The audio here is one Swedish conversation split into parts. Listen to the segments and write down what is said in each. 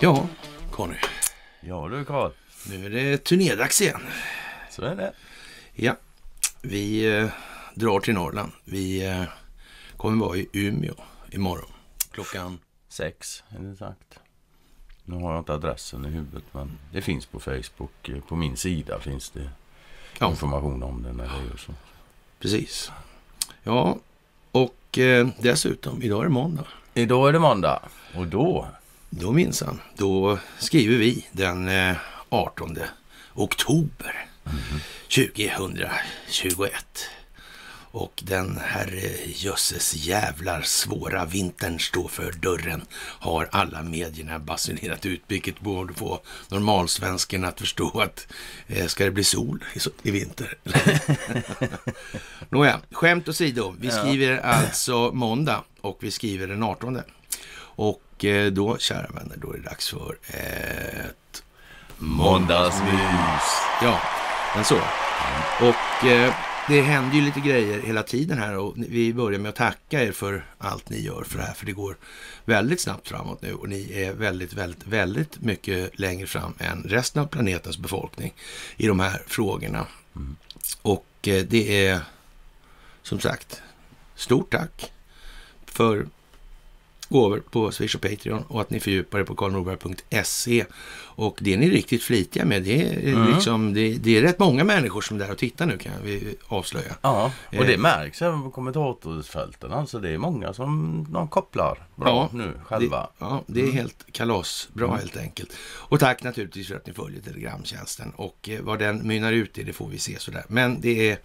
Ja, Conny. Ja du Karl, Nu är det turnédags igen. så är det. Ja, vi eh, drar till Norrland. Vi eh, kommer vara i Umeå imorgon. Klockan... Sex är det sagt. Nu har jag inte adressen i huvudet men det finns på Facebook. Eh, På min sida finns det Ja. information om det när det gör så. Precis. Ja, och eh, dessutom, idag är det måndag. Idag är det måndag och då Då minsann, då skriver vi den eh, 18 oktober 2021. Och den här eh, jösses jävlar svåra vintern står för dörren har alla medierna basunerat ut, vilket borde få normalsvensken att förstå att eh, ska det bli sol i, i vinter? Nåja, skämt åsido. Vi skriver alltså måndag och vi skriver den 18. Och eh, då, kära vänner, då är det dags för ett måndagsmys. Ja, men så. Och eh, det händer ju lite grejer hela tiden här och vi börjar med att tacka er för allt ni gör för det här, för det går väldigt snabbt framåt nu och ni är väldigt, väldigt, väldigt mycket längre fram än resten av planetens befolkning i de här frågorna. Och eh, det är som sagt, stort tack för gåvor på Swish och Patreon och att ni fördjupar er på karlnorberg.se. Och det är ni riktigt flitiga med. Det är, Mm. liksom, det, det är rätt många människor som är där och tittar nu kan vi avslöja. Ja, och det Eh. märks även på kommentatorsfälten. Alltså det är många som de kopplar bra Ja, nu själva. Det, ja, det är Mm. helt kalasbra helt enkelt. Och tack naturligtvis för att ni följer Telegramtjänsten. Och eh, vad den mynnar ut i, det får vi se sådär. Men det är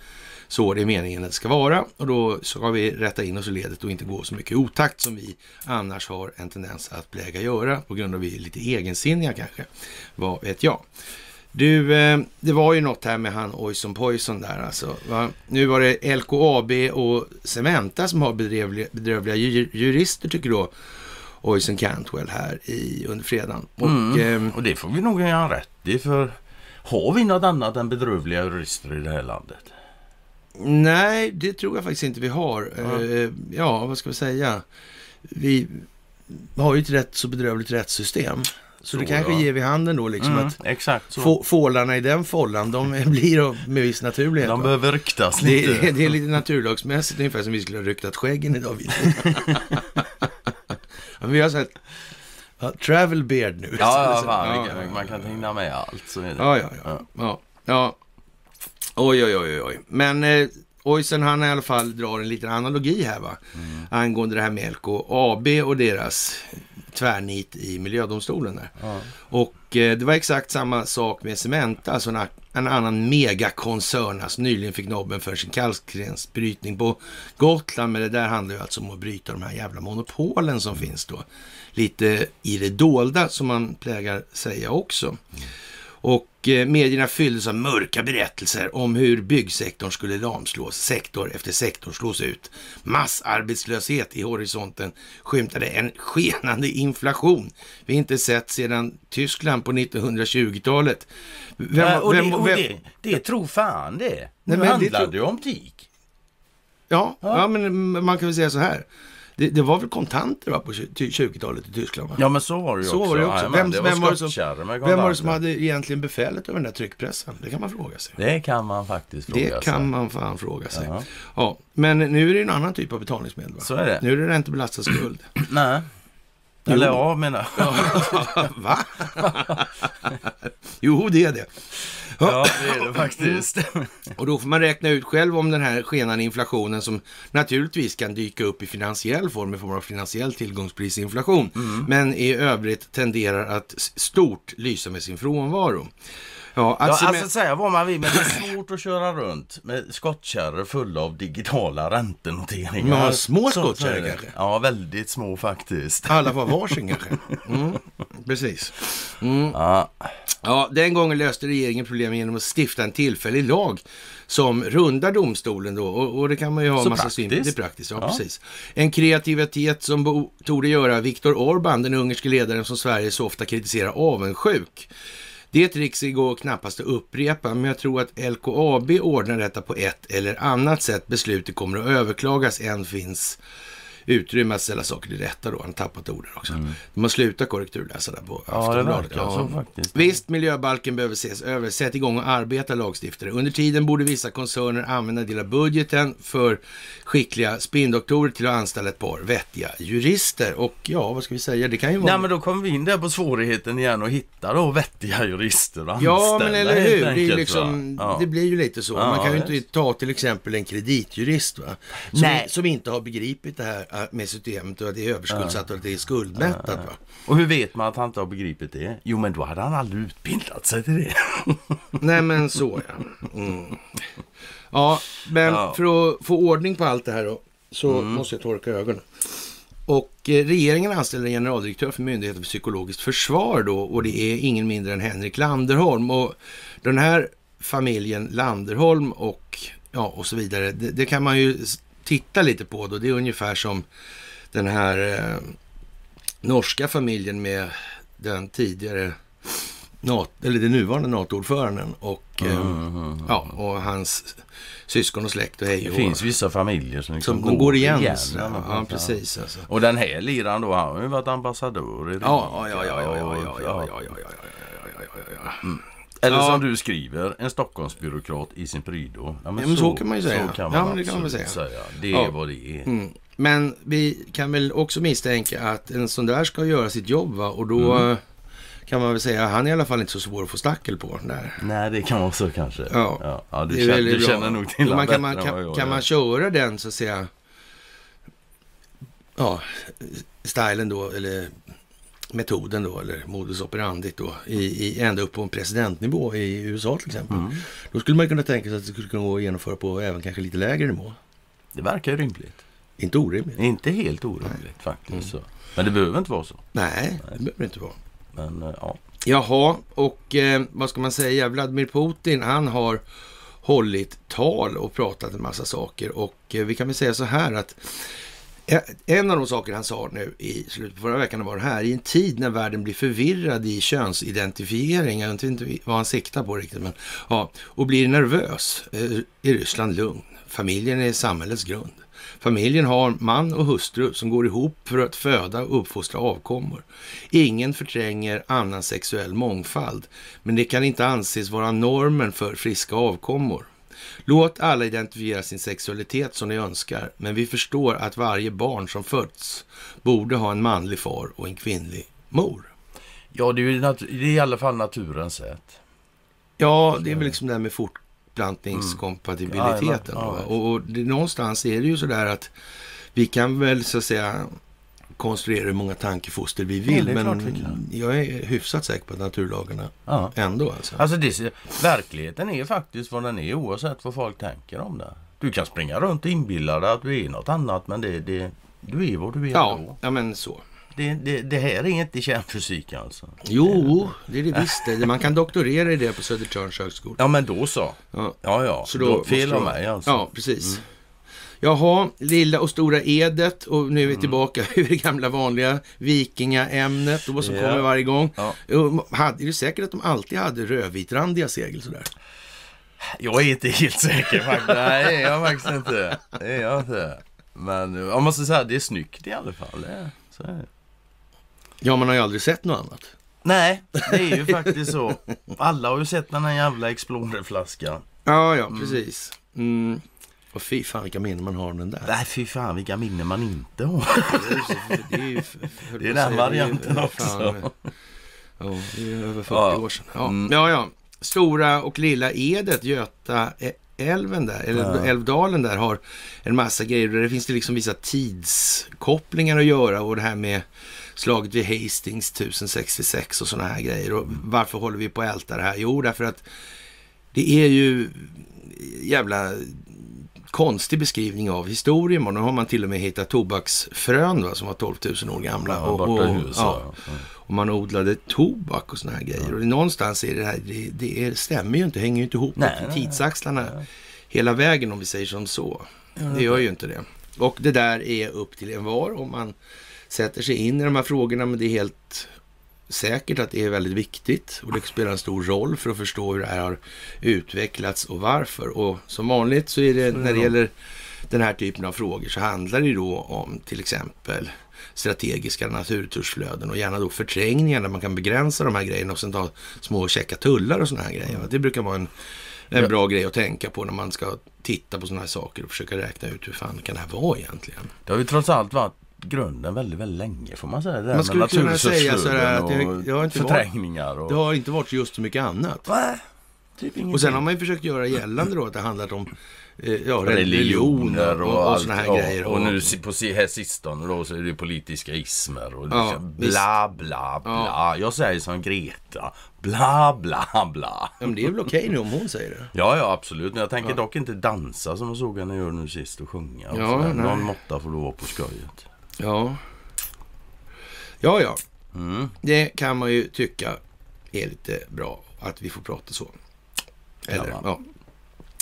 så det är meningen att det ska vara. Och då ska vi rätta in oss i ledet och inte gå så mycket otakt som vi annars har en tendens att pläga göra. På grund av att vi är lite egensinniga kanske. Vad vet jag. Du, eh, det var ju något här med han Oison Poison där alltså. Va? Nu var det LKAB och Cementa som har bedrövliga, bedrövliga ju- jurister tycker då. Oison Cantwell här i, under fredagen. Och, Mm. ehm, Och det får vi nog göra rätt i för har vi något annat än bedrövliga jurister i det här landet? Nej, det tror jag faktiskt inte vi har. Ja. Eh, ja, vad ska vi säga? Vi har ju ett rätt så bedrövligt rättssystem. Så, Så, det kanske ja. ger vid handen då liksom Mm, att exakt få, fålarna i den follan, de blir med viss naturlighet. De behöver ryktas Det, lite. är- det är lite naturlagsmässigt, ungefär som vi skulle ha ryktat skäggen idag. vi. har sett travel beard nu. Ja, ja, fan, ja, man kan hinna med allt. Så är det. Ja, ja, ja. ja. ja. Oj, oj, oj, oj. Men eh, Oisen han i alla fall drar en liten analogi här va? Angående det här med LKAB och deras tvärnit i miljödomstolen där. Ja. Och eh, det var exakt samma sak med Cementa, alltså en, en annan megakoncern, alltså nyligen fick nobben för sin kalkstensbrytning på Gotland. Men det där handlar ju alltså om att bryta de här jävla monopolen som finns då. Lite i det dolda som man plägar säga också. Och eh, medierna fylldes av mörka berättelser om hur byggsektorn skulle lamslås. Sektor efter sektor slås ut. Massarbetslöshet i horisonten skymtade en skenande inflation vi inte sett sedan Tyskland på 1920-talet. Vem, Nej, och det, vem- och vem- det, det tror fan det. Nej, Nu men det handlar tror- det om tik. Ja, Ja. ja. men man kan väl säga så här. Det, det var väl kontanter va, på 20-talet i Tyskland? Va? Ja men så var det ju Så också. var det också. Vem- det vem var det som- Vem var det som hade egentligen befälet över den där tryckpressen? Det kan man fråga sig. Det kan man faktiskt fråga Det sig. kan man fan fråga sig. Ja. Ja. men nu är det en annan typ av betalningsmedel. Va? Så är det. Nu är det räntebelastad skuld. Nej. Eller ja, menar Va? jo, det är det. Ja, det är det faktiskt. Och då får man räkna ut själv om den här skenande inflationen som naturligtvis kan dyka upp i finansiell form i form av finansiell tillgångsprisinflation. Men i övrigt tenderar att stort lysa med sin frånvaro. Ja, Ja, alltså, alltså säga vad man vill, men det är svårt att köra runt med skottkärror fulla av digitala räntenoteringar. Har små skottkärror är det. kanske? Ja, väldigt små faktiskt. alla var varsin kanske. Mm, precis. Mm. Ja, Ja, den gången löste regeringen problemet genom att stifta en tillfällig lag som rundar domstolen då. Och, och det kan man ju ha Så massa synpunkter. Det praktiskt, ja, Ja. precis. En kreativitet som bo- torde göra Viktor Orbán, den ungerske ledaren som Sverige så ofta kritiserar, avundsjuk. Det trixet går knappast att upprepa, men jag tror att LKAB ordnar detta på ett eller annat sätt. Beslutet kommer att överklagas, än finns utrymme att ställa saker till rätta då. Han har tappat orden också. Mm. De har slutat korrekturläsa där på Ja, det Aftonbladet. så faktiskt. Visst, miljöbalken behöver ses över. Sätt igång och arbeta lagstiftare. Under tiden borde vissa koncerner använda del av budgeten för skickliga spindoktorer till att anställa ett par vettiga jurister. Och ja, vad ska vi säga? Det kan ju vara... Nej men då kommer vi in där på svårigheten igen och hitta då vettiga jurister Ja, anställa, men eller hur? Det, enkelt, liksom? Ja. det blir ju lite så. Ja, Man kan ju inte ta till exempel en kreditjurist va? Som, Nej. som inte har begripit det här med systemet och att det är överskuldsatt och att det är skuldmättat. Va? Och hur vet man att han inte har begripit det? Jo men då hade han aldrig utbildat sig till det. Nej men så ja. Mm. Ja, men Ja. för att få ordning på allt det här då, så måste jag torka ögonen. Och eh, regeringen anställer en generaldirektör för Myndigheten för psykologiskt försvar då och det är ingen mindre än Henrik Landerholm. Och den här familjen Landerholm och, ja, och så vidare, det, det kan man ju titta lite på då. Det är ungefär som den här eh, norska familjen med den tidigare NATO, eller den nuvarande NATO-ordföranden och, eh, ja, och hans syskon och släkt och hej Det och finns vissa familjer som, liksom som de går igen. så, ja, ja, precis. Alltså. Och den här liran då, han har ju varit ambassadör i Ja, ja, riket ja, ja, ja, och- ja, ja, ja, ja, ja, ja, ja, ja, ja, ja. Eller Ja. som du skriver, en Stockholmsbyråkrat i sin prydå. Ja, men så kan man ju säga. Så kan Ja, man men det kan man absolut säga. Det är Ja. vad det är. Mm. Men vi kan väl också misstänka att en sån där ska göra sitt jobb va? och då Mm. kan man väl säga att han är i alla fall inte så svår att få stackel på. Där. Nej, det kan vara så kanske. Ja. ja, ja du, Det är känner, väldigt du bra. känner nog till man, kan, man, kan, kan man köra den så att säga, ja, stilen då, eller metoden då, eller modus operandi då, i, i, ända upp på en presidentnivå i USA till exempel. Mm. Då skulle man kunna tänka sig att det skulle kunna gå att genomföra på även kanske lite lägre nivå. Det verkar ju rimligt. Inte orimligt. Inte helt orimligt faktiskt. Mm. Så. Men det behöver inte vara så. Nej, det behöver inte vara. Men eh, ja. Jaha, och eh, vad ska man säga? Vladimir Putin, han har hållit tal och pratat en massa saker. Och eh, vi kan väl säga så här att Eh, en av de saker han sa nu i slutet på förra veckan var det här. I en tid när världen blir förvirrad i könsidentifiering, jag vet inte vad han siktar på riktigt, men ja, och blir nervös, eh, är Ryssland lugn. Familjen är samhällets grund. Familjen har man och hustru som går ihop för att föda och uppfostra avkommor. Ingen förtränger annan sexuell mångfald, men det kan inte anses vara normen för friska avkommor. Låt alla identifiera sin sexualitet som de önskar, men vi förstår att varje barn som föds borde ha en manlig far och en kvinnlig mor. ja, det är ju nat- det är i alla fall naturens sätt. Ja, det är väl liksom det här med fortplantningskompatibiliteten. Ja, ja, va? ja. och och det, någonstans är det ju sådär att vi kan väl så att säga konstruera hur många tankefoster vi vill, vi men kan. jag är hyfsat säker på att naturlagarna Ja. ändå alltså. Alltså det, verkligheten är faktiskt vad den är oavsett vad folk tänker om det. Du kan springa runt och inbilla dig att du är något annat men det, det, du är vad du är Ja, ändå. ja, men så. Det, det, det här är inte kärnfysik alltså. Jo, det är det visst. Man kan doktorera i det på Södertörns högskola. Ja men då så. Ja. Ja ja, Så då, då fel av mig alltså. Ja, precis. Jaha, lilla och stora edet och nu är vi tillbaka i det gamla vanliga vikingaämnet då som Ja. kommer varje gång. Ja. Hade, är det säkert att de alltid hade rödvitrandiga segel sådär? Jag är inte helt säker faktiskt. Nej det är jag faktiskt inte. Det är jag inte. Men jag måste säga att det är snyggt i alla fall. Så är det. Ja, man har ju aldrig sett något annat. Nej, det är ju faktiskt så. Alla har ju sett den här jävla Explorer-flaskan. Ja, ja, precis. Mm. Och fy fan vilka minnen man har av den där. Nej fy fan vilka minnen man inte har. Det är ju... Det den varianten också. fan, Ja, det är över 40 Ja. år sedan. Ja. Mm. ja, ja. Stora och lilla Edet, Göta ä- älven där, eller Ja. älvdalen där har en massa grejer. Där det finns det liksom vissa tidskopplingar att göra och det här med slaget vid Hastings 1066 och sådana här grejer. Och varför håller vi på att älta det här? Jo, därför att det är ju jävla konstig beskrivning av historien. Och nu har man till och med hittat tobaksfrön va, som var 12 000 år gamla. Ja, och, och, USA. ja, och man odlade tobak och såna här grejer. Och någonstans är det här, det, det är, stämmer ju inte, hänger ju inte ihop Nej, med nej, tidsaxlarna hela vägen om vi säger som så. Det gör ju inte det. Och det där är upp till en var om man sätter sig in i de här frågorna. Men det är helt säkert att det är väldigt viktigt och det spelar en stor roll för att förstå hur det här har utvecklats och varför. Och som vanligt så är det när det gäller den här typen av frågor så handlar det ju då om till exempel strategiska naturresursflöden och gärna då förträngningar där man kan begränsa de här grejerna och sen ta små checka tullar och sådana här grejer. Det brukar vara en, en Ja. bra grej att tänka på när man ska titta på sådana här saker och försöka räkna ut hur fan kan det här vara egentligen. Det har ju trots allt varit grunden väldigt, väldigt länge får man säga. Det Man skulle kunna säga sådär att det- och det har inte varit- förträngningar och... Det har inte varit just så mycket annat. Nej, typ. Och sen har man ju försökt göra gällande då att det handlat om eh, ja, religioner och, och, allt, såna här ja. grejer. Och nu på här sistone då så är det politiska ismer och Ja, liksom bla bla bla. Jag säger som Greta. Bla bla bla. Ja, men det är väl okej nu om hon säger det. Ja, ja absolut. Men jag tänker dock inte dansa som jag såg henne göra nu sist och sjunga. Och Ja. Någon måtta får det vara på skojet. Ja. Ja, ja. Mm. Det kan man ju tycka är lite bra att vi får prata så. Eller, Ja. ja.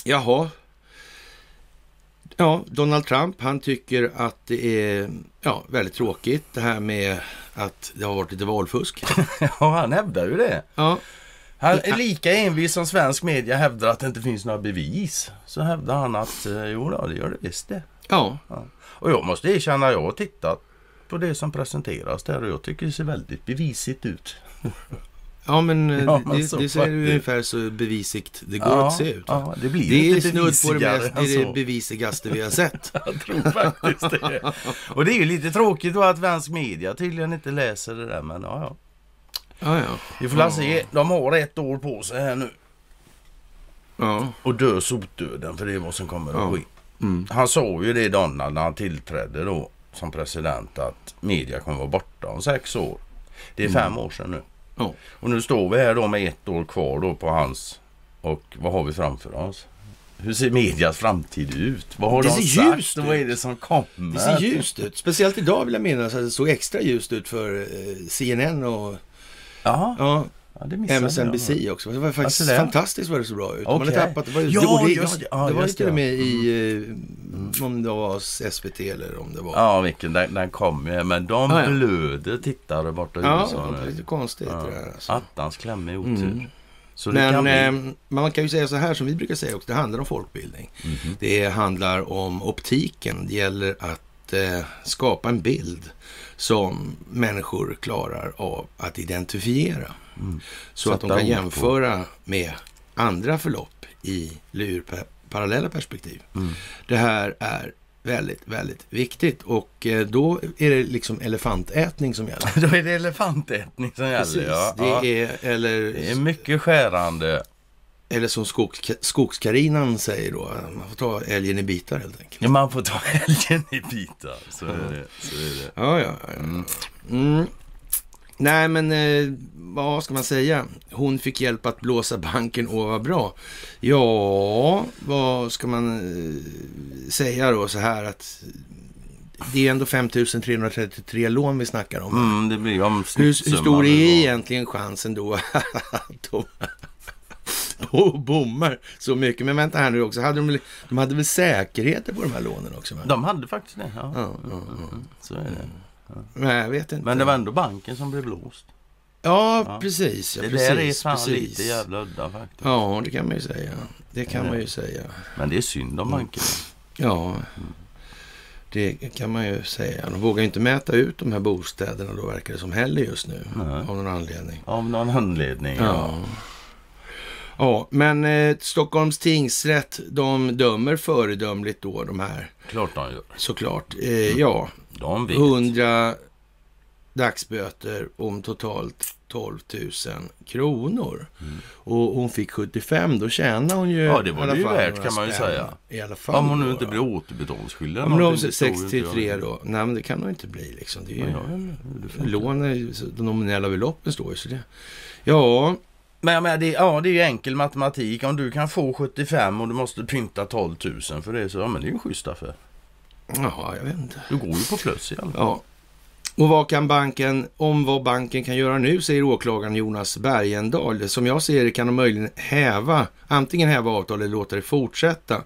Jaha. Ja, Donald Trump, han tycker att det är ja, väldigt tråkigt det här med att det har varit lite valfusk. Ja, han hävdar ju det. Ja, Han är lika envis som svensk media hävdar att det inte finns några bevis. Så hävdar han att eh, jo då, det gör det visst det. ja, Och jag måste erkänna, jag har tittat på det som presenteras där och jag tycker det ser väldigt bevisigt ut. ja men, eh, Ja, men det, det ser faktiskt. ungefär så bevisigt det går att se ut. Ja, det blir Det är snudd på det, mest, än det, är det så. bevisigaste vi har sett. Jag tror faktiskt det. Och det är ju lite tråkigt då att svensk media tydligen inte läser det där men ja, ja. Ja, ja. Vi får la se. De har ett år på sig här nu. ja. Och dö sotdöden för det är vad som kommer att Ja. ske. Mm. Han sa ju det Donald när han tillträdde då som president att media kommer vara borta om sex år. Det är fem år sedan nu. Ja. Och nu står vi här då med ett år kvar då på hans och vad har vi framför oss? Hur ser medias framtid ut? Vad har Det de ser sagt ljust vad är det som kommer? Det ser ljust ut. Speciellt idag vill jag minnas att det såg extra ljust ut för eh, CNN och Ja, ja, ja MSNBC jag. också. Det var faktiskt Alltså det? fantastiskt vad det så bra ut. Man hade tappat. Det var, Ja, det, och det, just det. Ja, det var till och med i, eh, om det var SVT eller om det var... Ja, vilken, den, den kom ju. Men de Ja, ja. blöder tittare borta i Ja, USA nu. lite konstigt Ja. det där. Alltså. Attans klämmig otur. Mm. Det kan Men bli... eh, man kan ju säga så här som vi brukar säga också, det handlar om folkbildning. Mhm. Det handlar om optiken. Det gäller att eh, skapa en bild som människor klarar av att identifiera. Mm. Så att de Sätta kan ord på. jämföra med andra förlopp i ur pa- parallella perspektiv. Mm. Det här är väldigt, väldigt viktigt och eh, då är det liksom elefantätning som gäller. Då är det elefantätning som Precis, gäller. Ja. det ja. är, eller det är mycket skärande. Eller som skogs, skogskarinan säger då, man får ta älgen i bitar helt enkelt. Ja, man får ta älgen i bitar. Så är det. Så är det. Ja, ja, ja. Mm. Nej, men eh, vad ska man säga? Hon fick hjälp att blåsa banken och var bra. Ja, vad ska man eh, säga då så här att det är ändå 5333 lån vi snackar om. Mm, det blir om Hur, stor är egentligen chansen då att de bo- bommar så mycket? Men vänta här nu också, hade de, de hade väl säkerheter på de här lånen också? Va? De hade faktiskt det. Ja. Ja, ja, ja. Så är det. Nej, jag vet inte. Men det var ändå banken som blev blåst. Ja, precis. Ja, det precis, där är fan precis. lite jävla udda faktiskt. Ja, det kan man ju säga. Det kan man ju säga. Men det är synd om bankerna. Ja, det kan man ju säga. De vågar inte mäta ut de här bostäderna då verkar det som heller just nu. Nej. Av någon anledning. Av någon anledning. Ja. Ja. Ja, men eh, Stockholms tingsrätt, de dömer föredömligt då de här, Klart de gör. såklart. Eh, ja, De vet. 100 dagsböter om totalt 12 000 kronor. Och hon fick 75, då tjänar hon ju Mm. Ja, det var det ju värt, kan man ju säga. I alla fall. Om hon nu inte blir återbetalningsskyldig. Om inte 63 jag. då? Nej, men det kan hon inte bli liksom. Det är ju, Ja, ja, lån, de nominella beloppen står ju så det. Ja, Men, jag menar, det, ja, det är ju enkel matematik. Om du kan få 75 och du måste pynta 12 000 för det, så ja, men det är ju en schysst affär. ja, jag vet inte. Du går ju på plus i alla fall. Ja. Och vad kan banken, om vad banken kan göra nu, säger åklagaren Jonas Bergendahl. Som jag ser det kan de möjligen häva, antingen häva avtalet eller låta det fortsätta.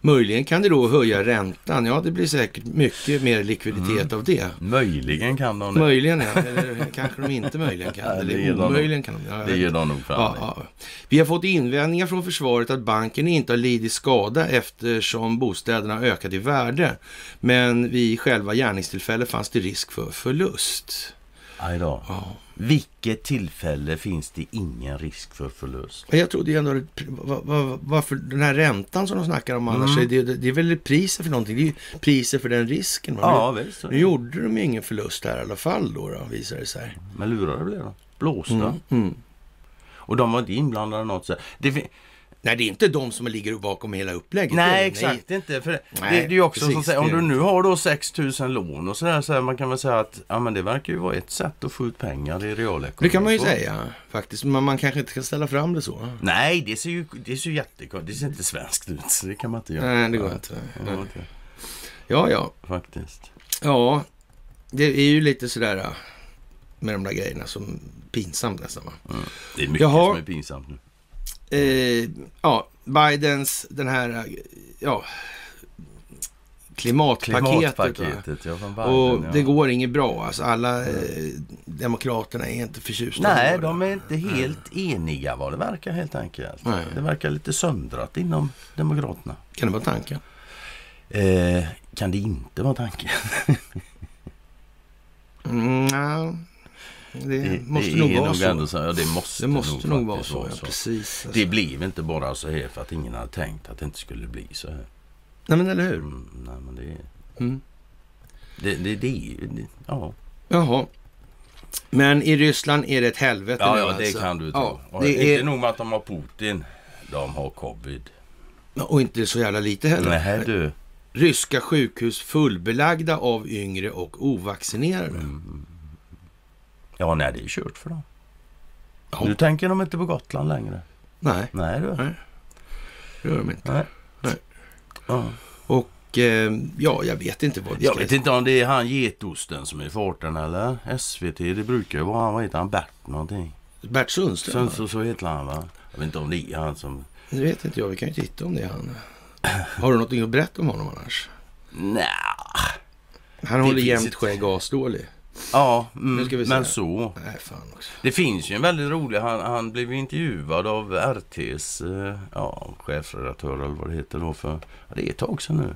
Möjligen kan det då höja räntan. Ja, det blir säkert mycket mer likviditet av det. Möjligen kan de det. Möjligen, ja. Eller kanske de inte möjligen kan. Ja, det Eller omöjligen kan de. Ja, Det ger de nog Ja, fan i. ja. Vi har fått invändningar från försvaret att banken inte har lidit skada eftersom bostäderna ökat i värde. Men vid själva gärningstillfället fanns det risk för förlust. Aj då. Ja. Vilket tillfälle finns det ingen risk för förlust? Jag trodde ändå, att- va- va- varför den här räntan som de snackar om annars, Mm. det, det, är väl priset för någonting. Det är ju priset för den risken. va? Ja, Nu, visst. nu gjorde de ju ingen förlust här i alla fall då, då visar det sig. Men lurade blev de. Blåsta. Mm. Mm. Och de var inte inblandade något. Så. Det Nej, det är inte de som ligger bakom hela upplägget. Det Nej, det. exakt inte. För det, Nej, det är ju också precis, som säger, om det du det. nu har då 6 000 lån och sådär, så här, man kan väl säga att ja, men det verkar ju vara ett sätt att få ut pengar i realekonomi. Det kan man ju säga faktiskt. Men man kanske inte kan ställa fram det så. Nej, det ser ju det ser jättekonstigt Det ser inte svenskt ut, så det kan man inte göra. Nej, det går inte. Det. Ja, ja. Faktiskt. Ja, det är ju lite sådär äh, med de där grejerna som pinsamt nästan. Va? Det är mycket Jaha. som är pinsamt nu. Eh, ja, Bidens den här ja, klimatpaketet. Klimatpaketet, ja, Biden, Och ja. det går inget bra. Alltså, alla eh, demokraterna är inte förtjusta. Nej, de är inte helt eniga vad det verkar helt enkelt. Nej. Det verkar lite söndrat inom Demokraterna. Kan det vara tanken? Eh, kan det inte vara tanken? Mm, det, måste det nog vara så. Ändå. Ja, det måste, det måste nog, vara faktiskt så. Ja, precis. Alltså. Det blev inte bara så här för att ingen hade tänkt att det inte skulle bli så här. Nej, men eller hur? Mm, nej, men det, Mm. det, det, det det- Ja, Jaha. Men i Ryssland är det ett helvete ja, nu ja det alltså. kan du tro. Ja, det Inte är, nog med att de har Putin. De har covid. och inte så jävla lite heller. Nej du. Ryska sjukhus fullbelagda av yngre och ovaccinerade. Mm. Ja, nej det är kört för dem. Ja. Nu tänker de inte på Gotland längre. Nej, Nej du. Nej. det gör de inte. Nej. Nej. Ja. Och eh, ja, jag vet inte vad vi Jag ska... vet inte om det är han getosten som är i farten eller SVT. Det brukar ju vara han, vad heter han, Bert någonting. Bert Sundström? Sen så, så heter han va? Jag vet inte om det är han som... Det vet inte jag. Vi kan ju titta om det är han. Har du någonting att berätta om honom annars? Nja. Han håller ett- skägg asdålig. Ja, mm, men så. Nej, fan också. Det finns ju en väldigt rolig, han, han blev intervjuad av RTs eh, ja, chefredaktör eller vad det heter då för, ja, det är ett tag sedan nu.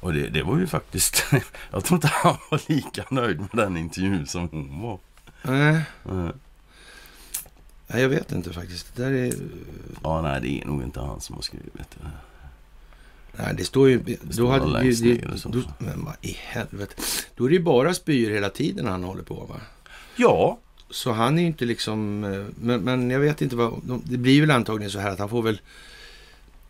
Och det, det var ju faktiskt, jag tror inte han var lika nöjd med den intervjun som hon var. Nej, nej, jag vet inte faktiskt. Det där är... Ja, nej, det är nog inte han som har skrivit det. Nej, det står ju... står Då hade, det, längst det, då, men vad i helvete. Då är det ju bara spyor hela tiden han håller på, va? Ja, Så han är ju inte liksom... eh, Men, men jag vet inte vad... de- Det blir väl antagligen så här att han får väl...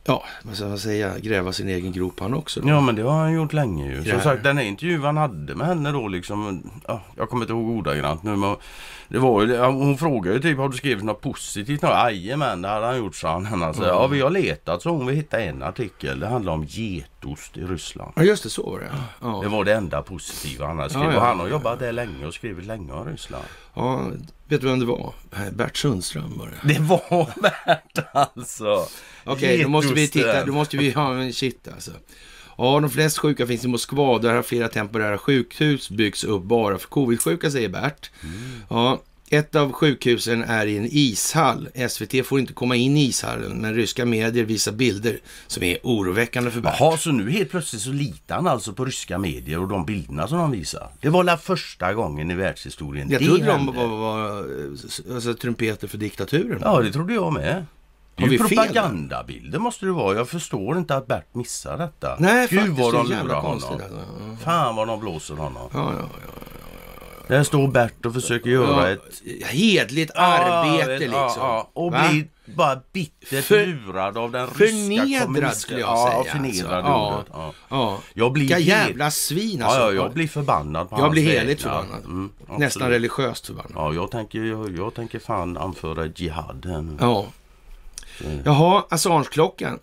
Ja, vad ska man säga? Gräva sin egen grop han också. Då. ja men det har han gjort länge ju. Som Ja. sagt, den här intervjun han hade med henne då liksom, ja, jag kommer inte ihåg ordagrant nu men det var ju, hon frågade ju typ, har du skrivit något positivt? Jajamän, det hade han gjort sa han. Alltså, Mm. Ja, vi har letat så hon vi hittade en artikel. Det handlar om getost i Ryssland. Ja, just det. Så var det. Ja. Det var det enda positiva han hade skrivit. Ja, ja. Och han har jobbat där länge och skrivit länge om Ryssland. ja, vet du vem det var? Nej, Bert Sundström var det. Det var värt alltså. Okej, då måste vi titta. Då måste vi ha en shit alltså. Ja, de flesta sjuka finns i Moskva. Där har flera temporära sjukhus byggts upp bara för covid-sjuka, säger Bert. Ja, ett av sjukhusen är i en ishall. SVT får inte komma in i ishallen, men ryska medier visar bilder som är oroväckande för Bert. Jaha, så nu helt plötsligt så litar han alltså på ryska medier och de bilderna som de visar. Det var la första gången i världshistorien Jag det trodde de hände. var, var alltså, trumpeter för diktaturen. Ja, det trodde jag med. Det är ju propagandabilder måste det vara. Jag förstår inte att Bert missar detta. Nej, Gud faktiskt. vad de lurar honom. Alltså. Ja, Fan vad de blåser honom. ja, ja. ja. Där står Bert och försöker göra Ja, ett... Hedligt arbete vet, liksom. Ja, ja. Och Va? blir bara bittert För- lurad av den ryska kommunisten- ja, säga. förnedrad alltså. Ja. Ja. Jag blir Vilka jävla svin alltså. Ja, ja, jag blir förbannad på Jag blir heligt förbannad. Mm, Nästan religiöst förbannad. Ja, jag tänker, jag, jag tänker fan anföra jihad här nu. Ja. Mm. Jaha, Assange-klockan.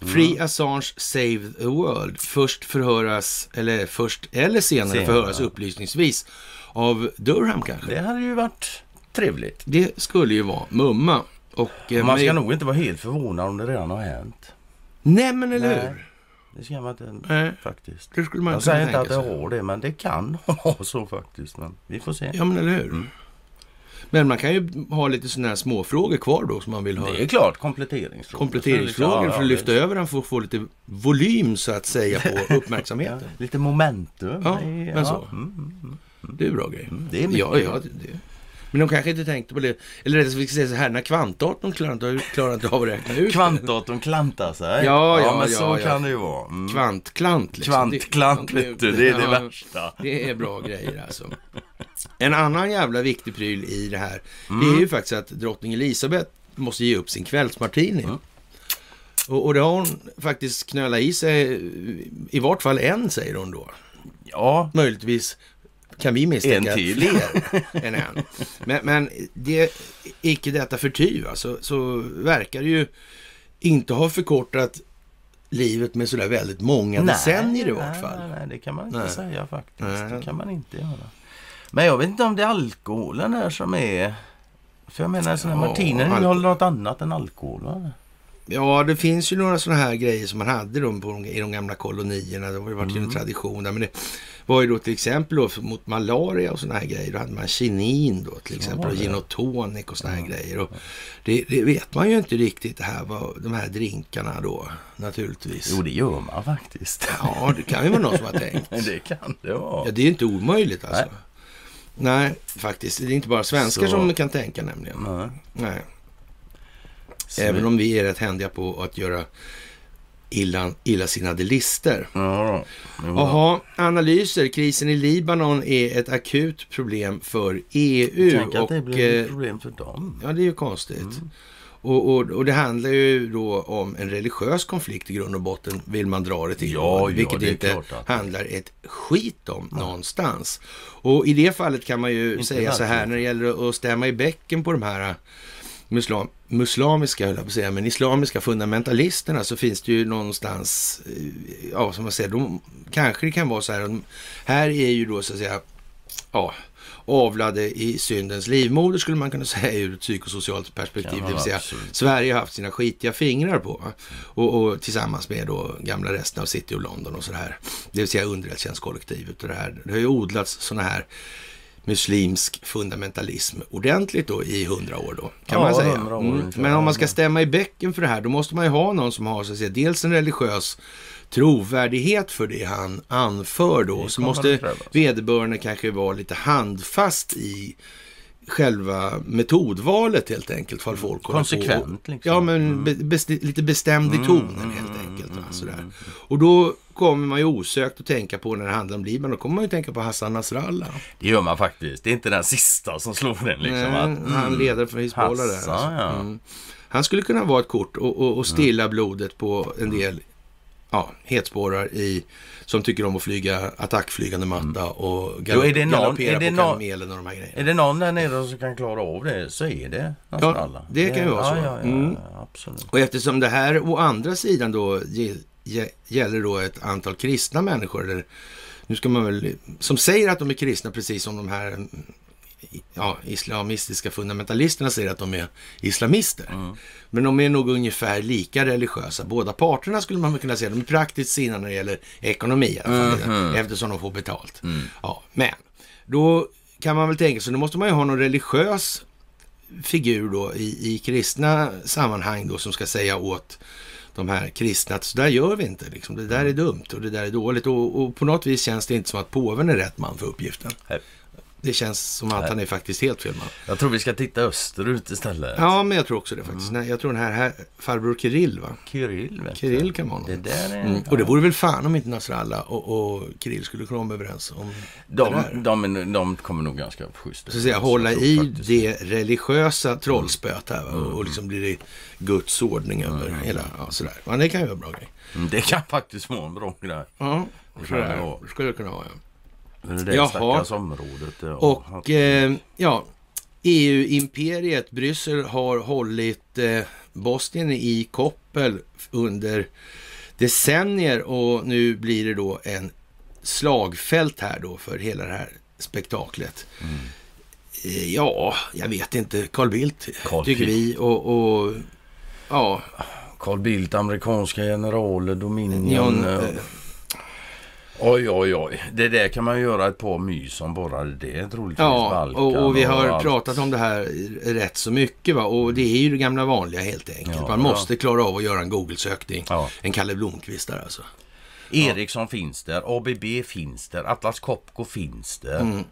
Free Assange Save the World. Först förhöras, eller först eller senare, Senare, förhöras upplysningsvis av Durham kanske. Det hade ju varit trevligt. Det skulle ju vara mumma. Och, eh, Man ska men- nog inte vara helt förvånad om det redan har hänt. Nej, men eller Nej. hur? Det ska man inte Nej, faktiskt. det skulle man Jag inte kunna säger inte att det har det, men det kan vara så faktiskt. Men vi får se. Ja, men eller hur? Mm. Men man kan ju ha lite sådana här småfrågor kvar då som man vill ha. Det är klart, kompletteringsfrågor. Kompletteringsfrågor Ja, för att ja, lyfta över den för att få lite volym så att säga på Ja, uppmärksamheten. lite momentum. Ja, Det men så. ja, mm, mm, Det är bra grejer. mm. Det är mycket. Ja, ja, det, det. Men de kanske inte tänkte på det. Eller rättare sagt, säga så här, när kvantdatorn klarar inte, klarar inte av att räkna ut det. Kvantdatorn klantar sig. Ja, ja, men ja, så ja. kan det ju vara. Mm. Kvantklant. Liksom. Kvantklant, vet du. Det är det Ja, värsta. Det är bra grejer alltså. En annan jävla viktig pryl i det här, det Mm. är ju faktiskt att drottning Elisabeth måste ge upp sin kvällsmartini. Mm. Och, och det har hon faktiskt knölat i sig, i vart fall en säger hon då. Ja, Möjligtvis kan vi misstänka En till. fler än en. Men, men det, icke detta förty alltså, så verkar det ju inte ha förkortat livet med sådär väldigt många decennier i vart nej, fall. Nej, nej, det kan man inte Nej. säga faktiskt. Nej. Det kan man inte göra. Men jag vet inte om det är alkoholen där som är... För jag menar, sådana Ja, här martiner alko- innehåller något annat än alkohol. Va? Ja, det finns ju några sådana här grejer som man hade då på, i de gamla kolonierna. Det har ju varit Mm. en tradition där. Men det var ju då till exempel då, mot malaria och sådana här grejer. Då hade man kinin då till exempel och gin och tonic och sådana här grejer. Och det, det vet man ju inte riktigt det här, vad, de här drinkarna då naturligtvis. Jo, det gör man faktiskt. Ja, det kan ju vara någon som har tänkt. det kan det vara. Ja, det är inte omöjligt alltså. Nej. Nej, faktiskt. Det är inte bara svenskar Så- som kan tänka nämligen. Nej. Nej. Även om vi är rätt händiga på att göra illa, illasinnade. Ja, då. Jaha, analyser. Krisen i Libanon är ett akut problem för EU. Tänk att det och, blir ett eh, problem för dem. ja, det är ju konstigt. Mm. Och, och, och det handlar ju då om en religiös konflikt i grund och botten, vill man dra det till. Ja, ja, vilket det är inte att- handlar ett skit om någonstans. Och i det fallet kan man ju Inte säga så här, när det gäller att stämma i bäcken på de här muslim, muslamiska, höll jag på att säga, men islamiska fundamentalisterna så finns det ju någonstans, eh, ja som man säger, de, kanske det kan vara så här, här är ju då så att säga, ja, avlade i syndens livmoder skulle man kunna säga ur ett psykosocialt perspektiv. Det vill säga, absolut. Sverige har haft sina skitiga fingrar på. Och, och tillsammans med då gamla resten av City och London och sådär. Det vill säga underrättelsetjänstkollektivet och det här. Det har ju odlats sådana här muslimsk fundamentalism ordentligt då i hundra år då, kan Ja, man säga. 100 år Mm. Men om man ska stämma i bäcken för det här, då måste man ju ha någon som har så att säga, dels en religiös trovärdighet för det han anför då. Så måste krävas. vederbörande kanske vara lite handfast i själva metodvalet helt enkelt. För folk håller på Konsekvent, och- liksom. Ja, men Mm. be, lite bestämd i tonen helt enkelt. va, sådär. Och då kommer man ju osökt att tänka på när det handlar om Libanon, då kommer man ju tänka på Hassan Nasrallah. Det gör man faktiskt. Det är inte den sista som slår den liksom. Nej, att, Han mm, ledare för Hizbollah där. Alltså. ja. Mm. Han skulle kunna vara ett kort och, och, och stilla blodet på en del ja, hetspårar i, som tycker om att flyga attackflygande matta och Jo, galopp, är det någon- galoppera är det på någon- kamelen och de här grejerna. Är det någon där nere som kan klara av det så är det Nasrallah. det kan ju vara så. Ja, ja, ja, Mm. ja, absolut. Och eftersom det här å andra sidan då gäller då ett antal kristna människor, eller nu ska man väl, som säger att de är kristna precis som de här mm, ja, islamistiska fundamentalisterna säger att de är islamister. Mm. Men de är nog ungefär lika religiösa. Båda parterna skulle man kunna säga. De är praktiskt sinnade när det gäller ekonomi alla fall, Mhm. eftersom de får betalt. Mm. Ja, men då kan man väl tänka sig, då måste man ju ha någon religiös figur då i, i kristna sammanhang då som ska säga åt de här kristna att så där gör vi inte. Liksom. Det där är dumt och det där är dåligt. Och, och på något vis känns det inte som att påven är rätt man för uppgiften. Nej. Det känns som att Nej. han är faktiskt helt fel man. Jag tror vi ska titta österut istället. Ja, men jag tror också det faktiskt. Nej, jag tror den här, här farbror Kirill, va? Kirill, vet Kirill kan vara någon. Det där är... Mm. Och det vore väl fan om inte Nasrallah och, och Kirill skulle komma överens om det de, där. de, de, de kommer nog ganska schysst. Så att säga, hålla i faktiskt det religiösa trollspöet här va? och liksom blir det Guds ordning över hela, ja sådär. Men det kan ju vara bra grej. Mm, Det kan faktiskt vara en bra grej. Ja, Det det. Det skulle det kunna vara ja. Det är det Jaha. stackars området. ja. Och eh, ja, EU-imperiet, Bryssel har hållit eh, Bosnien i koppel under decennier och nu blir det då en slagfält här då för hela det här spektaklet. Mm. Eh, Ja, jag vet inte. Carl Bildt Carl tycker vi och, och ja, Carl Bildt, amerikanska generaler, Dominion. Eh, Oj, oj, oj. Det där kan man göra ett par mys om bara det. Troligtvis ja Balkan och, och vi har allt. pratat om det här rätt så mycket va och det är ju det gamla vanliga helt enkelt. Ja, Man ja. måste klara av att göra en Google-sökning. Ja. En Kalle Blomqvist där alltså. Ericsson finns där, ABB finns där, Atlas Copco finns där. Mm.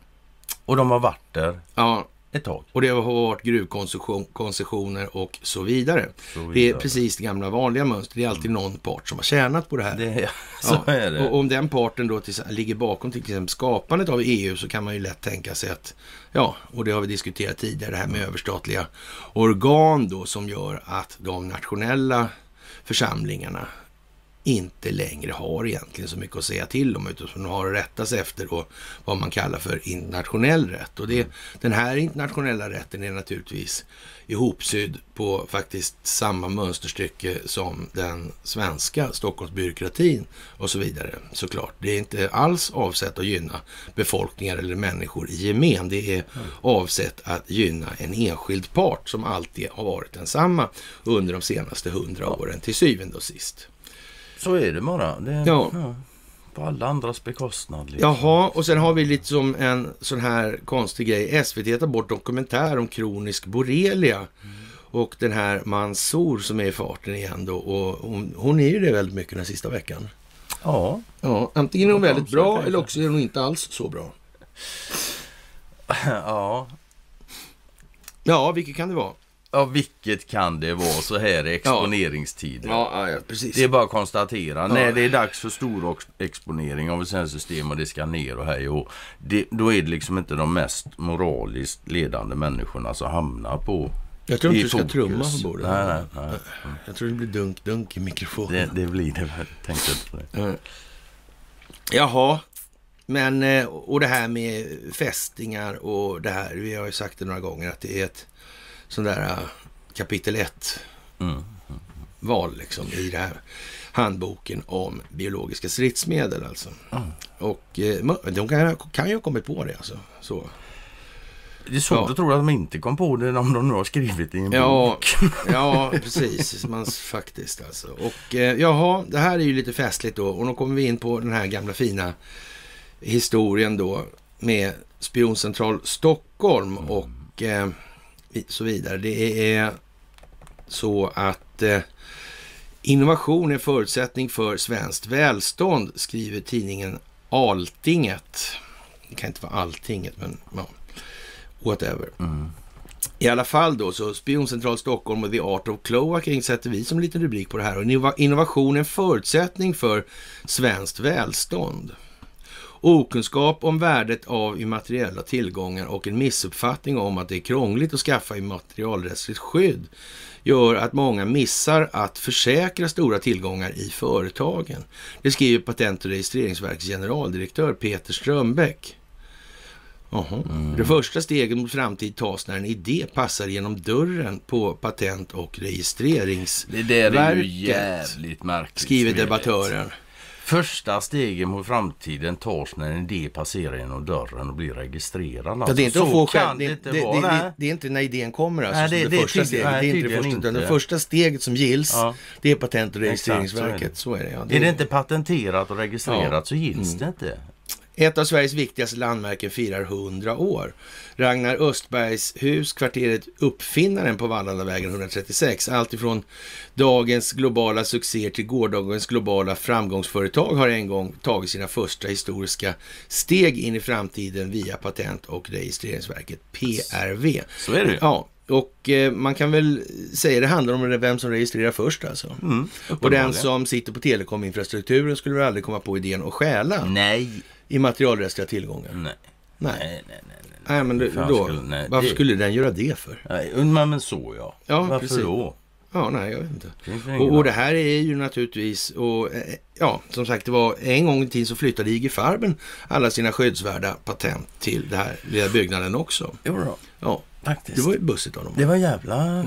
Och de har varit där Ja, ett tag. och det har varit gruvkoncessioner och så vidare. Så Det är vidare. precis det gamla vanliga mönstret. Det är alltid någon part som har tjänat på det här. Det, så Ja, är det. Och om den parten då till, ligger bakom till exempel skapandet av EU så kan man ju lätt tänka sig att, ja, och det har vi diskuterat tidigare, det här med överstatliga organ då som gör att de nationella församlingarna inte längre har egentligen så mycket att säga till om utan de har att rätta sig efter då vad man kallar för internationell rätt. Och det, den här internationella rätten är naturligtvis ihopsydd på faktiskt samma mönsterstycke som den svenska Stockholmsbyråkratin och så vidare såklart. Det är inte alls avsett att gynna befolkningar eller människor i gemen. Det är avsett att gynna en enskild part som alltid har varit densamma under de senaste hundra åren till syvende och sist. Så är det bara. Det, Ja. På alla andras bekostnad. Liksom. Jaha, och sen har vi lite som en sån här konstig grej. SVT tar bort dokumentär om kronisk borrelia. Och den här Mansour som är i farten igen då. Och hon, hon är ju det väldigt mycket den sista veckan. Ja. Ja, antingen är hon Ja, väldigt bra eller också är hon inte alls så bra. ja. Ja, vilket kan det vara? Ja, vilket kan det vara så här i exponeringstider? Ja, ja, ja precis. Det är bara att konstatera. När det är dags för stor exponering av ett sånt här system och det ska ner och hej och det, Då är det liksom inte de mest moraliskt ledande människorna som hamnar på Jag tror inte du ska fokus. trumma på bordet. Nej, nej, nej. Jag tror det blir dunk-dunk i Det, mikrofonen. det blir det väl. Tänkte inte på det. Mm. Jaha, men eh, och det här med fästingar och det här. Vi har ju sagt det några gånger att det är ett sånt där eh, kapitel 1 Mm. val liksom i det här handboken om biologiska stridsmedel alltså. Mm. Och eh, de kan, kan ju ha kommit på det alltså. Så. Det är svårt Ja. att tro att de inte kom på det om de nu har skrivit i en Ja, bok. ja, precis. Man, faktiskt alltså. Och eh, jaha, det här är ju lite festligt då. Och då kommer vi in på den här gamla fina historien då med Spioncentral Stockholm och eh, så vidare. Det är så att eh, innovation är förutsättning för svenskt välstånd, skriver tidningen Altinget. Det kan inte vara Alltinget, men ja, whatever. Mm. I alla fall då så Spioncentral Stockholm och The Art of Cloaking sätter vi som liten rubrik på det här. Och innovation är en förutsättning för svenskt välstånd. Okunskap om värdet av immateriella tillgångar och en missuppfattning om att det är krångligt att skaffa immaterialrättsligt skydd gör att många missar att försäkra stora tillgångar i företagen. Det skriver Patent och registreringsverkets generaldirektör Peter Strömbäck. Jaha. Det första steget mot framtid tas när en idé passar genom dörren på Patent och registreringsverket. Det där är ju jävligt märkligt. Skriver debattören. Första stegen mot framtiden tas när en idé passerar genom dörren och blir registrerad. Ja, det är inte så få kan det inte det, vara. det, det, det är inte när idén kommer alltså, Nej, som det- det, det är första steget. nej, det är inte det första, utan det inte. första steget som gills, Ja. det är Patent och Exakt, så är det. registreringsverket. Så är ja. Är det inte patenterat och registrerat så gills det inte. Ett av Sveriges viktigaste landmärken firar 100 år. Ragnar Östbergs hus, kvarteret Uppfinnaren på Valhallavägen 136. Alltifrån dagens globala succé till gårdagens globala framgångsföretag har en gång tagit sina första historiska steg in i framtiden via Patent och registreringsverket, PRV. Så är det. Ja, och eh, man kan väl säga det handlar om vem som registrerar först alltså. Mm, Och den som sitter på telekominfrastrukturen skulle väl aldrig komma på idén att stjäla Nej. immaterialrättsliga tillgångar. Nej. Nej. Nej, nej, nej. nej. Men Fan, då, skulle- nej, varför det- skulle den göra det för? nej men, så ja. Ja, Varför precis. då? Ja, nej, jag vet inte. Det Och, och det här är ju naturligtvis, och, eh, ja, som sagt, det var en gång i tiden så flyttade IG Farben alla sina skyddsvärda patent till den här lilla byggnaden också. Jo då, Ja, faktiskt. det var ju bussigt av dem. Det var jävla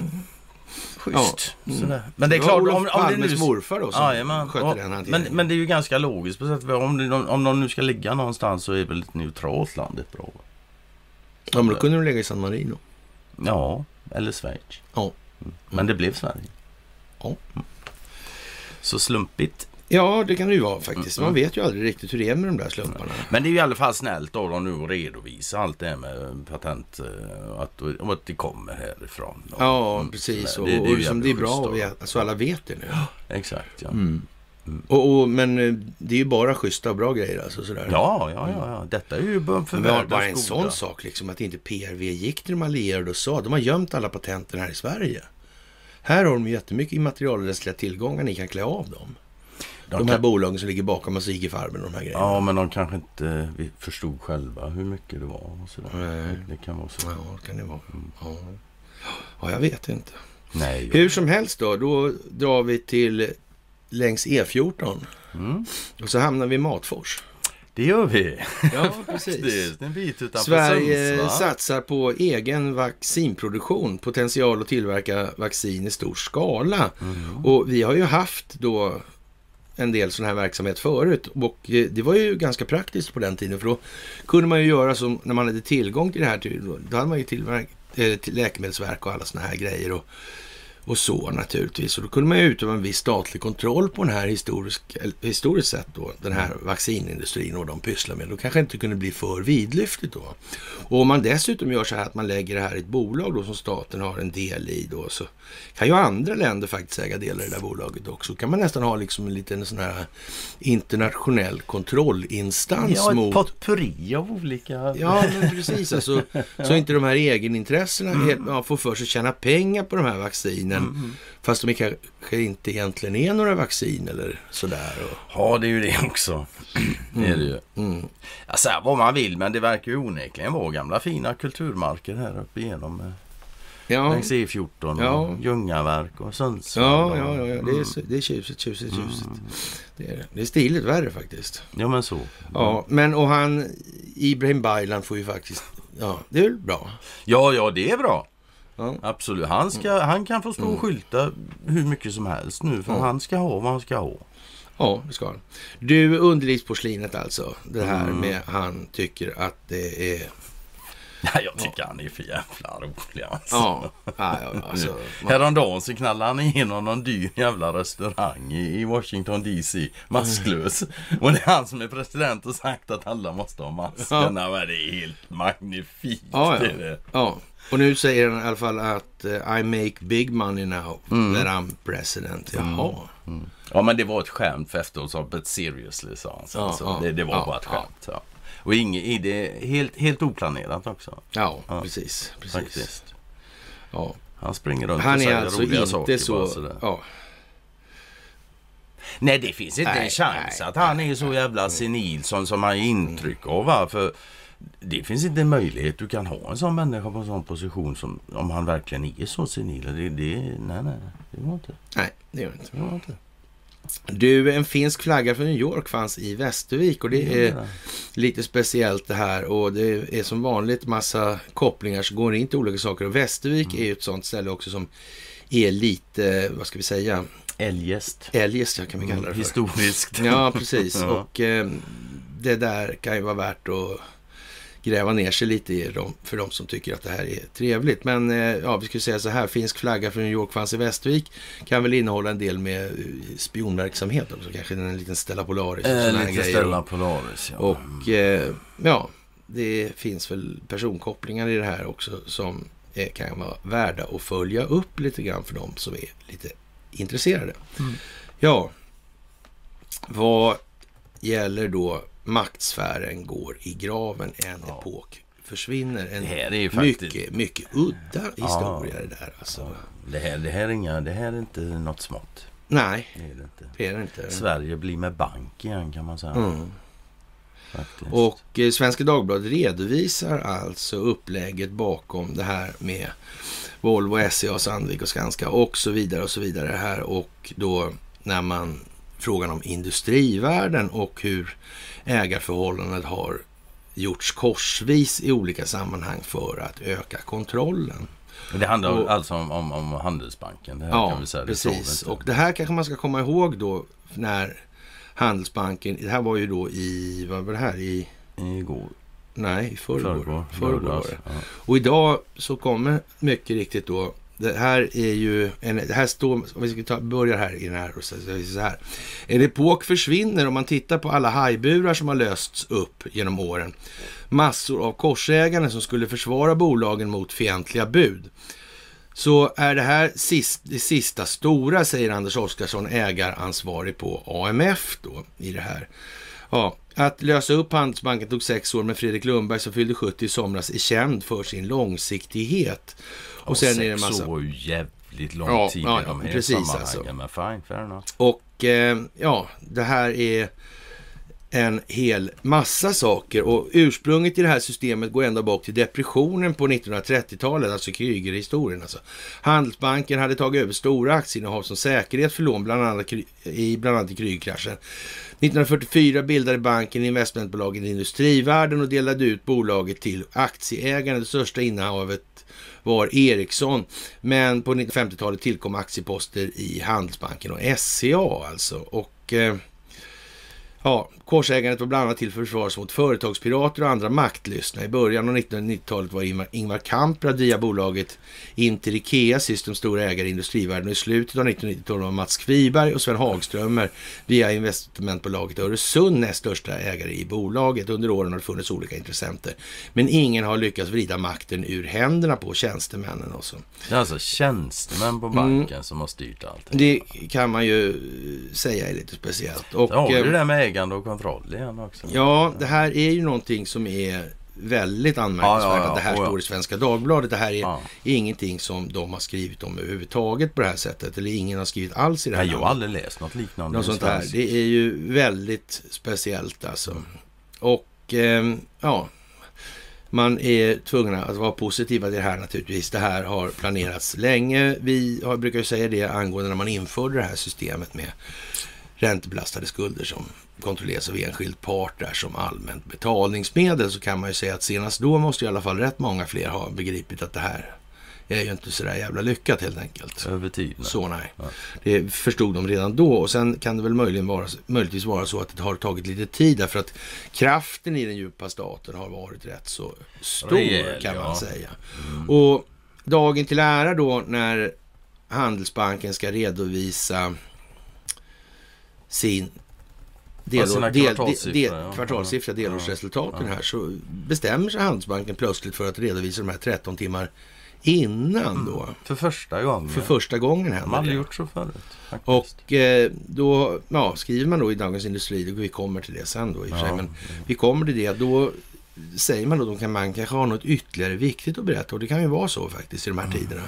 Schysst. Ja. Mm. Men det är Det klart, Olof om, om det Palmes nu... morfar då som Jajamän. skötte Ja, den men, hanteringen. men det är ju ganska logiskt på sätt och om, det- om de, nu ska ligga någonstans så är väl ett neutralt land ett bra. ja, men då kunde de lägga i San Marino. Ja, eller Schweiz. Ja. Mm. Men det blev Sverige. Ja. Mm. Så slumpigt. Ja, det kan det ju vara faktiskt. Man Mm. vet ju aldrig riktigt hur det är med de där slumparna. Men det är ju i alla fall snällt av dem nu att redovisa allt det här med patent. eh, Att, och att det kommer härifrån. Och, Ja, mm, precis. Och, Det- det är och liksom, det är bra veta, så alla vet det nu. dem. Exakt, ja. Mm. Och, och, men eh, det är ju bara schyssta och bra grejer alltså sådär. Ja, ja, ja, ja. Detta är ju för bara, bara en sån sak liksom att inte PRV gick till de allierade och sa de har gömt alla patenten här i Sverige. Här har de jättemycket immaterialrättsliga tillgångar, ni kan klä av dem. De, De här kan, bolagen som ligger bakom Asigefarmen och de här grejerna. ja, men de kanske inte vi förstod själva hur mycket det var. Och sådär. Nej. Det kan vara så. Ja, det kan det vara. Ja. ja, jag vet inte. Nej. Hur som helst då, då drar vi till längs E14 Mm. och så hamnar vi i Matfors. Det gör vi. Ja, är en bit utanför Sverige Sundsvall. satsar på egen vaccinproduktion, potential att tillverka vaccin i stor skala. Mm. Och vi har ju haft då en del sån här verksamhet förut. Och eh, det var ju ganska praktiskt på den tiden för då kunde man ju göra som när man hade tillgång till det här, då hade man ju tillverk, eh, till läkemedelsverk och alla såna här grejer och, och så naturligtvis. Och då kunde man ju utöva en viss statlig kontroll på den här historisk, historiskt sett då, den här vaccinindustrin och de pysslar med. Då kanske inte kunde bli för vidlyftigt då. Och om man dessutom gör så här att man lägger det här i ett bolag då som staten har en del i då så kan ju andra länder faktiskt äga delar i det där bolaget också. kan man nästan ha liksom en liten sån här internationell kontrollinstans Ja, ett mot potpurri av olika... Ja, men precis. Alltså, så inte de här egenintressena helt, ja, får för sig att tjäna pengar på de här vaccinen. Mm. Fast de kanske inte egentligen är några vaccin eller sådär. Och, Ja, det är ju det också. Det är det ju. mm. Ja, säga vad man vill, men det verkar ju onekligen vara gamla fina kulturmarker här uppe igenom. eh, Ja, Längs E14 och Ja. Ljungaverk och Sundsvall. ja, ja, ja, ja. Det, är, det är tjusigt, tjusigt, tjusigt. Det är, det. är stiligt värre faktiskt. Ja, men så. Ja, men och han, Ibrahim Baylan får ju faktiskt, ja, det är väl bra. Ja, ja, det är bra. Ja. Absolut. Han, ska, han kan få stå och skylta hur mycket som helst nu. För Ja. han ska ha vad han ska ha. Ja, det ska han. Du, underlivsporslinet alltså. Det här Mm. med han tycker att det är... Ja, jag tycker han är för jävla rolig alltså. Ja, ja, ja alltså. man- Häromdagen så knallade han igenom någon dyr jävla restaurang i, Washington DC, masklös. Och det är han som är president och sagt att alla måste ha maskerna. Men det är helt magnifikt. Ja, det ja. är det. ja. Och nu säger han i alla fall att eh, I make big money now Mm. that I'm president. Jaha. Ja men det var ett skämt för efteråt sa but seriously sa han. Så, Ja, så ja, det, det var ja, bara ett skämt. Ja. Och inget i det, helt, helt oplanerat också. Ja, precis. precis. Faktiskt. Ja. Han springer runt Han och säger alltså roliga saker så... Ja. Nej det finns inte Nej, en chans nej, att han är så jävla senil som, som man ger intryck av. För det finns inte en möjlighet du kan ha en sån människa på en sån position som om han verkligen är så senil. Det, det, nej, nej, det går inte. Nej, det gör inte. Det går inte. Du, en finsk flagga för New York fanns i Västervik och det är Ja, lite speciellt det här och det är som vanligt massa kopplingar som går in till olika saker och Västervik Mm. är ju ett sånt ställe också som är lite, vad ska vi säga, Eljest. eljest kan vi kalla det för. Historiskt. Ja, precis. Ja. Och eh, det där kan ju vara värt att gräva ner sig lite i dem, för de som tycker att det här är trevligt. Men eh, ja, vi skulle säga så här, finsk flagga från New York fanns i Västervik kan väl innehålla en del med eh, spionverksamhet också, kanske en liten Stella Polaris och Eh, lite grejer. Stella Polaris, ja. Och eh, ja, det finns väl personkopplingar i det här också som eh, kan vara värda att följa upp lite grann för de som är lite intresserade. Mm. Ja, vad gäller då maktsfären går i graven, en Ja. epok försvinner. En Det här är ju faktiskt... mycket, mycket udda historia det där alltså. Det här, det, här är inga, det här är inte något smått. Nej, Det är det inte. det är det inte. Sverige blir med bank igen kan man säga. Mm. Faktiskt. Och eh, Svenska Dagbladet redovisar alltså upplägget bakom det här med Volvo, SCA, Sandvik och Skanska och så vidare och så vidare här och då när man frågan om industrivärden och hur ägarförhållandet har gjorts korsvis i olika sammanhang för att öka kontrollen. Det handlar Och- alltså om, om, om Handelsbanken. Det här Ja, precis. Och det här kanske man ska komma ihåg då när Handelsbanken, det här var ju då i, vad var det här, i, Igår. nej, i förrgår. Förrgår. Förrgår. Ja. Och idag så kommer mycket riktigt då, det här är ju, en, det här står, om vi ska ta, börja här i den här så så här. En epok försvinner om man tittar på alla hajburar som har lösts upp genom åren. Massor av korsägare som skulle försvara bolagen mot fientliga bud. Så är det här sist, det sista stora, säger Anders Oskarsson, ägaransvarig på AMF då i det här. Ja, att lösa upp Handelsbanken tog sex år, men Fredrik Lundberg som fyllde 70 i somras är känd för sin långsiktighet. Och sen är det sex massa... år är ju jävligt lång Ja, tid ja, i de här precis, sammanhangen. alltså. Men fine, fair enough. Och eh, ja, det här är en hel massa saker och ursprunget i det här systemet går ända bak till depressionen på 1930-talet, alltså Krügerhistorien. Alltså. Handelsbanken hade tagit över stora aktieinnehav som säkerhet för lån, bland annat i bland annat i Krügerkraschen. 1944 bildade banken investmentbolaget Industrivärden och delade ut bolaget till aktieägarna. Det största innehavet var Ericsson. Men på 1950-talet tillkom aktieposter i Handelsbanken och SCA alltså. Och eh, ja, korsägandet var bland annat till för mot företagspirater och andra maktlystna. I början av 1990-talet var Ingvar, Kamprad via bolaget Inter Ikea Systems stora ägare i industrivärlden. och i slutet av 1990-talet var Mats Kviberg och Sven Hagströmer via investmentbolaget Öresund näst största ägare i bolaget. Under åren har det funnits olika intressenter. Men ingen har lyckats vrida makten ur händerna på tjänstemännen. Också. Det är alltså tjänstemän på banken som har styrt allt. Det kan man ju säga är lite speciellt. Och, ja, det där med ägande och kontroll igen också. Ja, det här är ju någonting som är väldigt anmärkningsvärt Ja, ja, ja. att det här Oh, står i Svenska Dagbladet. Det här är ingenting som de har skrivit om överhuvudtaget på det här sättet. Eller ingen har skrivit alls i det här Nej, jag har aldrig läst något liknande. Något sånt här. Det är ju väldigt speciellt alltså. Och ehm, ja, man är tvungna att vara positiva till det här naturligtvis. Det här har planerats länge. Vi har, brukar ju säga det angående när man införde det här systemet med räntebelastade skulder som kontrolleras av enskild part där som allmänt betalningsmedel så kan man ju säga att senast då måste i alla fall rätt många fler ha begripit att det här är ju inte sådär jävla lyckat helt enkelt. Över tiden. Så nej. Ja. Det förstod de redan då och sen kan det väl möjligen vara, möjligtvis vara så att det har tagit lite tid därför att kraften i den djupa staten har varit rätt så stor Rejäl, kan man ja. säga. Och dagen till ära då när Handelsbanken ska redovisa sin Ja, del, sina del, del, kvartalssiffror, del, ja. kvartalssiffra, Ja. delårsresultaten här så bestämmer sig Handelsbanken plötsligt för att redovisa de här 13 timmar innan då. För första gången. För första gången De har händer aldrig det. gjort så förut. Faktiskt. Och eh, då ja, skriver man då i Dagens Industri, vi kommer till det sen då i och för sig, men vi kommer till det, då säger man då att man kanske har något ytterligare viktigt att berätta och det kan ju vara så faktiskt i de här tiderna.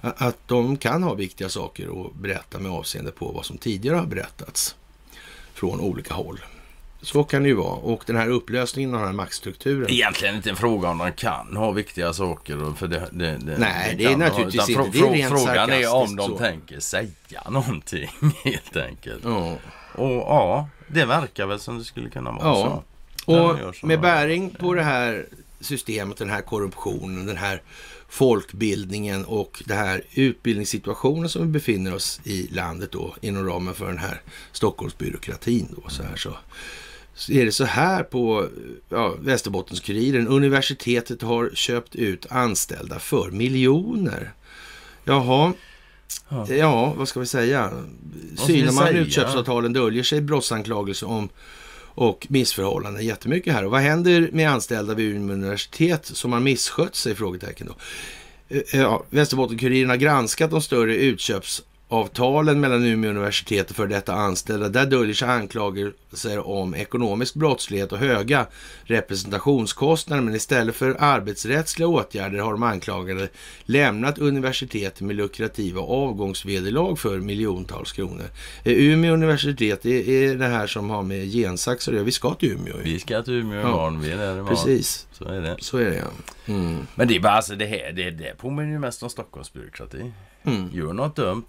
A- Att de kan ha viktiga saker att berätta med avseende på vad som tidigare har berättats från olika håll. Så kan det ju vara. Och den här upplösningen av den här maktstrukturen. Egentligen inte en fråga om de kan ha viktiga saker. För det, det, det, Nej, det är ha, naturligtvis inte. Det är rent Frågan är om de så. tänker säga någonting helt enkelt. Ja. Och ja, det verkar väl som det skulle kunna vara Ja. så. Och med bäring på det här systemet, den här korruptionen, den här folkbildningen och den här utbildningssituationen som vi befinner oss i landet då inom ramen för den här Stockholmsbyråkratin då så här så. Så är det så här på ja, Västerbottens-Kuriren. Universitetet har köpt ut anställda för miljoner. Jaha, Ja. ja, vad ska vi säga? Synar man säga? utköpsavtalen döljer sig brottsanklagelser om och missförhållanden jättemycket här. Och vad händer med anställda vid Umeå universitet som har misskött sig? Frågetecken då. Eh, eh, ja, Västerbotten-Kuriren har granskat de större utköps utköpsavtalen mellan Umeå universitet och för detta anställda. Där döljer sig anklagelser om ekonomisk brottslighet och höga representationskostnader. Men istället för arbetsrättsliga åtgärder har de anklagade lämnat universitetet med lukrativa avgångsvederlag för miljontals kronor. Eh, Umeå universitet det är det här som har med gensaxar att göra. Vi ska till Umeå. Vi ska till Umeå Ja. imorgon. Vi är där imorgon. Precis, Så är det. så är det ja. Mm. Men det är bara alltså det här. Det, det påminner ju mest om Stockholmsbyråkrati. Mm. Gör något dumt.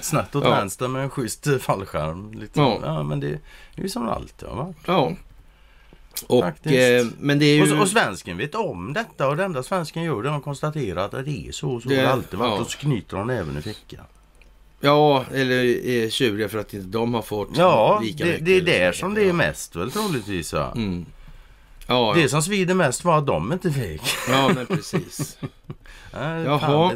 Snett åt Ja. vänster med en schysst fallskärm. Lite, Ja. ja. men det är ju som det alltid har varit. Ja, Och, eh, men det är ju... Och, och svensken vet om detta och det enda svensken gör det är att konstatera att det är så. Så Det- det alltid varit. ja. Och så knyter de även i fickan. Ja, eller är tjuriga för att inte de har fått Ja, lika det, mycket. det är där som det är mest väl troligtvis. Va? Mm. Ja, Det ja. som svider mest var att de inte fick. ja, men precis. Nej, Jaha.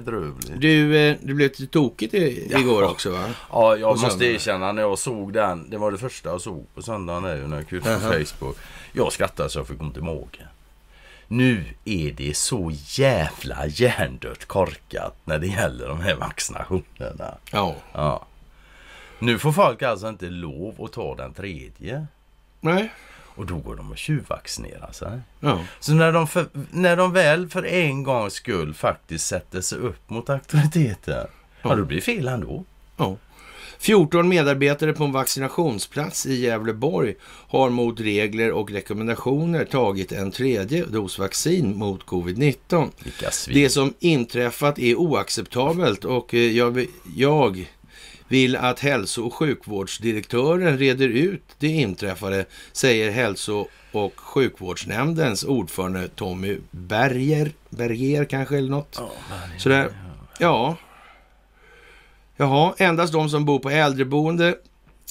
Du, eh, det blev lite tokigt i, igår också va? Ja, jag på måste söndagen. erkänna när jag såg den. Det var det första jag såg på söndagen är ju när jag gick ut på. Facebook. Jag skrattade så jag fick ont i magen. Nu är det så jävla hjärndött korkat när det gäller de här vaccinationerna. Ja. Ja. Nu får folk alltså inte lov att ta den tredje. Nej. Och då går de och tjuvvaccinerar sig. Ja. Så när de, för, när de väl för en gångs skull faktiskt sätter sig upp mot auktoriteten. Ja, Ja. då blir det fel ändå. ja. 14 medarbetare på en vaccinationsplats i Gävleborg har mot regler och rekommendationer tagit en tredje dos vaccin mot covid-19. Vilka svin. Det som inträffat är oacceptabelt och eh, jag, jag vill att hälso och sjukvårdsdirektören reder ut det inträffade, säger hälso och sjukvårdsnämndens ordförande Tommy Berger, Berger kanske eller något. Sådär. Ja. Jaha, endast de som bor på äldreboende,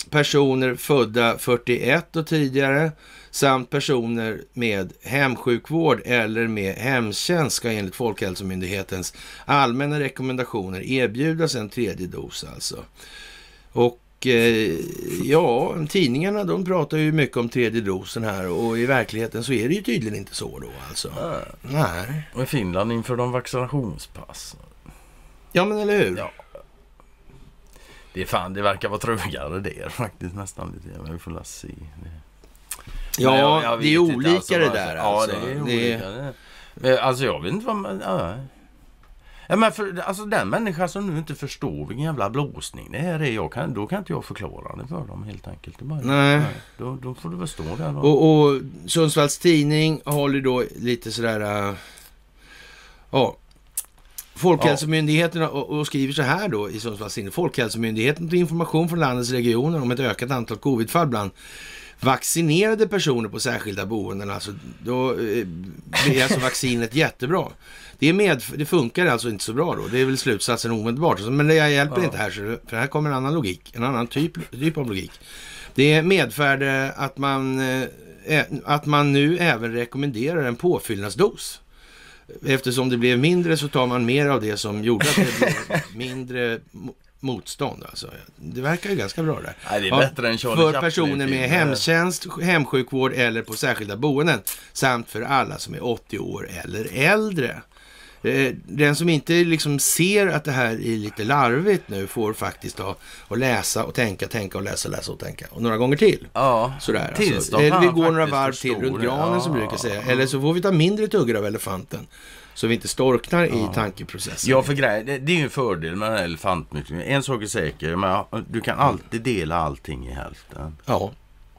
personer födda 41 och tidigare samt personer med hemsjukvård eller med hemtjänst ska enligt Folkhälsomyndighetens allmänna rekommendationer erbjudas en tredje dos alltså. Och eh, ja, tidningarna de pratar ju mycket om tredje dosen här och i verkligheten så är det ju tydligen inte så då alltså. Nej. Och i Finland inför de vaccinationspass. Ja men eller hur? Ja. Det är fan, det verkar vara trögare där faktiskt nästan lite. Men vi får se. Det- Ja, jag- jag det är olika alltså, det alltså. där Ja, alltså. det är olika. det. Men alltså jag vet inte vad man... Ja. Ja, men för, alltså den människa som nu inte förstår vilken jävla blåsning det här är, jag kan, då kan inte jag förklara det för dem helt enkelt. Bara, Nej. Då, då får du väl stå där då. Och, och Sundsvalls Tidning håller då lite sådär... äh, Ja. Folkhälsomyndigheten och, och skriver så här då i Sundsvalls Tidning. Folkhälsomyndigheten tar information från landets regioner om ett ökat antal covidfall bland vaccinerade personer på särskilda boenden. Alltså, då eh, blir alltså vaccinet jättebra. Det, är med, det funkar alltså inte så bra då. Det är väl slutsatsen omedelbart. Men det hjälper Ja. inte här, för här kommer en annan logik. En annan typ, typ av logik. Det medförde att man, eh, att man nu även rekommenderar en påfyllnadsdos. Eftersom det blev mindre så tar man mer av det som gjorde att det blev mindre motstånd. Alltså. Det verkar ju ganska bra där. Nej, det är Ja, bättre än Charlie För Chaplin personer med hemtjänst, hemsjukvård eller på särskilda boenden. Samt för alla som är 80 år eller äldre. Eh, Den som inte liksom ser att det här är lite larvigt nu får faktiskt ha och läsa och tänka, tänka och läsa, läsa och tänka. Och några gånger till. Ja, Sådär, alltså. Eller vi går några varv till runt det. granen som Ja. brukar säga. Eller så får vi ta mindre tuggar av elefanten. Så vi inte storknar i tankeprocessen. Ja, för grej, det, det är ju en fördel med den här. En sak är säker, men du kan alltid dela allting i hälften. Ja,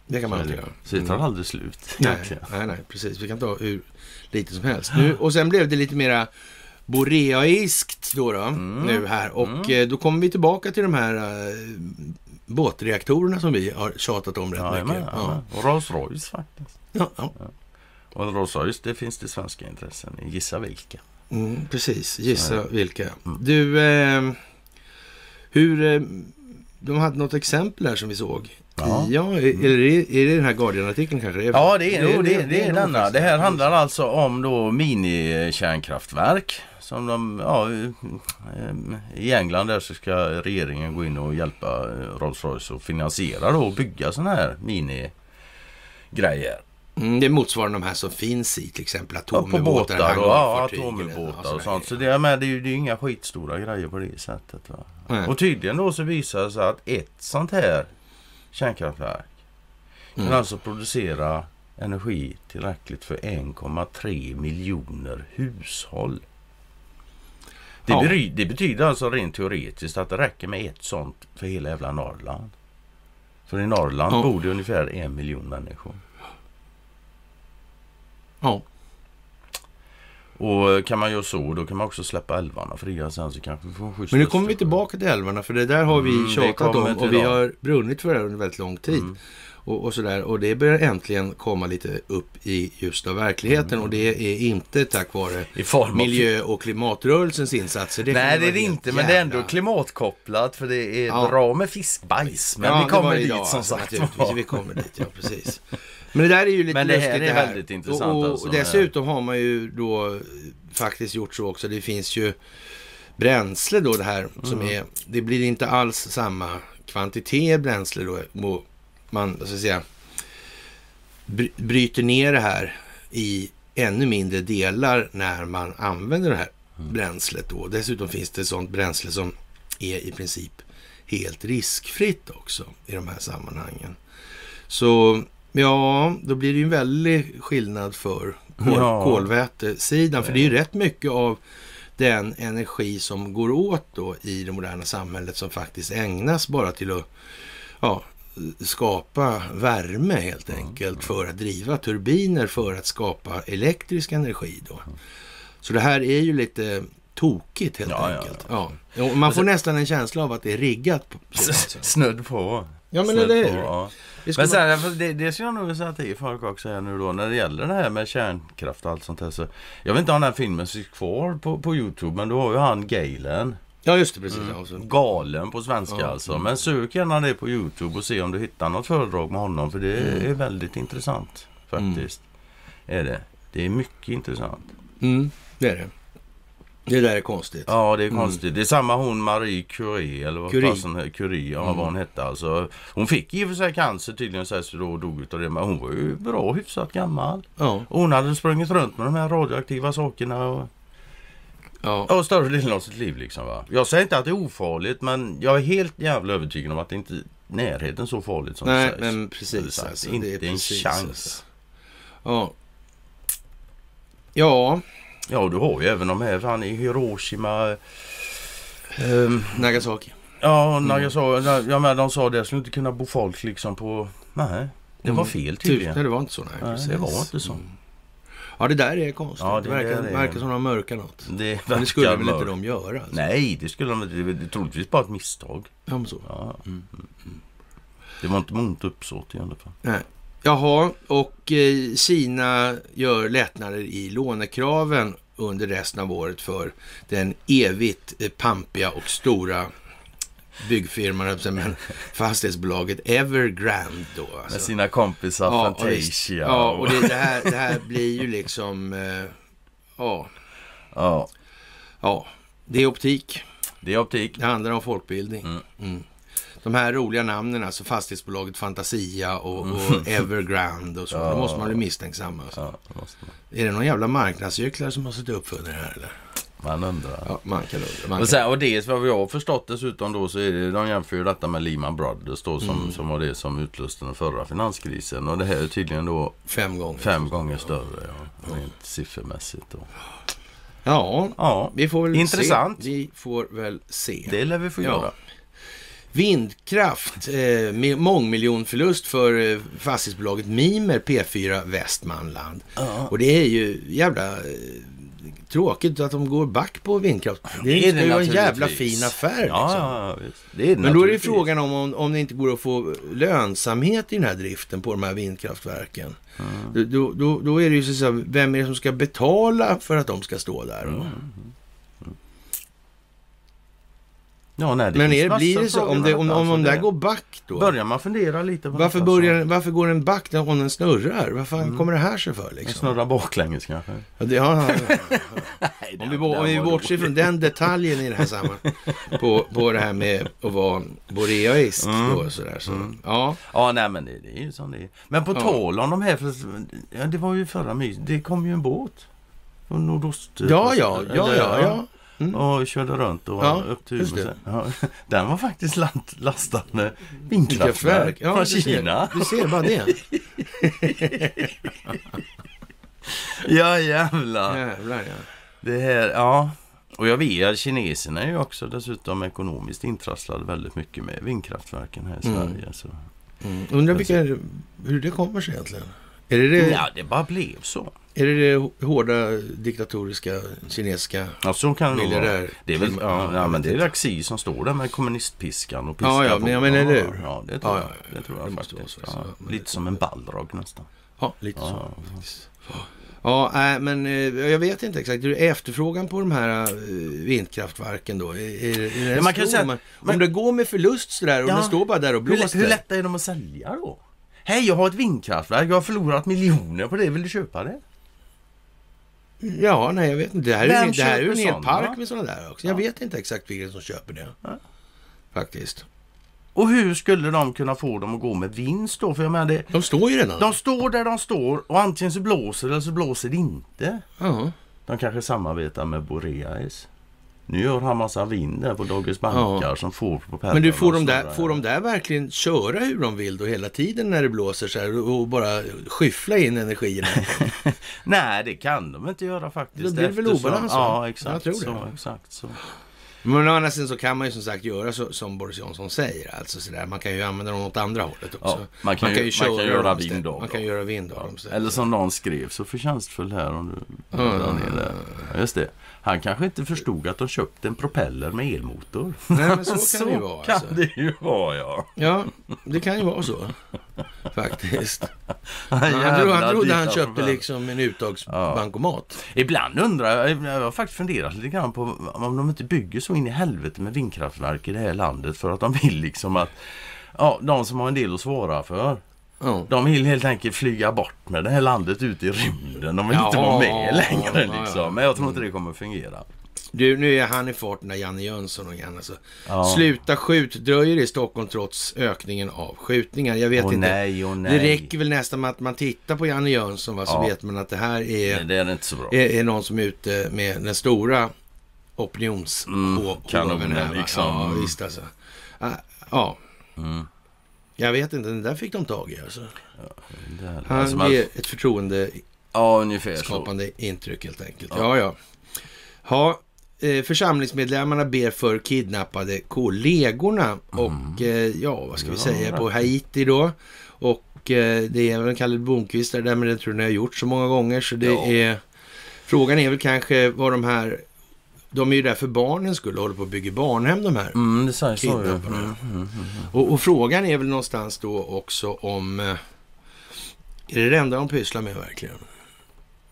det kan man alltid göra. Så det tar aldrig slut. Nej, nej, nej, precis. Vi kan ta hur lite som helst. Nu, och sen blev det lite mera boreaiskt då, då Mm. nu här. Och eh, då kommer vi tillbaka till de här eh, båtreaktorerna som vi har tjatat om rätt Ja, mycket. ja. Och Rolls Royce faktiskt. Ja, ja. Och Rolls Royce, det finns det svenska intressen i. Gissa vilka. Mm, precis, gissa vilka. Mm. Du, eh, hur... Eh, de hade något exempel här som vi såg. Ja. ja eller är, är det den här Guardian-artikeln kanske? Ja, det är, det, det, är nog denna. faktiskt. Det här handlar alltså om då minikärnkraftverk. Som de, ja, eh, I England där så ska regeringen gå in och hjälpa eh, Rolls-Royce och finansiera då och bygga sådana här minigrejer. Mm, det motsvarar de här som finns i till exempel Ja, på atomubåtar, båtar och ja, eller- atomubåtar ja, och sådär. sånt. Så det är, med, det är ju det är inga skitstora grejer på det sättet. Va? Nej. Och tydligen då så visar det sig att ett sånt här kärnkraftverk kan Mm. alltså producera energi tillräckligt för 1,3 miljoner hushåll. Det, Ja. bety- det betyder alltså rent teoretiskt att det räcker med ett sånt för hela jävla Norrland. För i Norrland Ja. bor det ungefär en miljon människor. Ja. Och kan man göra så, då kan man också släppa älvarna fria sen så kanske vi får skjuts Men nu kommer vi tillbaka till älvarna, för det där har vi Mm, tjatat om och vi har brunnit för det under väldigt lång tid. Mm. och, och sådär. Och det börjar äntligen komma lite upp i ljuset av verkligheten. Mm. Och det är inte tack vare av... miljö och klimatrörelsens insatser. Det Nej, det är det inte, men det är ändå jävla- klimatkopplat för det är Ja. bra med fiskbajs. Men Ja, vi kommer dit idag, som sagt. Vi kommer dit, ja precis. Men det där är ju lite Men det här lustigt är det här. väldigt intressant Och, och alltså. dessutom har man ju då faktiskt gjort så också. Det finns ju bränsle då det här som Mm. är, det blir inte alls samma kvantitet bränsle då. Man, så att säga, bry- bryter ner det här i ännu mindre delar när man använder det här Mm. bränslet då. Dessutom finns det sånt bränsle som är i princip helt riskfritt också i de här sammanhangen. Så ja, då blir det ju en väldig skillnad för kol, Ja. kolvätesidan. För det är ju rätt mycket av den energi som går åt då i det moderna samhället som faktiskt ägnas bara till att ja, skapa värme helt enkelt för att driva turbiner för att skapa elektrisk energi då. Så det här är ju lite tokigt helt Ja, ja, enkelt. Ja. Och man får nästan en känsla av att det är riggat. På, så, alltså. Snudd på. Ja men eller på, hur? ja. Det Men man- sen, det, det ska jag nog säga till folk också här nu då när det gäller det här med kärnkraft och allt sånt här. Så, jag vet inte om den här filmen finns kvar på, på Youtube men då har ju han Galen. Ja just det, precis. Så. Galen på svenska Ja. alltså. Men sök gärna det på Youtube och se om du hittar något föredrag med honom. För det är väldigt intressant faktiskt. Är det. Det är mycket intressant. Mm, det är det. Det där är konstigt. Ja, det är konstigt. Det är samma hon Marie Curie, eller vad Curie. fasen Curie, ja, vad hon hette alltså. Hon fick i och för sig cancer tydligen så här, så då dog utav det. Men hon var ju bra hyfsat gammal. Ja, hon hade sprungit runt med de här radioaktiva sakerna och, ja. och större delen av sitt liv liksom va. Jag säger inte att det är ofarligt men jag är helt jävla övertygad om att det inte är närheten så farligt som Nej, det sägs. men precis. Alltså, inte det är en precis, chans. alltså. Ja. Ja, Ja, du har ju även de här fan i Hiroshima. ehm, Nagasaki. Ja, Nagasaki. Ja, men de sa det. Skulle inte kunna bo folk liksom på... Nej, det var Mm. fel Typ, tydligen. nej, det var inte så. Nej, Nej, det var inte så. Mm. Ja, det där är konstigt. Ja, det det verkar, är- verkar som de mörkar något. Det, Men det skulle väl inte de göra? Alltså. Nej, det skulle de inte. Det är troligtvis bara ett misstag. Ja, men så. Ja. Mm. Det var inte ont uppsåt i alla fall. Nej. Jaha, och eh, Kina gör lättnader i lånekraven under resten av året för den evigt eh, pampiga och stora byggfirman, men fastighetsbolaget Evergrande då. Med Alltså. sina kompisar Ja, visst. Fantasia. Ja, och det, det, här, det här blir ju liksom... Eh, ja, ja, ja, det är optik. det är optik. Det handlar om folkbildning. Mm. Mm. De här roliga namnen, alltså fastighetsbolaget Fantasia och, Mm. och Evergrande och så. Ja. Då måste man bli misstänksam. Alltså. Ja, det. Är det någon jävla marknadsgycklare som har suttit upp för det här eller? Man undrar. Ja, man kan undra. Man Och, sen, och dels vad jag har förstått dessutom då så är det, de jämför ju detta med Lehman Brothers då som, Mm. som var det som utlöste den förra finanskrisen. Och det här är tydligen då Fem gånger. fem gånger större ja, rent siffermässigt. Då. Ja, Ja, vi får väl Intressant. se. Vi får väl se. det lär vi få Ja. göra. Vindkraft, eh, med mångmiljonförlust för eh, fastighetsbolaget Mimer P4 Västmanland. Och det är ju jävla eh, tråkigt att de går back på vindkraft. Det, är ju vara en jävla fin affär. Liksom. ja, det är det Men då är det frågan om, om, om det inte går att få lönsamhet i den här driften på de här vindkraftverken. Mm. Då, då, då är det ju så att säga, vem är det som ska betala för att de ska stå där? Mm. då? Ja, nej, det Men är, blir det så? Om, det, om, om, om det det- där går back då? Börjar man fundera lite på Varför, börjar, varför går den back när- om den snurrar? Vad fan Mm. kommer det här sig för liksom? Snurra baklänges kanske? Ja, det, ja, ja, ja. Om vi, om vi bortser från den detaljen i det här sammanhanget. På, på det här med att vara boreaist Mm. då sådär. Så, ja. Ja, nej men det, det är ju som det är. Men på Ja. tal om de här, för, ja, det var ju förra mys, det kom ju en båt. Nordost. Ja, ja, ja, ja, ja. Mm. Och körde runt och Ja, upp till Umeå. Ja, den var faktiskt lastad med vindkraftverk Ja, från du ser, Kina. du ser bara det. Ja, jävlar. Jävlar ja. Det här, ja. Och jag vet att kineserna är ju också dessutom ekonomiskt intrasslade väldigt mycket med vindkraftverken här i Mm. Sverige. Så. Mm. Undrar vilka, hur det kommer sig egentligen. Är det det, Ja, det bara blev så. Är det det hårda diktatoriska kinesiska Ja, så kan det vara. miljardär? Det är väl, ja, ja, men det är vet Raxi som står där med kommunistpiskan och piskar Ja, ja, men jag menar, eller hur? Ja, det tror Ja, jag. ja, ja, det tror det jag måste faktiskt. Ja, lite som en ballrag nästan. Ja, lite så. Ja. Ja, men eh, jag vet inte exakt. Är efterfrågan på de här eh, vindkraftverken då? Är, är, är Ja, man kan säga- Man- men- Om det går med förlust sådär och Ja. den står bara där och Hur, blåser. hur lätta är de att sälja då? Hej, jag har ett vindkraftverk. Jag har förlorat miljoner på det. Vill du köpa det? Ja, nej jag vet inte. Det här är, Vem det här är ju en hel park med sådana där också. Jag Ja. vet inte exakt vilka som köper det. Ja. Faktiskt. Och hur skulle de kunna få dem att gå med vinst då? För jag menar, det, De står ju redan. de står där de står och antingen så blåser det eller så blåser det inte. Ja. De kanske samarbetar med Boreas. Nu gör han massa vind där på Dogges bankar som får propellrarna Men du, får de, där, snurra. får de där verkligen köra hur de vill då hela tiden när det blåser så här och bara skyffla in energierna? Nej, det kan de inte göra faktiskt. Då blir det väl obalans? Ja, exakt Jag tror det. så. Exakt så. Men å andra sidan så kan man ju som sagt göra så, som Boris Johnson säger. Alltså så där, man kan ju använda dem åt andra hållet också. Ja, man kan ju- man kan göra vind av Man kan göra vind av dem. Eller som någon skrev så förtjänstfull här om du Mm. Ja, just det. Han kanske inte förstod att de köpte en propeller med elmotor. Nej, men så kan det ju vara. kan Alltså. det ju vara ja. Ja, det kan ju vara så. Faktiskt. Han trodde, han trodde han köpte propeller. liksom en uttagsbankomat. Ibland undrar jag, jag har faktiskt funderat lite grann på om de inte bygger så in i helvete med vindkraftverk i det här landet för att de vill liksom att Ja, de som har en del att svara för. Ja. De vill helt enkelt flyga bort med det här landet ut i rymden. De vill Ja, inte vara med längre ja, liksom. Men jag tror inte det kommer fungera. Du, nu är han i farten, där Janne Jönsson igen. Alltså. Ja. Sluta skjut dröjer i Stockholm trots ökningen av skjutningar. Jag vet Åh inte. nej, åh nej. Det räcker väl nästan med att man tittar på Janne Jönsson va, så Ja. vet man att det här Nej, är, det är inte så bra. är, är någon som är ute med den stora opinions Mm, här, va? liksom. Ja, visst alltså. Ah, Ja, Mm. Jag vet inte. Den där fick de tag i alltså. Här- Han alltså, man- ger ett förtroendeskapande Ja, ungefär så. intryck helt enkelt. Ja. Ja, ja. ja eh, församlingsmedlemmarna ber för kidnappade kollegorna och eh, ja, vad ska vi Ja, säga, på Haiti då. Och eh, det är väl Kalle Blomqvist där, men det tror jag ni har gjort så många gånger så det Ja. är... Frågan är väl kanske vad de här... De är ju där för barnens skull och håller på att bygga barnhem de här. Mm, det ju. Kidnapparna. Mm, mm, mm. Och, och frågan är väl någonstans då också om... eh, Är det det enda de pysslar med verkligen?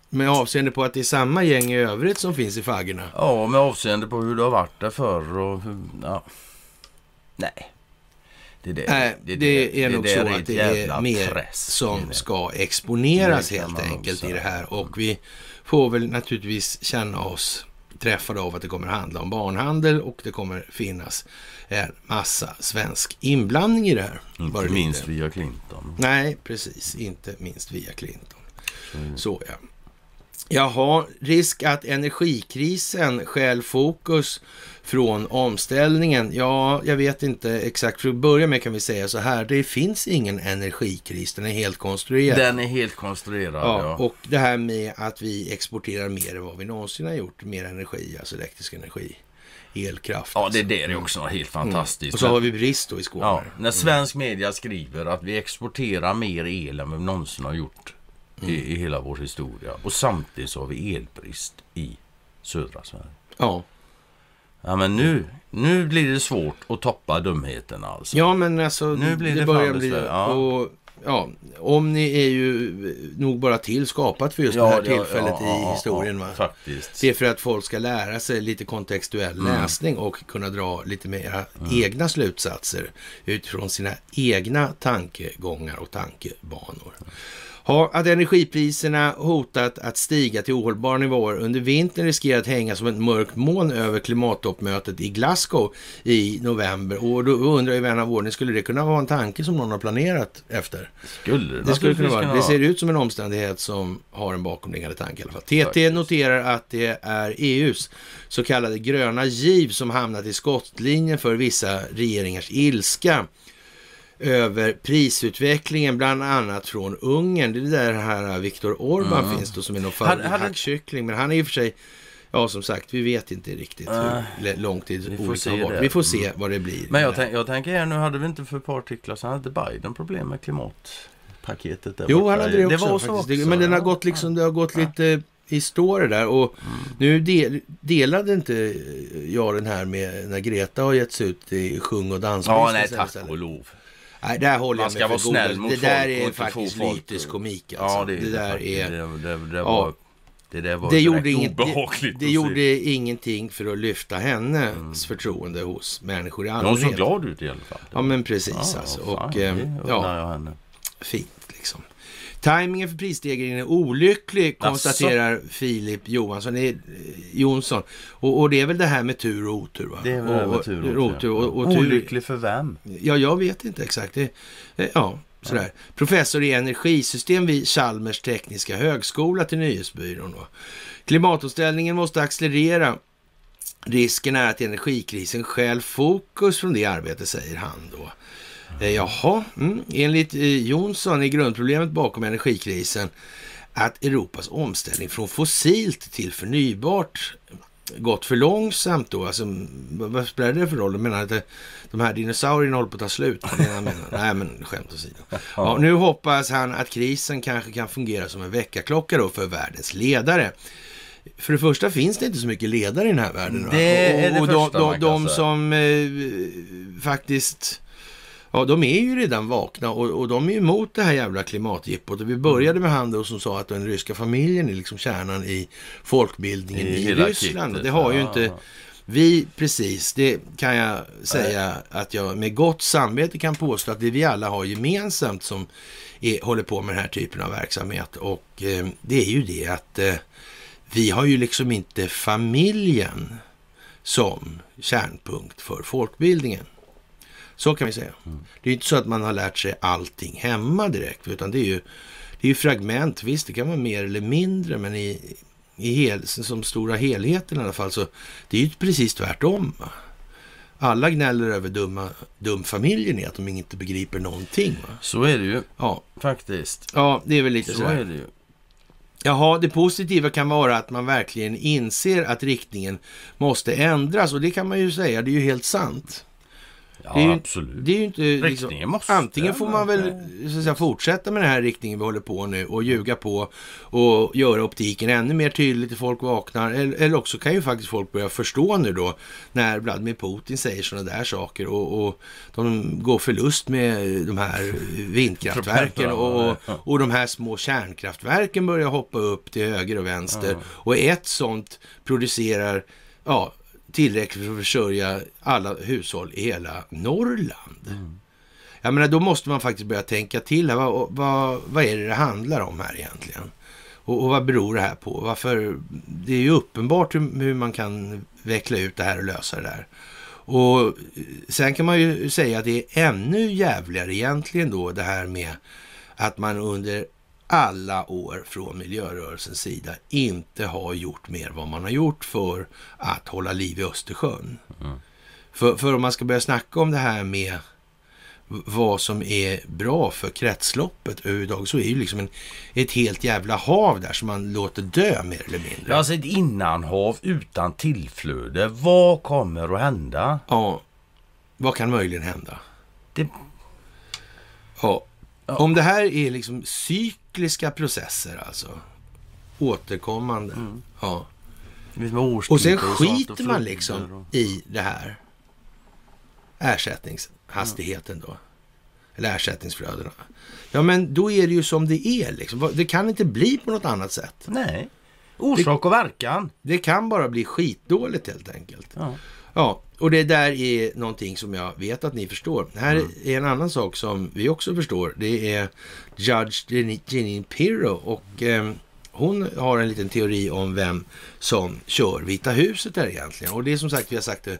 Med avseende på att det är samma gäng i övrigt som finns i faggorna. Ja, med avseende på hur det har varit där förr och hur... Ja. Nej. Det, där- Nej, det, där- är nog så att det är mer träsk, som det. ska exponeras Det helt enkelt i det här. Och vi får väl naturligtvis känna oss träffade av att det kommer handla om barnhandel och det kommer finnas en massa svensk inblandning i det här. Inte det minst lider. via Clinton. Nej, precis. Inte minst via Clinton. Så- Så ja. Jaha, risk att energikrisen stjäl fokus från omställningen. Ja, jag vet inte exakt. För att börja med kan vi säga så här. Det finns ingen energikris. Den är helt konstruerad. Den är helt konstruerad, Ja, ja. och det här med att vi exporterar mer än vad vi någonsin har gjort. Mer energi, alltså elektrisk energi. Elkraft. Ja, det är också helt fantastiskt. Och så har vi brist då i Skåne. Ja, när svensk media skriver att vi exporterar mer el än vi någonsin har gjort i, i hela vår historia. Och samtidigt så har vi elbrist i södra Sverige. ja. Ja, men nu, nu blir det svårt att toppa dumheterna alltså. Ja, men alltså. Nu blir det börjar fan bli... ja. Och, ja, om ni är ju nog bara till skapat för just det här tillfället i historien. Va? Faktiskt. Det är för att folk ska lära sig lite kontextuell Mm. läsning och kunna dra lite mera egna slutsatser utifrån sina egna tankegångar och tankebanor. Att energipriserna hotat att stiga till ohållbara nivåer under vintern riskerar att hänga som ett mörkt moln över klimattoppmötet i Glasgow i november. Och då undrar ju vän av ordning, skulle det kunna vara en tanke som någon har planerat efter? Skulle det, Det skulle kunna vara. Det ser ut som en omständighet som har en bakomliggande tanke i alla fall. TT noterar att det är EUs så kallade gröna giv som hamnat i skottlinjen för vissa regeringars ilska över prisutvecklingen, bland annat från Ungern. Det är där här Viktor Orbán finns då, som är någon Mm. Hade- hade- hackkyckling. Men han är i och för sig, ja som sagt, vi vet inte riktigt hur lång tid se har varit. Vi får se vad det blir. Men jag, tänk, jag tänker här nu, hade vi inte för ett par artiklar så hade Biden problem med paketet där Jo, borta. han hade det också. Det var faktiskt. så Det- också. Men den har gått liksom, det har gått lite i det där. Och nu del, delade inte jag den här med när Greta har getts ut i sjung och danslistan Ja, nej, tack och lov. Nej, där håller Man jag ska mig vara för snäll mot Det där folk och är faktiskt lyteskomik alltså. Ja, det, det där faktiskt. är... Det, det, det, var, det där var Det gjorde, inget, det, det gjorde ingenting för att lyfta hennes förtroende hos människor i Hon allmänhet. såg glad ut i alla fall. Ja, men precis Ja, alltså. fan, Och, det eh, ja, jag henne. fint liksom. Timingen för prisstegringen är olycklig, konstaterar Filip Johansson. Är, eh, Jonsson. Och, och det är väl det här med tur och otur va? Det är väl och, tur och, otur, och, och Olycklig för vem? Ja, jag vet inte exakt. Det, eh, ja, sådär. Professor i energisystem vid Chalmers tekniska högskola till Nyhetsbyrån. Då. Klimatomställningen måste accelerera. Risken är att energikrisen stjäl fokus från det arbetet, säger han då. Eh, jaha, mm. enligt eh, Jonsson är grundproblemet bakom energikrisen att Europas omställning från fossilt till förnybart gått för långsamt då. Alltså, vad spelar det för roll? Jag menar att det, de här dinosaurierna håller på att ta slut. Det det. Nej, men skämt åsido. Ja, nu hoppas han att krisen kanske kan fungera som en väckarklocka då för världens ledare. För det första finns det inte så mycket ledare i den här världen. Det det och, och första de, de, de som eh, faktiskt... Ja, de är ju redan vakna och, och de är emot det här jävla klimatjippot. Och vi började med han då som sa att den ryska familjen är liksom kärnan i folkbildningen I i, Ryssland. kittet, det har ju ja. inte vi, precis, det kan jag säga att jag med gott samvete kan påstå att det vi alla har gemensamt som är, håller på med den här typen av verksamhet. Och eh, det är ju det att eh, vi har ju liksom inte familjen som kärnpunkt för folkbildningen. Så kan vi säga. Det är inte så att man har lärt sig allting hemma direkt, utan det är ju, det är fragment. Visst, det kan vara mer eller mindre, men i, i hel, som stora helheten i alla fall, så det är ju precis tvärtom. Va? Alla gnäller över dumma, dumfamiljen är att de inte begriper någonting. Va? Så är det ju Ja, faktiskt. ja, det är väl lite Så sådär. är det ju. Jaha, det positiva kan vara att man verkligen inser att riktningen måste ändras och det kan man ju säga, det är ju helt sant. Ja, Det är ju- absolut. Det är ju inte liksom, måste Antingen får man väl säga, fortsätta med den här riktningen vi håller på nu och ljuga på och göra optiken ännu mer tydlig till folk vaknar. Eller, eller också kan ju faktiskt folk börja förstå nu då när Vladimir Putin säger sådana där saker och, och de går förlust med de här vindkraftverken och, och, och de här små kärnkraftverken börjar hoppa upp till höger och vänster. Och ett sånt producerar ja, tillräckligt för att försörja alla hushåll i hela Norrland. Jag menar, då måste man faktiskt börja tänka till. Här. Vad, vad, vad är det det handlar om här egentligen? Och, och vad beror det här på? Varför? Det är ju uppenbart hur, hur man kan veckla ut det här och lösa det där. Och eh, sen kan man ju säga att det är ännu jävligare egentligen då det här med att man under alla år från miljörörelsens sida inte har gjort mer vad man har gjort för att hålla liv i Östersjön. För, för om man ska börja snacka om det här med vad som är bra för kretsloppet överhuvudtaget så är ju liksom en, ett helt jävla hav där som man låter dö mer eller mindre. Alltså ett innanhav utan tillflöde. Vad kommer att hända? Ja, vad kan möjligen hända? Det, Ja. Om det här är liksom cykliska processer alltså, återkommande. Ja. vet, med Och sen skiter man liksom i det här ersättningshastigheten då. Eller ersättningsflödena. Ja, men då är det ju som det är liksom. Det kan inte bli på något annat sätt. Nej. Orsak och verkan. Det kan bara bli skitdåligt helt enkelt. Ja. Ja, och det där är någonting som jag vet att ni förstår. Här är en annan sak som vi också förstår. Det är Judge Jeanine- Pirro och eh, hon har en liten teori om vem som kör Vita huset där egentligen. Och det är som sagt, vi har sagt det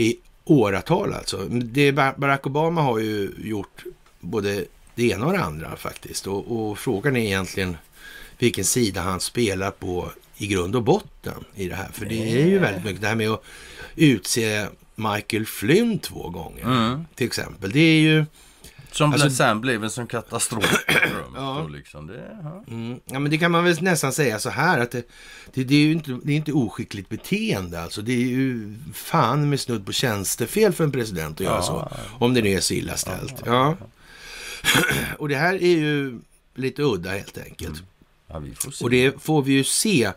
i åratal alltså. Det, Barack Obama har ju gjort både det ena och det andra faktiskt. Och, och frågan är egentligen vilken sida han spelar på i grund och botten i det här. För det är ju väldigt mycket det här med att utse Michael Flynn två gånger. Mm. Till exempel. Det är ju... Som Alltså- sen blev en sån katastrof. Ja. liksom. det, ja. Mm, ja, men det kan man väl nästan säga så här att det, det, det är ju inte, det är inte oskickligt beteende. Alltså, det är ju fan med snudd på tjänstefel för en president att göra Ja. så. Om det nu är så illa ställt. Ja. Och det här är ju lite udda helt enkelt. Se. Och det får vi ju se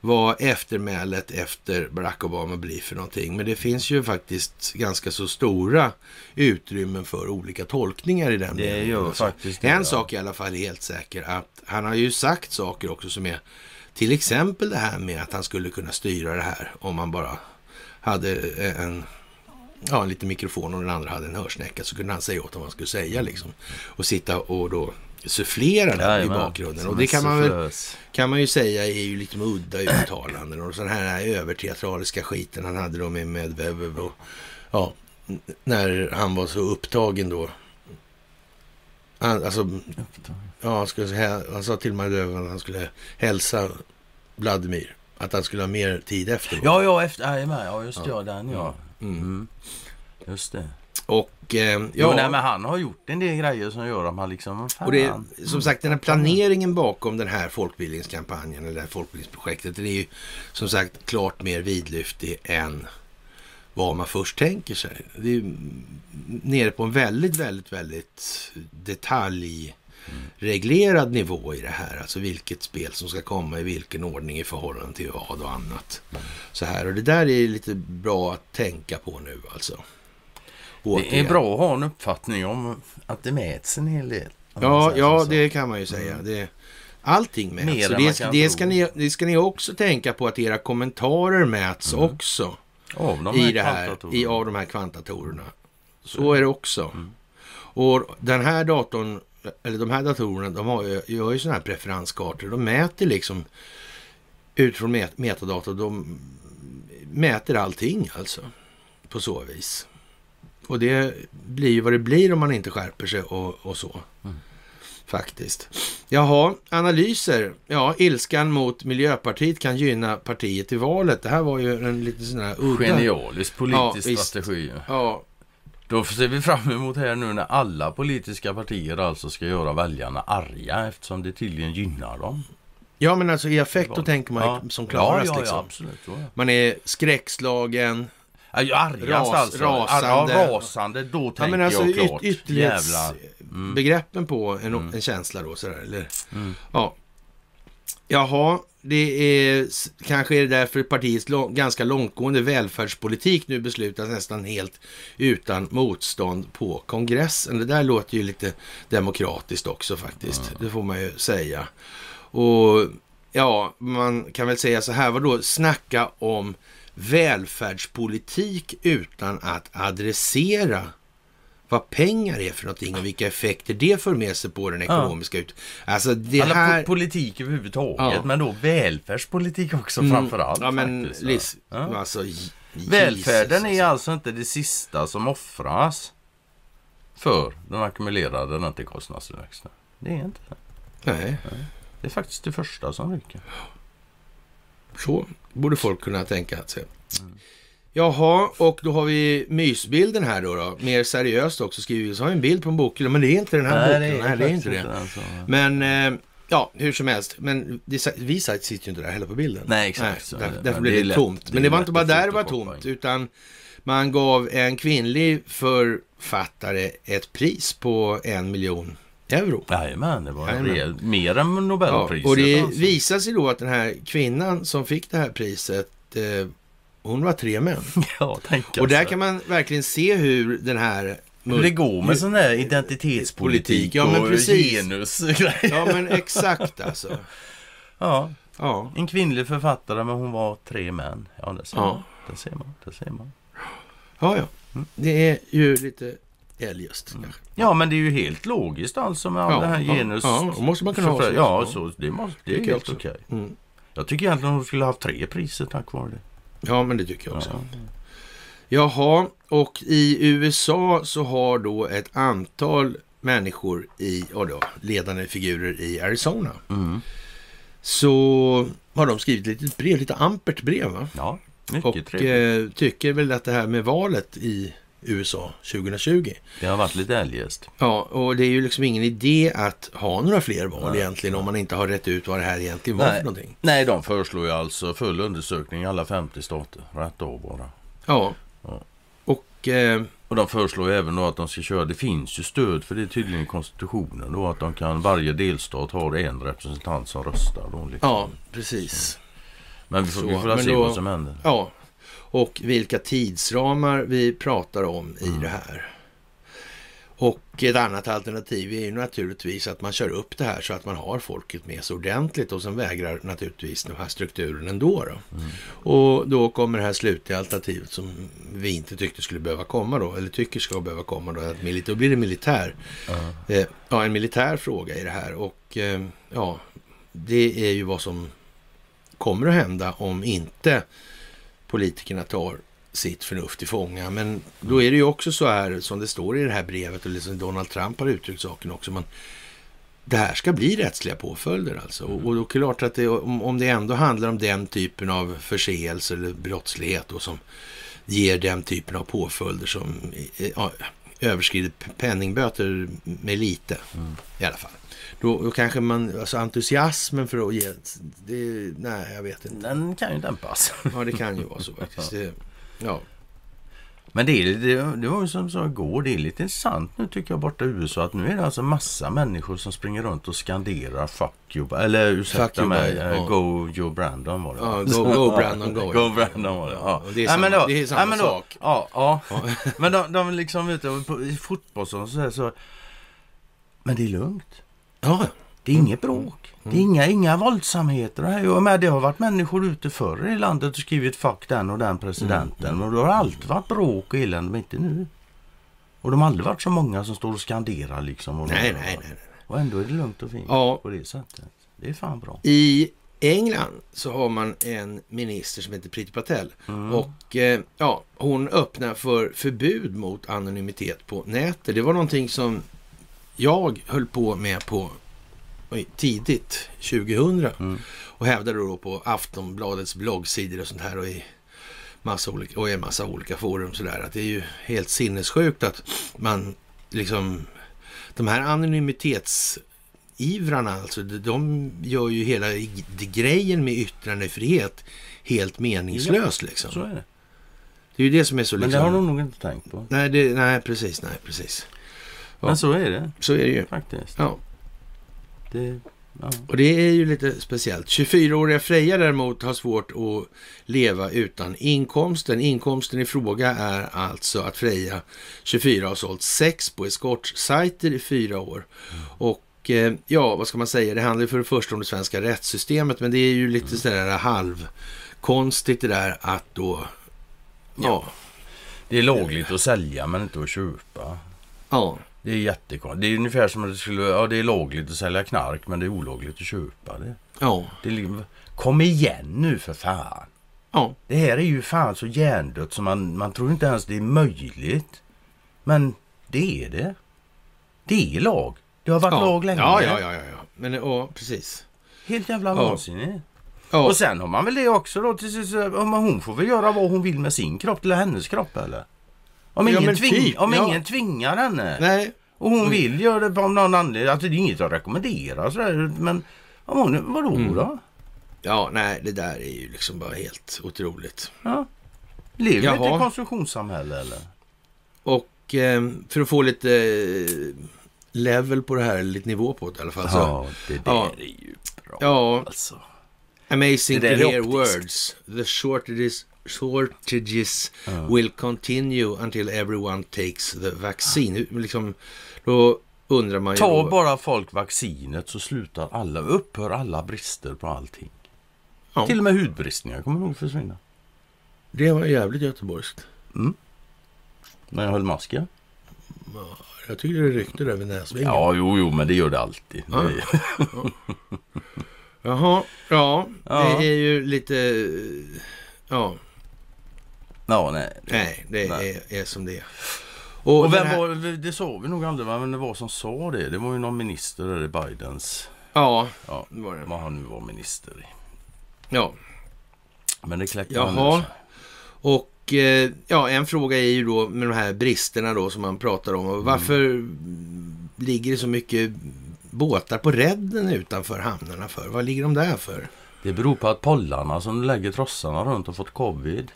vad eftermälet efter Barack Obama blir för någonting. Men det finns ju faktiskt ganska så stora utrymmen för olika tolkningar i den Det meningen. faktiskt det, En ja. sak i alla fall är helt säker, att han har ju sagt saker också som är till exempel det här med att han skulle kunna styra det här om man bara hade en, ja, en liten mikrofon och den andra hade en hörsnäcka så kunde han säga åt vad han skulle säga liksom. Och sitta och då sufflera det i bakgrunden. Och det kan man väl kan man ju säga är ju lite udda uttalanden och sån här överteatraliska skiten han hade då med Medvedev och ja, när han var så upptagen då. Han, alltså, ja, han, skulle, han sa till Medvedev att han skulle hälsa Vladimir. Att han skulle ha mer tid efter. Ja, ja, efter, ja just det, ja, den ja. Mm. Mm. Just det. Och eh, Jo, ja, nej, men han har gjort en del grejer som gör att man liksom, fan. Och det, som sagt, den här planeringen bakom den här folkbildningskampanjen eller det här folkbildningsprojektet, det är ju som sagt klart mer vidlyftig än vad man först tänker sig. Det är ju nere på en väldigt, väldigt, väldigt detaljreglerad nivå i det här. Alltså vilket spel som ska komma i vilken ordning i förhållande till vad och annat. Så här, och det där är lite bra att tänka på nu alltså. Det är bra att ha en uppfattning om att det mäts en hel del. Ja, ja så. det kan man ju säga. Det, allting mäts. Mer Så det, kan det, ska ni, det ska ni också tänka på att era kommentarer mäts Mm. också Av de i här det här, i, av de här kvantatorerna. Så är det också. Mm. Och den här datorn, eller de här datorerna, de har ju, gör ju sådana här preferenskartor. De mäter liksom utifrån met, metadata. De mäter allting alltså. På så vis. Och det blir ju vad det blir om man inte skärper sig och, och så. Mm. Faktiskt. Jaha, analyser. Ja, ilskan mot Miljöpartiet kan gynna partiet i valet. Det här var ju en lite sån här udda... Genialisk politisk Ja, strategi. Ja, Då ser vi fram emot här nu när alla politiska partier alltså ska göra väljarna arga eftersom det tydligen gynnar dem. ja, men alltså i affekt då tänker man Ja. som klarast ja, ja, liksom. Absolut. Man är skräckslagen. Ja, ju argast Ras- alltså. rasande. Ja, rasande. Då Ja, tänker men alltså jag yt- klart. Jävlar. ytterlighetsbegreppen på en, Mm. en känsla då sådär. Eller, Mm. ja. Jaha, det är kanske är det därför partiets lång, ganska långtgående välfärdspolitik nu beslutas nästan helt utan motstånd på kongressen. Det där låter ju lite demokratiskt också faktiskt. Det får man ju säga. Och ja, man kan väl säga så här, vadå, snacka om välfärdspolitik utan att adressera vad pengar är för någonting och vilka effekter det för med sig på den ekonomiska ut... Alltså det Alla här... po- politik överhuvudtaget, Ja. men då välfärdspolitik också Mm, framför allt. Ja men faktiskt, Ja. alltså... Välfärden är alltså inte det sista som offras för den ackumulerade räntekostnadstillväxten. Det är inte det. Nej, Det är faktiskt det första som ryker. Så borde folk kunna tänka sig. Mm. Jaha, och då har vi mysbilden här då. då. Mer seriöst också skriver vi. Så har vi en bild på en bokhylla, men det är inte den här boken. Nej, det är inte det. den som- Men eh, ja, hur som helst. Men det, vi sitter ju inte där heller på bilden. Nej, exakt. Så- där, därför det blev är det lätt- tomt. det Men är det var inte bara där det var tomt. Utan man gav en kvinnlig författare ett pris på en miljon euro. Jajamän, det var Jajamän. mer än Ja, Nobelpriset. och det alltså. visar sig då att den här kvinnan som fick det här priset, eh, hon var tre män. Ja, tänk Och där alltså. kan man verkligen se hur den här... Hur det går med sån här identitetspolitik Ja, men och precis. genusgrejer. Ja, men exakt alltså. Ja, Ja, en kvinnlig författare men hon var tre män. Ja, det ser Ja. man. Det ser man. Det ser man. ja, ja. Mm. Det är ju lite eljest kanske. Ja, men det är ju helt logiskt alltså med all Ja, den här ja, genus... ja, då måste man kunna ha så. Ja, så det, måste, det är Tycker helt okej. Mm. Jag tycker egentligen hon skulle ha haft tre priser tack vare det. Ja, men det tycker jag också. Ja. Jaha, och i USA så har då ett antal människor i, ja då, ledande figurer i Arizona. Mm. Så har de skrivit ett litet brev, lite ampert brev va? ja, mycket Och trevligt. eh, tycker väl att det här med valet i USA 2020. Det har varit lite eljest. Ja, och det är ju liksom ingen idé att ha några fler val Nej. egentligen om man inte har rätt ut vad det här egentligen var Nej. för någonting. Nej, de föreslår ju alltså full undersökning i alla 50 stater. Rätt av bara. Ja. Ja. Och eh, Och de föreslår ju även då att de ska köra, det finns ju stöd för det tydligen i konstitutionen då att de kan, varje delstat har en representant som röstar då. Liksom. ja, precis. Men vi får, Så, vi får se då- vad som händer. Ja, och vilka tidsramar vi pratar om i det här. Och ett annat alternativ är ju naturligtvis att man kör upp det här så att man har folket med sig ordentligt och sen vägrar naturligtvis den här strukturen ändå. Då. Och då kommer det här slutliga alternativet som vi inte tyckte skulle behöva komma då, eller tycker ska behöva komma då, att då blir det militär. Eh, ja, en militär fråga i det här och eh, ja, det är ju vad som kommer att hända om inte politikerna tar sitt förnuft till fånga. Men då är det ju också så här som det står i det här brevet och liksom Donald Trump har uttryckt saken också. Man, det här ska bli rättsliga påföljder alltså. Och, och då är det klart att det, om, om det ändå handlar om den typen av förseelse eller brottslighet och som ger den typen av påföljder som ja, överskrider penningböter med lite i alla fall. Då, då kanske man, alltså entusiasmen för att ge, det, nej jag vet inte. Den kan ju dämpas. Ja det kan ju vara så faktiskt. Det, ja. Men det, är, det, det var ju som sa igår, det är lite intressant nu tycker jag borta i USA att nu är det alltså massa människor som springer runt och skanderar fuck you, eller ursäkta Fuck you, mig, Biden, eh, ja. go Joe Brandon var det Ja, go- go Brandon, go. go Brandon var det. Ja. det är samma- då- det är samma nej, men då- sak. Ja, ja. men de, de liksom på, i fotboll och så, så, så Men det är lugnt. Ja, Det är inget bråk. Det är inga, inga våldsamheter. Det här. Jag med, det har varit människor ute förr i landet och skrivit fuck den och den presidenten. Och då har alltid varit bråk och elände, men inte nu. Och de har aldrig varit så många som står och skanderar liksom. Och, nej, nej, nej. och ändå är det lugnt och fint Ja. på det sättet. Det är fan bra. I England så har man en minister som heter Priti Patel. Och eh, ja, hon öppnar för förbud mot anonymitet på nätet. Det var någonting som jag höll på med på tidigt 2000. Mm. Och hävdade då på Aftonbladets bloggsidor och sånt här och i massa olika, och i massa olika forum sådär. Att det är ju helt sinnessjukt att man liksom de här anonymitetsivrarna alltså, de- gör ju hela grejen med yttrandefrihet helt meningslös liksom. Så är det. Det är ju det som är så Men liksom... det har de nog inte tänkt på. nej, det, nej, precis, nej, precis. Ja. Men så är det Så är det ju. faktiskt. Ja, Det, ja. och det är ju lite speciellt. 24-åriga Freja däremot har svårt att leva utan inkomsten. Inkomsten i fråga är alltså att Freja, 24, har sålt sex på eskortsajter i fyra år. Och eh, ja, vad ska man säga? Det handlar ju för det första om det svenska rättssystemet, men det är ju lite sådär halvkonstigt det där att då... Ja, det är lagligt att sälja men inte att köpa. ja, Det är jättekonstigt. Det är ungefär som att det skulle... Ja, det är lagligt att sälja knark men det är olagligt att köpa det. ja, det är, li- kom igen nu för fan. ja. Det här är ju fan så hjärndött så man, man tror inte ens det är möjligt. Men det är det. Det är lag. Det har varit ja. lag länge. Ja, ja, ja, ja. Men ja, precis. Helt jävla vansinnigt. Och sen har man väl det också då till sist. Hon får väl göra vad hon vill med sin kropp eller hennes kropp eller? Om, Ja, ingen, men tving, typ, om ja. ingen tvingar henne. nej, Och hon vill göra det på någon anledning. Alltså det är inget att rekommendera sådär. Men om hon, vadå Mm. då? ja, nej, det där är ju liksom bara helt otroligt. Ja. Lever vi inte i Jaha. ett konsumtionssamhälle eller? Och eh, för att få lite eh, level på det här, lite nivå på det i alla fall. Så, ja, det där ja. är ju bra. ja, Alltså. amazing to hear optiskt. words. The shortages, shortages Ja. will continue until everyone takes the vaccine. Hur- Liksom, då undrar man ju... Ta då, bara folk vaccinet så slutar alla, upphör alla brister på allting. Ja. Till och med hudbristningar kommer nog försvinna. Det var jävligt göteborgskt. När jag höll masken. Jag tycker det ryckte där vid näsvingen. Ja, jo, jo, men det gör det alltid. Ja. Är- Jaha, ja, Ja. det är ju lite... Ja, Ja, nej. nej, det Nej. Är, är som det är. Och, Och vem här- var, det- det sa vi nog aldrig, men det var som sa det. Det var ju någon minister där i Bidens, Ja, ja, det var det. vad han nu var minister i. Ja, Men det kläckte Jaha. han ur och eh, ja, en fråga är ju då med de här bristerna då som man pratar om. Och varför ligger det så mycket båtar på redden utanför hamnarna för? Vad ligger de där för? Det beror på att pollarna som lägger trossarna runt har fått covid.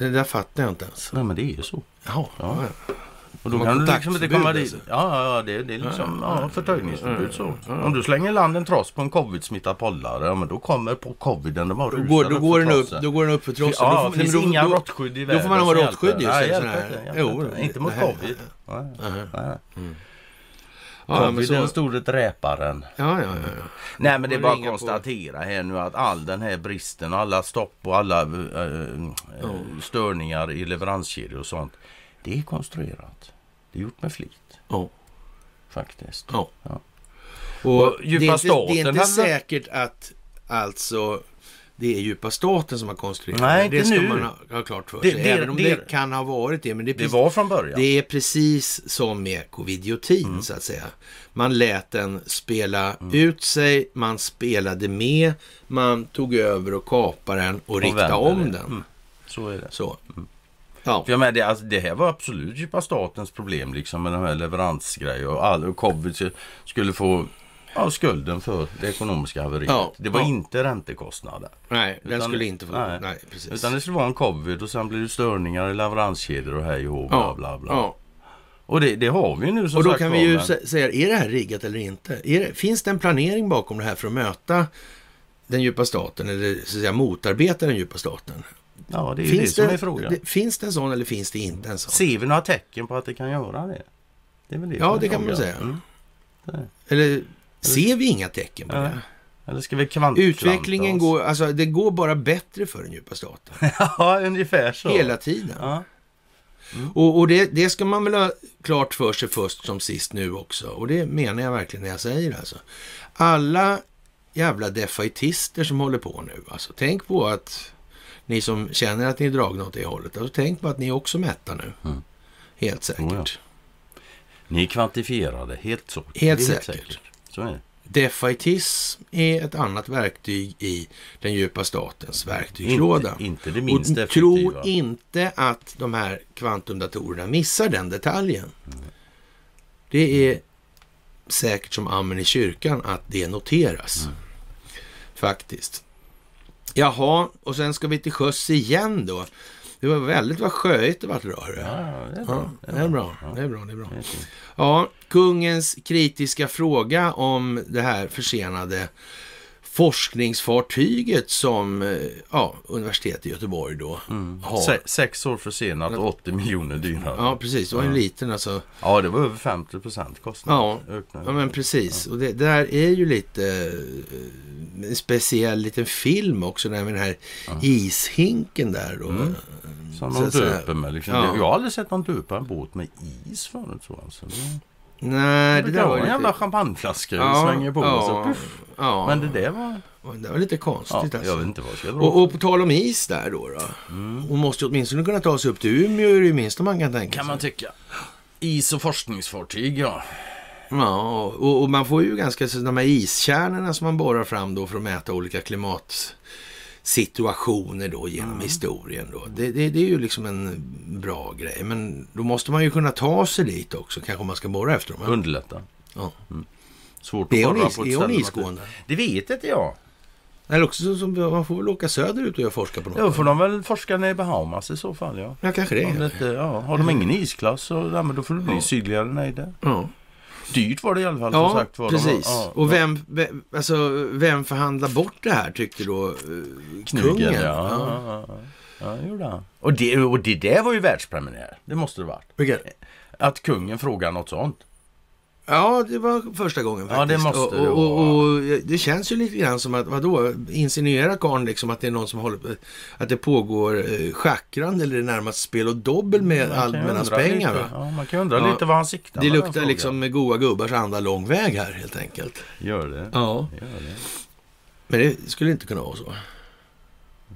Det där fattar jag inte ens. Nej, men det är ju så. Jaha. Ja. Ja. Och då kan du liksom inte komma kontaktförbud, dit. alltså. Ja, ja, det, det är liksom Ja, ja, förtöjningsförbud så. Om du slänger land en tross på en covid-smittad pollare, ja men då kommer på coviden, de har Då, går, då, rusat går den upp, då går den upp för trossen. Ja, då det finns då- inga då- råttskydd i Då världen får man ha råttskydd just Nej, inte, mot covid. Nej, nej. Ja, men Covid så, den store dräparen. ja, ja, ja, ja. Nej men det är bara att ringer på- konstatera här nu att all den här bristen alla stopp och alla eh, eh, störningar i leveranskedjor och sånt. Det är konstruerat. Det är gjort med flit. Ja. Faktiskt. Ja. Och Och det djupa är inte, det är inte hade- säkert att alltså det är djupa staten som har konstruerat Nej, det. Det ska nu. man ha, ha klart för Det- sig. det- Även om det, det- kan ha varit det. Men det är Det precis, var från början. det är precis som med covidiotin Mm. så att säga. Man lät den spela Mm. ut sig, man spelade med, man tog över och kapade den och, riktade vände om det. den. Mm. Så är det. Så. Ja. För jag menar, det, alltså, det här var absolut djupa statens problem liksom med de här leveransgrejer och, all, och covid sk- skulle få ja, skulden för det ekonomiska haveriet. Ja, Det var ja. inte räntekostnader. Nej, den Utan- skulle inte få... Nej, nej. precis. Utan det skulle vara en covid och sen blir det störningar i leveranskedjor och hej och bla ja, bla bla. ja. Och det, det har vi nu som Och då sagt kan vi ju men- sä- säga, är det här riggat eller inte? Det, finns det en planering bakom det här för att möta den djupa staten eller så att säga motarbeta den djupa staten? Ja, det är ju det Finns som det, är frågan. det, finns det en sån eller finns det inte en sån? Ser vi några tecken på att det kan göra det? Det är väl det Ja, som det kan man säga. Mm. Eller ser vi inga tecken på det? Eller ska vi kvant Utvecklingen går, alltså det går bara bättre för den djupa staten. ja, ungefär så. Hela tiden. Ja. Och, och det, det ska man väl ha klart för sig först som sist nu också. Och det menar jag verkligen när jag säger det alltså. Alla jävla defaitister som håller på nu. Alltså tänk på att ni som känner att ni är dragna åt det hållet. Alltså tänk på att ni är också mätta nu. Mm. Helt säkert. Oh ja. Ni är kvantifierade, helt så. Helt Det är säkert. Så är det. Defaitism är ett annat verktyg i den djupa statens verktygslåda. Inte, inte det minst Och tro inte att de här kvantumdatorerna missar den detaljen. Det är säkert som amen i kyrkan att det noteras. Faktiskt. Jaha, och sen ska vi till sjöss igen då. Det var väldigt vad sjöigt det vart hörru. Ja, det är bra. Ja, det är bra. Det är bra. Det är. Ja, kungens kritiska fråga om det här försenade forskningsfartyget som eh, ja, universitetet i Göteborg då Mm. har. Se, sex år försenat och 80 miljoner dyrare. Ja, precis. Det var en Ja. liten alltså. Ja, det var över 50 procent kostnad. Ja, ja men precis. Och det, där är ju lite eh, en speciell liten film också. Där med den här ishinken där då. Mm. Som de döper med. Liksom. Ja. Jag har aldrig sett någon döpa en båt med is förut. Så alltså. Det, Nej, det, det där var en lite... jävla champagneflaska Ja, ja, slänger på och så ja, puff. ja. Men det där var... det var lite konstigt Ja, alltså. jag vet inte vad jag. Och, och på tal om is där då. då. Mm. Hon måste ju åtminstone kunna ta sig upp till Umeå är det ju minsta man kan tänka kan sig. man tycka. Is och forskningsfartyg, ja. Ja, och, och man får ju ganska, så de här iskärnorna som man borrar fram då för att mäta olika klimatsituationer då genom Mm. historien då. Det, det, det är ju liksom en bra grej. Men då måste man ju kunna ta sig dit också, kanske man ska borra efter dem. Underlätta. Ja. Svårt Är att borra på ett är hon ställe isgående? Det vet inte jag. Eller också så, som, man får väl åka söderut och göra forska på något. Då får de väl forska ner i Bahamas i så fall, ja. Ja, kanske det. Om det inte, ja. Har de ingen isklass så ja, men då får det bli Ja. sydligare nej där. Ja, Dyrt var det i alla fall som ja sagt. Var. De precis. var- ja, och vem, vem, alltså, vem förhandlar bort det här tyckte då eh, Knugen, kungen? ja. Ja, ja, ja. ja det gjorde han. Och det, och det där var ju världspremiär. Det måste det varit. Vilket? Att kungen frågar något sånt. Ja, det var första gången Ja, faktiskt. det måste och, det och, och, och det känns ju lite grann som att, vadå, insinuerar karln liksom att det är någon som håller på, att det pågår eh, schackrande eller närmast spel och dobbel med allmännas pengar lite, va? Ja, man kan undra Ja. lite vad han siktar Det med den luktar liksom med goa gubbars anda lång väg här helt enkelt. Gör det? Ja. Gör det? Men det skulle inte kunna vara så.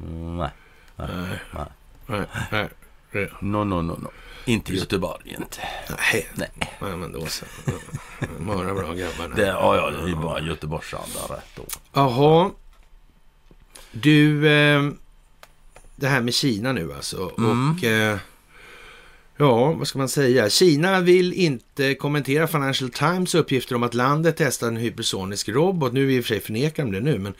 Mm, nej. Nej. Nej. nej. Nej, nej, det- No, no, no, no. Inte i Göteborg inte. nej. Nej. nej men då så. Några bra grabbar. Det, ja, ja, det är bara Göteborgsanda rätt då. Jaha. Du, eh, det här med Kina nu alltså. Mm. Och eh, ja, vad ska man säga? Kina vill inte att eh, kommentera Financial Times uppgifter om att landet testar en hypersonisk robot. Nu i och för sig förnekar de det nu, men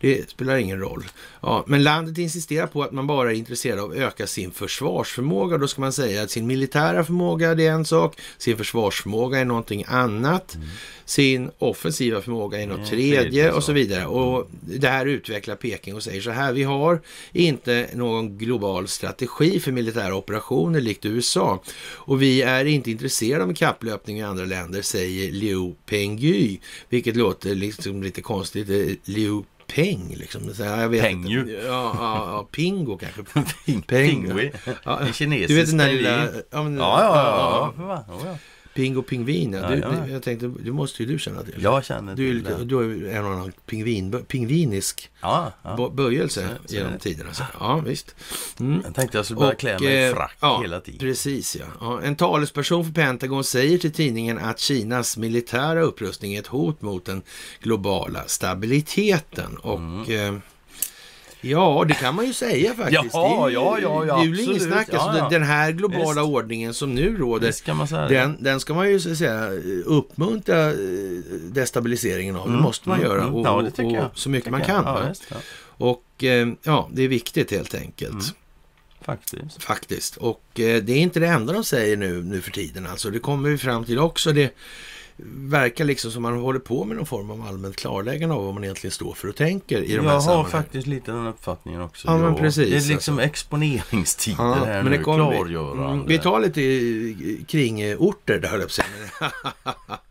det spelar ingen roll. Ja, men landet insisterar på att man bara är intresserad av att öka sin försvarsförmåga. Då ska man säga att sin militära förmåga är en sak, sin försvarsförmåga är någonting annat. Mm sin offensiva förmåga i något tredje, tredje och så vidare. Och det här utvecklar Peking och säger så här, vi har inte någon global strategi för militära operationer likt USA och vi är inte intresserade av kapplöpning i andra länder, säger Liu Pengyu, vilket låter liksom lite konstigt. Liu Peng liksom. Så jag vet Peng ju. Ja, ja, ja, Pingo kanske. Ping, Pingui. Ja, det kinesiska. Du vet den där lilla... Ja, men, ja, ja, ja. ja. ja. Pingo Pingvin, ja, du, ja. jag tänkte, det måste ju du känna till. Jag känner du, till det. Du har en annan pingvin, pingvinisk ja, ja. böjelse så, genom tiderna. Så. Ja, visst. Mm. Jag tänkte jag skulle börja klä mig i eh, frack ja, hela tiden. Precis, ja. ja. En talesperson för Pentagon säger till tidningen att Kinas militära upprustning är ett hot mot den globala stabiliteten. Och... Mm. Ja, det kan man ju säga faktiskt. Ja, det är, ja, ja, ja, det är ju inget snack. Alltså, ja, ja. Den här globala Visst. ordningen som nu råder, ska den, den ska man ju så säga uppmuntra eh, destabiliseringen av. Mm. Det måste man mm, göra. Mm. Och, ja, tycker jag. så mycket man kan. Ja, visst, och eh, ja, det är viktigt helt enkelt. Mm. Faktiskt. Faktiskt. Och eh, det är inte det enda de säger nu, nu för tiden. Alltså, det kommer vi fram till också. Det verkar liksom som man håller på med någon form av allmänt klarläggande av vad man egentligen står för och tänker i de jag här Jag har faktiskt lite den uppfattningen också. Ja, men precis. Det är liksom alltså. exponeringstider ja, här men det nu, klargörande. Mm, vi tar lite kring orter där höll jag på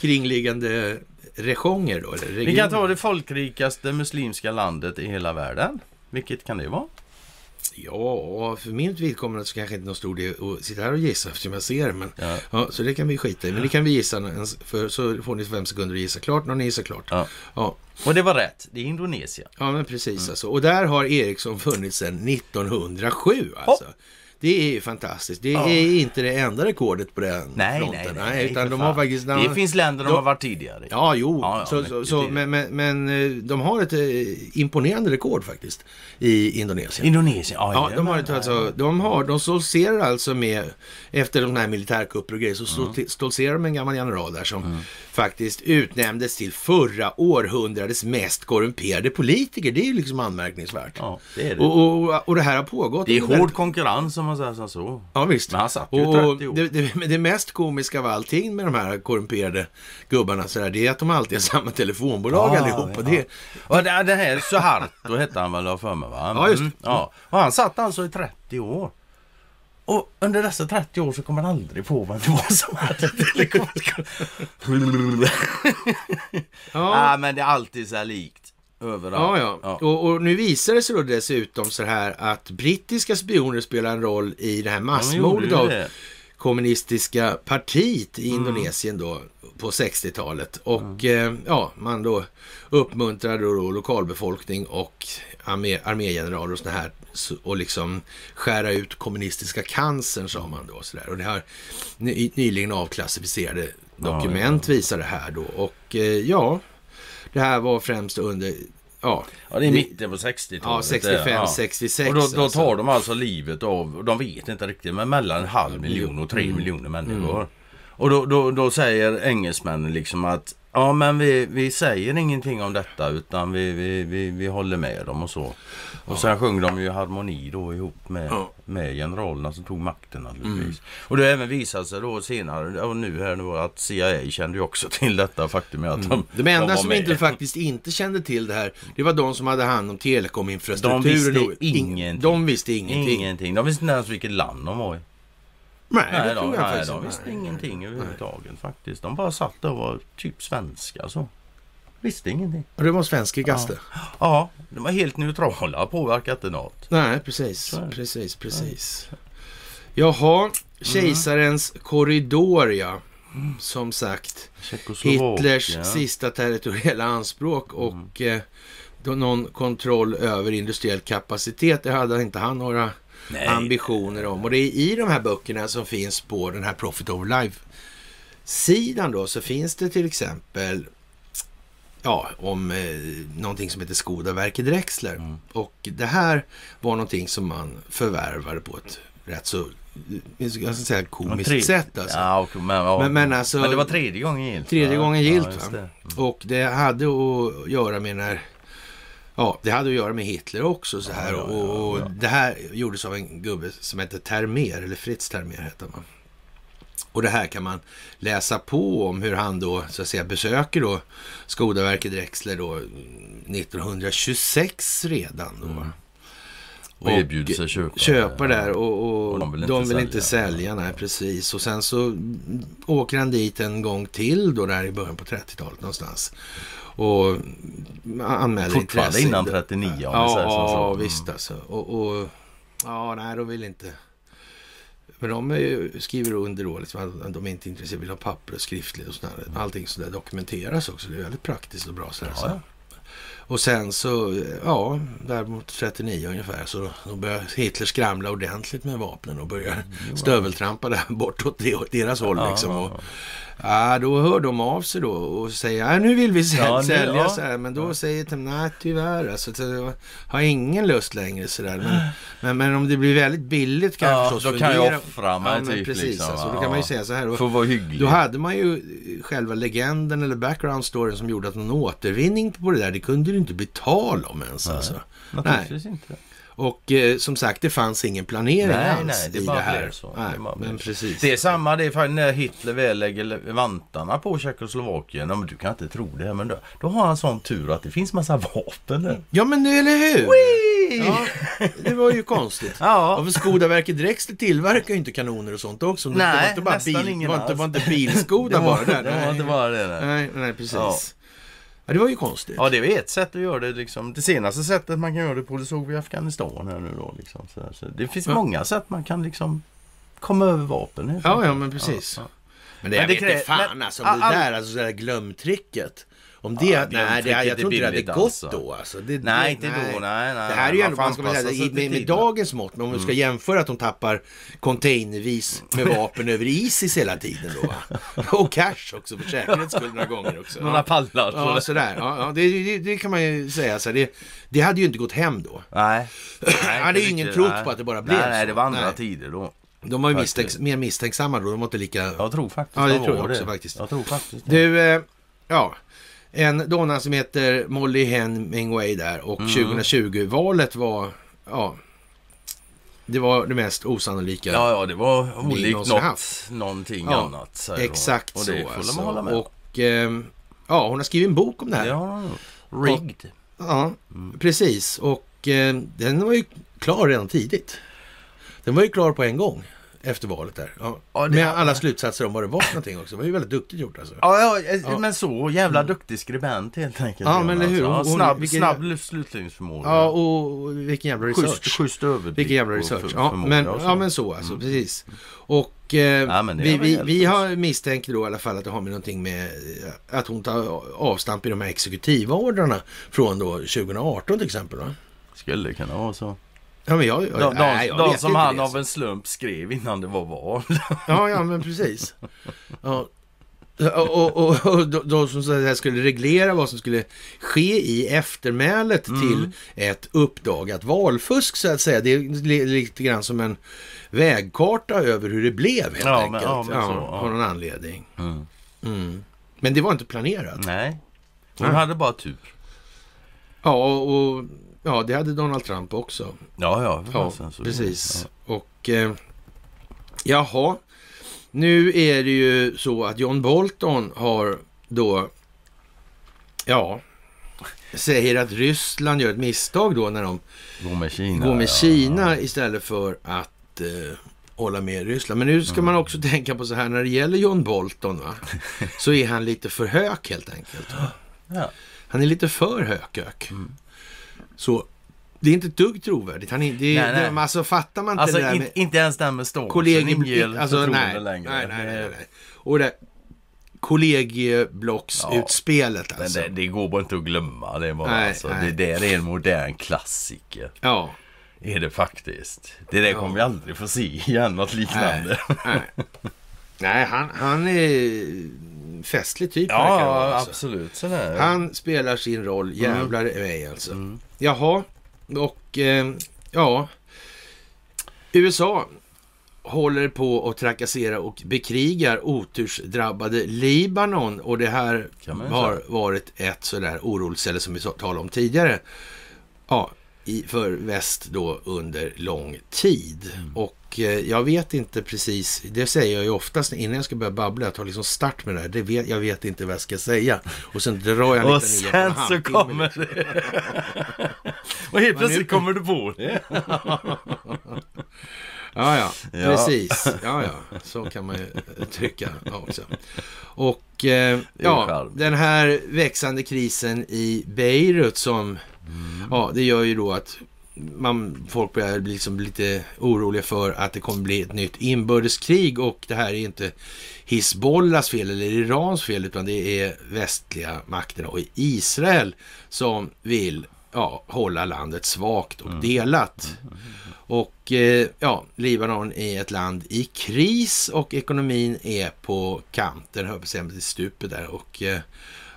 Kringliggande regioner då? Eller vi kan ta det folkrikaste muslimska landet i hela världen. Vilket kan det vara? Ja, för min vidkommande så kanske inte någon stor del att sitta här och gissa eftersom jag ser men ja. ja. Så det kan vi skita i. Men det kan vi gissa för så får ni fem sekunder att gissa klart när ni gissar klart. Ja. ja. Och det var rätt. Det är Indonesien. Ja, men precis mm. alltså. Och där har Ericsson funnits sedan 1907 alltså. Oh. Det är ju fantastiskt. Det ja. är inte det enda rekordet på den nej, fronten. Nej, nej, nej, utan de har faktiskt, det finns länder de, de har varit tidigare. Ja, jo. Ja, ja, så, men, så, men, men, men, eh, de har ett eh, imponerande rekord faktiskt i Indonesien. Indonesien, ja. ja de, har ett, alltså, de, har, de stoltserar alltså med, efter de här militärkupper och grejer, så mm. stoltserar de med en gammal general där som mm. faktiskt utnämndes till förra århundradets mest korrumperade politiker. Det är ju liksom anmärkningsvärt. Ja, det är det. Och, och, och det här har pågått. Det är hård konkurrens om man säger så. Ja visst. Men han satt ju 30 år. Det, det, det, mest komiska av allting med de här korrumperade gubbarna så där, det är att de alltid har samma telefonbolag ja, allihop. Ja. Det... Och det, det här Suharto hette han väl för mig va? Ja just mm, ja. Och han satt alltså i 30 år. Och under dessa 30 år så kommer man aldrig på vem det var som hade telefonbolag. ja. ah, men det är alltid så här likt. Överallt. Ja, ja. ja. Och, och, nu visar det sig då dessutom så här att brittiska spioner spelar en roll i det här massmordet av kommunistiska partiet i mm. Indonesien då på 60-talet. Och mm. eh, ja, man då uppmuntrade då lokalbefolkning och armé, armégeneraler och sådana här och liksom skära ut kommunistiska cancern sa man då. Så där. Och det ny, nyligen avklassificerade dokument ja, ja. visar det här då. Och eh, ja, det här var främst under Ja, ja det är mitten på 60-talet. Ja, 65, ja. 66. Och då, då tar alltså. de alltså livet av, de vet inte riktigt, men mellan en halv miljon och tre mm. miljoner människor. Mm. Och då, då, då säger engelsmännen liksom att Ja men vi, vi säger ingenting om detta utan vi, vi, vi, vi håller med dem och så. Och ja. sen sjöng de ju harmoni då ihop med, ja. med generalerna som tog makten naturligtvis. Mm. Och det har även visat sig då senare och nu här nu att CIA kände ju också till detta faktum att mm. de, De enda de som inte faktiskt inte kände till det här det var de som hade hand om telekominfrastrukturen. De visste ingenting. De visste ingenting. ingenting. De visste inte ens vilket land de var i. Nej, nej, de, nej, de visste nej, ingenting överhuvudtaget nej. faktiskt. De bara satt där och var typ svenska så. Visste ingenting. Och det var svenska gaster? Ja. ja, de var helt neutrala, påverkade inte något. Nej, precis, precis, precis. Jaha, mm. kejsarens mm. korridor ja. Som sagt, Hitlers ja. sista territoriella anspråk och mm. eh, någon kontroll över industriell kapacitet. Det hade inte han några Nej. ambitioner om. Och det är i de här böckerna som finns på den här Profit over Life-sidan då så finns det till exempel ja, om eh, någonting som heter Skoda-verket Drexler. Mm. Och det här var någonting som man förvärvade på ett rätt så, jag ska säga komiskt Tre- sätt alltså. Ja, och, men, ja. Men- men alltså- men det var tredje gången gilt. Tredje gången gillt, ja, det. Och det hade att göra med när Ja, det hade att göra med Hitler också så här. Ja, ja, ja, och och det här gjordes av en gubbe som hette Termer, eller Fritz Termer hette man. Och det här kan man läsa på om hur han då så att säga besöker då Skodaverket Drexler då 1926 redan då. Mm. Och erbjuder sig köpa. köpa där och, och, Och de vill de inte vill inte sälja. sälja. Nej, precis. Och sen så åker han dit en gång till då där i början på 30-talet någonstans. Och anmäler Fortfarande intresse. innan 39 om Ja, som så. ja Mm. visst alltså. Och, och ja, nej, de vill inte. Men de ju, skriver under då liksom att de är inte intresserade, vill ha papper och skriftligt och sådär. Allting sådär dokumenteras också. Det är väldigt praktiskt och bra sådär. Ja, så. Och sen så, ja, där mot 39 ungefär så då börjar Hitler skramla ordentligt med vapnen och börjar stöveltrampa där bortåt det- åt deras håll liksom. Och, ja, då hör de av sig då och säger, ja, nu vill vi säl- Ja, nu- sälja ja. så här. Men då säger de, nej tyvärr, alltså, så jag har ingen lust längre så där. Men, men, men om det blir väldigt billigt kan jag Ja, förstås då kan jag offra mig ja, men typ, precis, liksom, alltså, då kan man ju säga så här. Vara hygglig. då hade man ju själva legenden eller background storyn som gjorde att någon återvinning på det där, det kunde det inte bli tal om ens. Alltså. Naturligtvis inte. Och eh, som sagt, det fanns ingen planering Nej, alls nej, det i det här. så. Nej, Det men så. precis. Det är samma, det är när Hitler väl lägger vantarna på Tjeckoslovakien. Ja, men du kan inte tro det, men då, då har han sån tur att det finns massa vapen där. Ja, men nu, eller hur? Ja, det var ju konstigt. Ja. Ja, för Skodaverket Drexler tillverkar ju inte kanoner och sånt också. det Nej, var inte bara bil, det var inte, var inte bilskoda Det var, bara där. det var inte bara det. Nej, nej, precis. Ja. Ja. det var ju konstigt. Ja, det är ett sätt att göra det. Liksom. Det senaste sättet man kan göra det på, det såg vi i Afghanistan här nu då. Liksom. Så, så det finns Ja. många sätt man kan liksom komma över vapen. Ja, ja, men precis. Ja, ja. Men det, Men jag det vet krä- inte fan men- alltså, om det all- där, alltså det där glömtricket. Om det, Ja, nej, det, jag tror inte det hade gått alltså. då. Alltså. Det, Nej, det, inte då. Nej, nej. Det här är ju ändå, man ska säga, i- med, med dagens mått, men om vi ska jämföra att de tappar containervis med vapen över Isis hela tiden då. Va? Och cash också för säkerhets skull några gånger också. Några Ja, pallar. ja så- sådär. Ja, ja, det, det, kan man ju säga. Så det, det hade ju inte gått hem då. Nej. nej hade ju ingen trott nej. på att det bara blev Nej, nej, så. det var andra Nej. tider då. De var ju misstänks, mer misstänksamma då. De var inte lika... Jag tror faktiskt Ja, det de tror jag också det. faktiskt. Jag tror faktiskt. Du, eh, ja. En donna som heter Molly Hemingway där och Mm. 2020-valet var, ja, det var det mest osannolika. Ja, ja, det var olikt något, haft. någonting Ja, annat. Exakt och så det alltså. man hålla med. Och ehm, ja, hon har skrivit en bok om det här. Ja, har hon gjort. Rigged. precis. Och eh, den var ju klar redan tidigt. Den var ju klar på en gång efter valet där. Ja. Ja, det- Med alla slutsatser om vad det var för någonting också. Det var ju väldigt duktigt gjort alltså. Ja, ja, eh, men så jävla duktig skribent helt enkelt. Ja, men hur? Hon- snabb, vilken- snabb slutledningsförmåga. Ja, och vilken jävla research. Schysst, schysst överblick. Vilken jävla research. Ja, men, ja, men så alltså. Precis. Och eh, det vi, vi, vi har misstänkt då i alla fall att det har med någonting med eh, att hon tar avstamp i de här exekutiva ordrarna från då 2018 till exempel. Va? Skulle kunna vara så. Ja, men jag, De, de, nej, jag de som han det. av en slump skrev innan det var val. Ja, ja, men precis. Ja. Och, och, och, de, de som så skulle reglera vad som skulle ske i eftermälet Mm. till ett uppdagat valfusk så att säga. Det är li- lite grann som en vägkarta över hur det blev helt Ja, men- enkelt. ja, men så, ja. Av någon anledning. Mm. Mm. Men det var inte planerat. Nej. Hon hade bara tur. Ja, och ja, det hade Donald Trump också. Ja, ja. Ja, precis. Och eh, jaha, nu är det ju så att John Bolton har då, ja, säger att Ryssland gör ett misstag då när de Ja. Gå med Kina. går med ja. Kina istället för att eh, hålla med Ryssland. Men nu ska man Mm. också tänka på så här när det gäller John Bolton va, så är han lite för hök helt enkelt. Ja. Han är lite för hökök. Mm. Så det är inte ett dugg trovärdigt. Han är, det, Nej, nej. Det, alltså fattar man inte Alltså det där in, med inte ens den med ståelsen kollegium... Alltså, nej, längre. nej, nej, nej, nej. Och det kollegieblocksutspelet Men alltså. det, det går bara inte att glömma. Det, bara, Nej, alltså, nej. det där är en modern klassiker. Ja, Är det faktiskt. Det där Ja. kommer vi aldrig få se igen, något liknande. nej. nej han, han är festlig typ Ja, alltså. absolut. Sådär. Han spelar sin roll jävlar i mig alltså. Mm. Jaha, och eh, ja. USA håller på att trakassera och bekrigar otursdrabbade Libanon. Och det här har varit ett sådär oroligt som vi talade om tidigare. Ja, i, för väst då under lång tid. Mm. Och eh, jag vet inte precis, det säger jag ju oftast innan jag ska börja babbla, jag tar liksom start med det här. Det vet, jag vet inte vad jag ska säga. Och sen drar jag en Och sen så kommer det. Och helt plötsligt kommer du på det. Ja, ja, precis. Ja, ja, så kan man ju tycka också. Och eh, ja, den här växande krisen i Beirut som, ja, det gör ju då att man, folk börjar bli liksom lite oroliga för att det kommer bli ett nytt inbördeskrig och det här är inte Hizbollahs fel eller Irans fel utan det är västliga makterna och Israel som vill ja, hålla landet svagt och delat. Och eh, ja, Libanon är ett land i kris och ekonomin är på kanten, höll på att säga, stupet där. Och eh,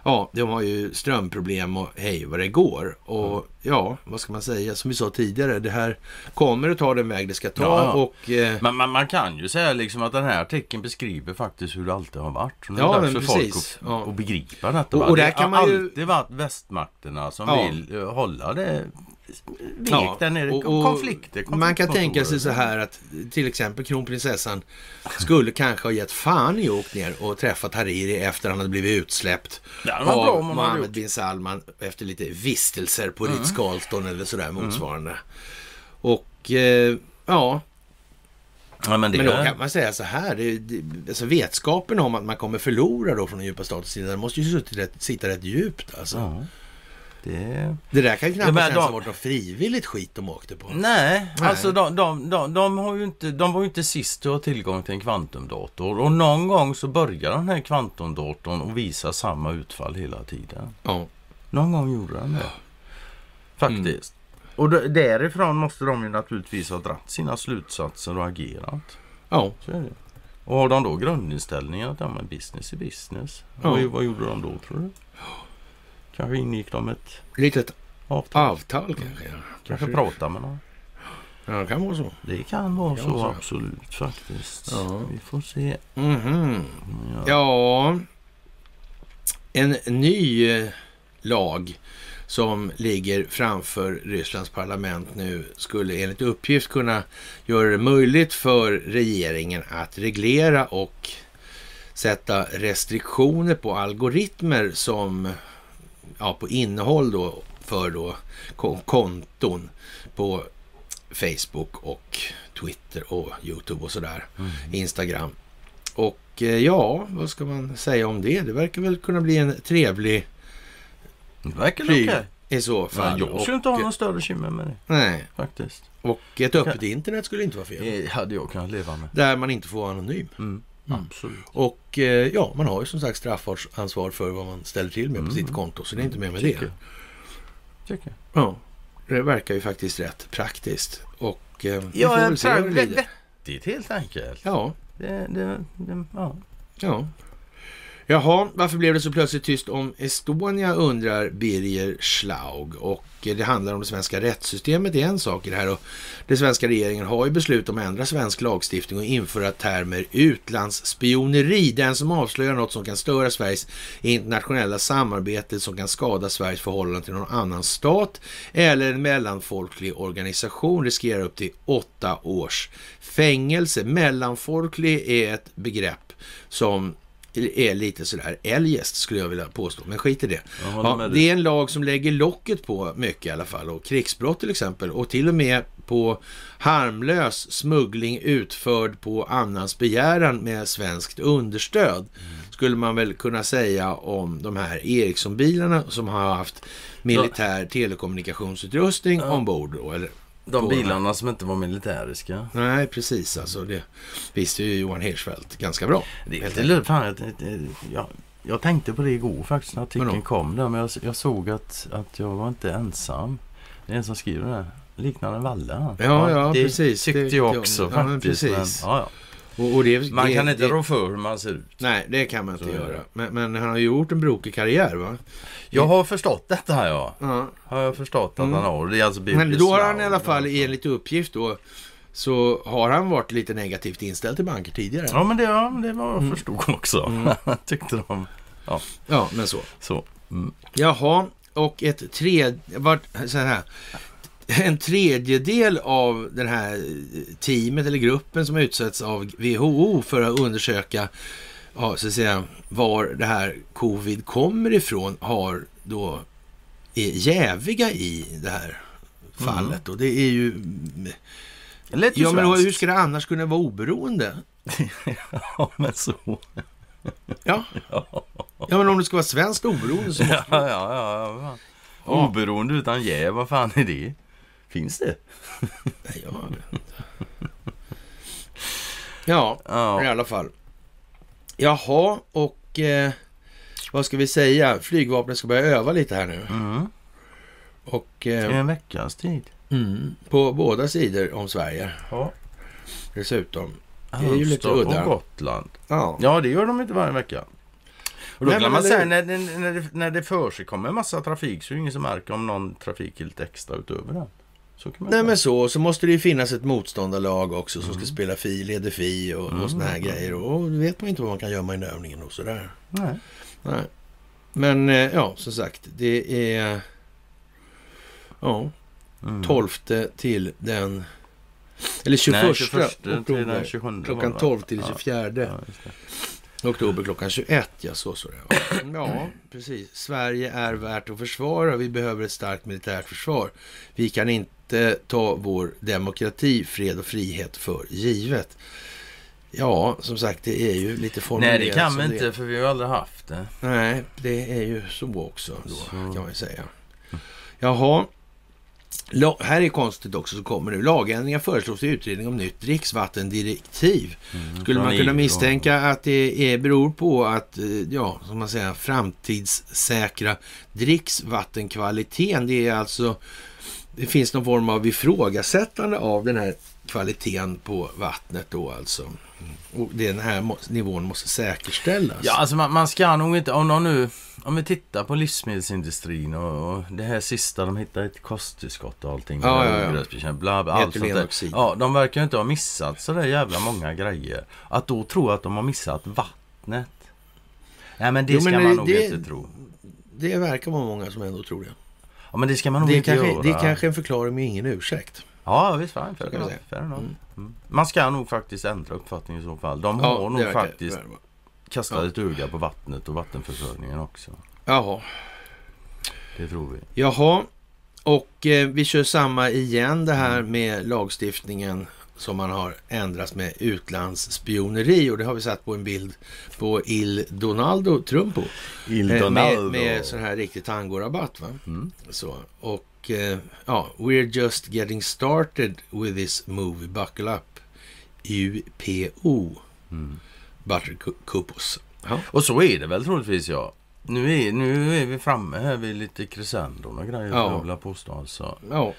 ja, de har ju strömproblem och hej vad det går. Och ja, vad ska man säga? Som vi sa tidigare, det här kommer att ta den väg det ska ta. Ja. Och eh, Men man, man kan ju säga liksom att den här artikeln beskriver faktiskt hur det alltid har varit. Så det är Ja, men för folk precis. att, Ja. att begripa detta. Och- och där det kan har ju- alltid varit västmakterna som Ja. vill eh, hålla det vek Ja, där nere. och- och konflikter, Man kan tänka sig så här att till exempel kronprinsessan skulle kanske ha gett fan i åkt ner och träffat Hariri efter han hade blivit utsläppt av Mohammed bin Salman efter lite vistelser på Mm. Ritz-Carlton eller sådär motsvarande. Och eh, ja, Ja, men men då kan man säga så här. Det, det, alltså vetskapen om att man kommer förlora då från den djupa statens sida, den måste ju sitta rätt, sitta rätt djupt alltså. ja, det... Det där kan ju knappast ens de- ha varit något frivilligt skit de åkte på. Nej, Nej. alltså de, de, de, de, har ju inte, de var ju inte sist att ha tillgång till en kvantumdator. Och någon gång så börjar den här kvantumdatorn att visa samma utfall hela tiden. Ja. Någon gång gjorde den det. Faktiskt. Och d- därifrån måste de ju naturligtvis ha dratt sina slutsatser och agerat. ja. Så är det. Och har de då grundinställningen att ja, men business är business. Ja. Vad, vad gjorde de då tror du? Kanske ingick de ett Litet avtal. avtal kanske. Ja. Kanske prata med någon. Ja, det kan vara så. Det kan vara kan så vara så. absolut faktiskt. Ja. Vi får se. Mhm. Ja. Ja, en ny eh, lag som ligger framför Rysslands parlament nu skulle enligt uppgift kunna göra det möjligt för regeringen att reglera och sätta restriktioner på algoritmer som ja, på innehåll då för då kon- konton på Facebook och Twitter och Youtube och sådär. Mm. Instagram. Och eh, ja, vad ska man säga om det? Det verkar väl kunna bli en trevlig Det verkar okej. pryl i så fall. jag skulle inte ha någon större bekymmer med det nej, faktiskt. och ett öppet internet skulle inte vara fel. Det hade jag kunnat leva med. Där man inte får vara anonym. Mm. Mm. Och eh, ja, man har ju som sagt straffansvar för vad man ställer till med på Mm. sitt konto. Så det är inte mer med Tycker det. Tycker Ja, det verkar ju faktiskt rätt praktiskt. Och eh, jag. får Ja, väl se hur det det lider. vettigt helt enkelt. Ja, Det, det, det, ja. Ja. Jaha, varför blev det så plötsligt tyst om Estonia undrar Birger Schlaug. Och eh, det handlar om det svenska rättssystemet, det är en sak i det här. Och den svenska regeringen har ju beslutat om att ändra svensk lagstiftning och införa termer utlandsspioneri. Den som avslöjar något som kan störa Sveriges internationella samarbete, som kan skada Sveriges förhållande till någon annan stat eller en mellanfolklig organisation riskerar upp till åtta års fängelse. Mellanfolklig är ett begrepp som är lite sådär eljest skulle jag vilja påstå, men skit i det. Ja, det är en lag som lägger locket på mycket i alla fall och krigsbrott till exempel och till och med på harmlös smuggling utförd på annans begäran med svenskt understöd Mm. skulle man väl kunna säga om de här Ericsson-bilarna som har haft militär telekommunikationsutrustning Ja. ombord. Då, eller De bilarna som inte var militäriska. Nej, precis. Alltså, det visste ju Johan Hirschfeldt ganska bra. Det Helt lite fan, jag, jag, tänkte på det igår faktiskt när artikeln kom där. Men jag, jag såg att, att jag var inte ensam. Det är en som skriver det. här. Liknar en valle han. Ja, ja, det precis. tyckte Det- jag ja, också ja, faktiskt. Men, precis. ja, ja. Och, och det, Man det, kan inte det, rå för hur man ser ut. Nej, det kan man inte Så det. göra. Men, men han har ju gjort en brokig karriär, va? Jag har förstått detta här ja. Ja. Har jag förstått att Mm. han har. Det är alltså Men då har han i alla fall enligt uppgift då så har han varit lite negativt inställd till banker tidigare. Ja, men det, ja, det var Mm. jag förstod också. Tyckte de. Ja, men så. Så. Mm. Jaha, och ett tredje... Vart, så här, en tredjedel av den här teamet eller gruppen som utsätts av WHO för att undersöka ja, så att säga, var det här covid kommer ifrån har då är jäviga i det här fallet. Och det är ju... Det lät ju Ja, men hur ska det annars kunna vara oberoende? Ja, men så. Ja, ja men om det ska vara svenskt oberoende så måste ja, ja. ja. Ja. Oberoende utan jäv, vad fan är det? Finns det? Nej, jag vet inte. Ja, i Ja. alla fall. Jaha, och eh, vad ska vi säga? Flygvapnet ska börja öva lite här nu. Mm. Och eh, en veckas tid. mm, på båda sidor om Sverige Ja. dessutom. Det är ju lite udda. och Gotland. Ja, Ja, det gör de inte varje vecka. Och då Nej, kan man säga när, det- när, det, när det för sig kommer en massa trafik så är det ingen som märker om någon trafik är lite extra utöver den. Så kan man Nej men så, så måste det ju finnas ett motståndarlag också som ska spela fi, leder fi och, och såna här Mm. grejer. Och då vet man inte vad man kan gömma i övningen och sådär. Nej. Nej. Men eh, ja, som sagt, det är... Ja, Mm. 12 till den... Eller 21, Nej, 21 till oktober. den 27. Klockan var det, va? 12 till Ja. 24 Ja, det. oktober klockan 21. Ja, så så det. Ja, precis. Sverige är värt att försvara. Vi behöver ett starkt militärt försvar. Vi kan inte ta vår demokrati, fred och frihet för givet. Ja, som sagt, det är ju lite formulerat Nej, det kan vi inte för vi har aldrig haft det. Nej, det är ju så också då, Så. kan man ju säga. Jaha. La- här är konstigt också som kommer nu. Lagändringar föreslås i utredning om nytt dricksvattendirektiv. Skulle Från man kunna misstänka att det är, beror på att, eh, ja, som man säger, framtidssäkra dricksvattenkvaliteten. Det är alltså, det finns någon form av ifrågasättande av den här kvaliteten på vattnet då alltså. Och den här nivån måste säkerställas. Ja, alltså man, man ska nog inte, om någon nu, om vi tittar på livsmedelsindustrin och, och det här sista, de hittar ett kosttillskott och allting. Ja, ja, ja. Bla, bla, allt sånt där. Ja, de verkar ju inte ha missat så där jävla många grejer. Att då tro att de har missat vattnet. Nej, men det Jo, ska men man det- nog det- inte tro. Det verkar vara många som ändå tror det. Ja, men det ska man nog inte kanske, göra. det är kanske en förklaring med ingen ursäkt. Ja, visst. Fine, fair. Fair enough. Mm. Mm. Man ska nog faktiskt ändra uppfattning i så fall. De har nog det verkar- faktiskt verkar- kastat ja. ett öga på vattnet och vattenförsörjningen också. Jaha. Det tror vi. Jaha. Och eh, vi kör samma igen det här med lagstiftningen som man har ändrat med utlandsspioneri. Och det har vi satt på en bild på Il Donaldo Trumpo. Il Eh, med, med sån här riktig tangorabatt. Va? Mm. Så. Och eh, ja, we're just getting started with this movie. Buckle up. UPO. Mm. Buttercupos. Ja. Och så är det väl troligtvis ja. Nu är, nu är vi framme här vid lite crescendon och grejer Ja. ja. jag vilja påstå alltså. ja,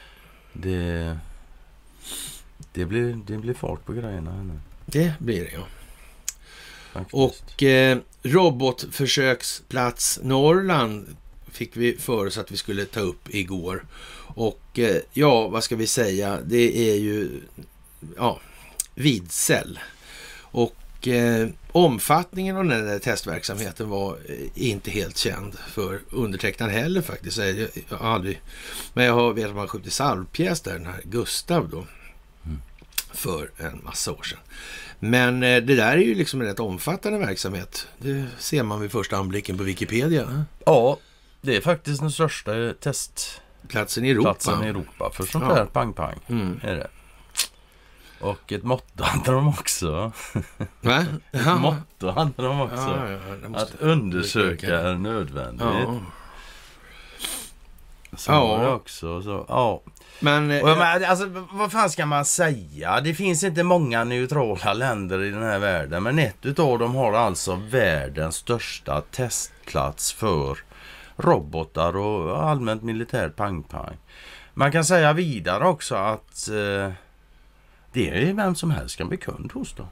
Det, det, blir, det blir fart på grejerna här nu. det blir det ja. Faktiskt. Och eh, robotförsöksplats Norrland fick vi för oss att vi skulle ta upp igår. Och eh, ja, vad ska vi säga? Det är ju ja, Vidsel. Och eh, omfattningen av den där testverksamheten var eh, inte helt känd för undertecknad heller faktiskt. Jag, jag har aldrig, men jag har vet att man skjutit salvpjäs där, den här Gustav då. För en massa år sedan. Men eh, det där är ju liksom en rätt omfattande verksamhet. Det ser man vid första anblicken på Wikipedia. Ja, det är faktiskt den största testplatsen Platsen i Europa. i Europa för sånt Ja. där pang-pang. Mm. Är det. Och ett motto hade de också. Va? Ett Ja. motto hade de också. Ja, ja, Att undersöka är nödvändigt. Ja. Så Ja. var det också. Så, ja. Men, eh, Och jag menar, alltså, vad fan ska man säga? Det finns inte många neutrala länder i den här världen. Men ett utav dem har alltså världens största testplats för robotar och allmänt militärt pang-pang. Man kan säga vidare också att eh, det är vem som helst kan bli kund hos dem.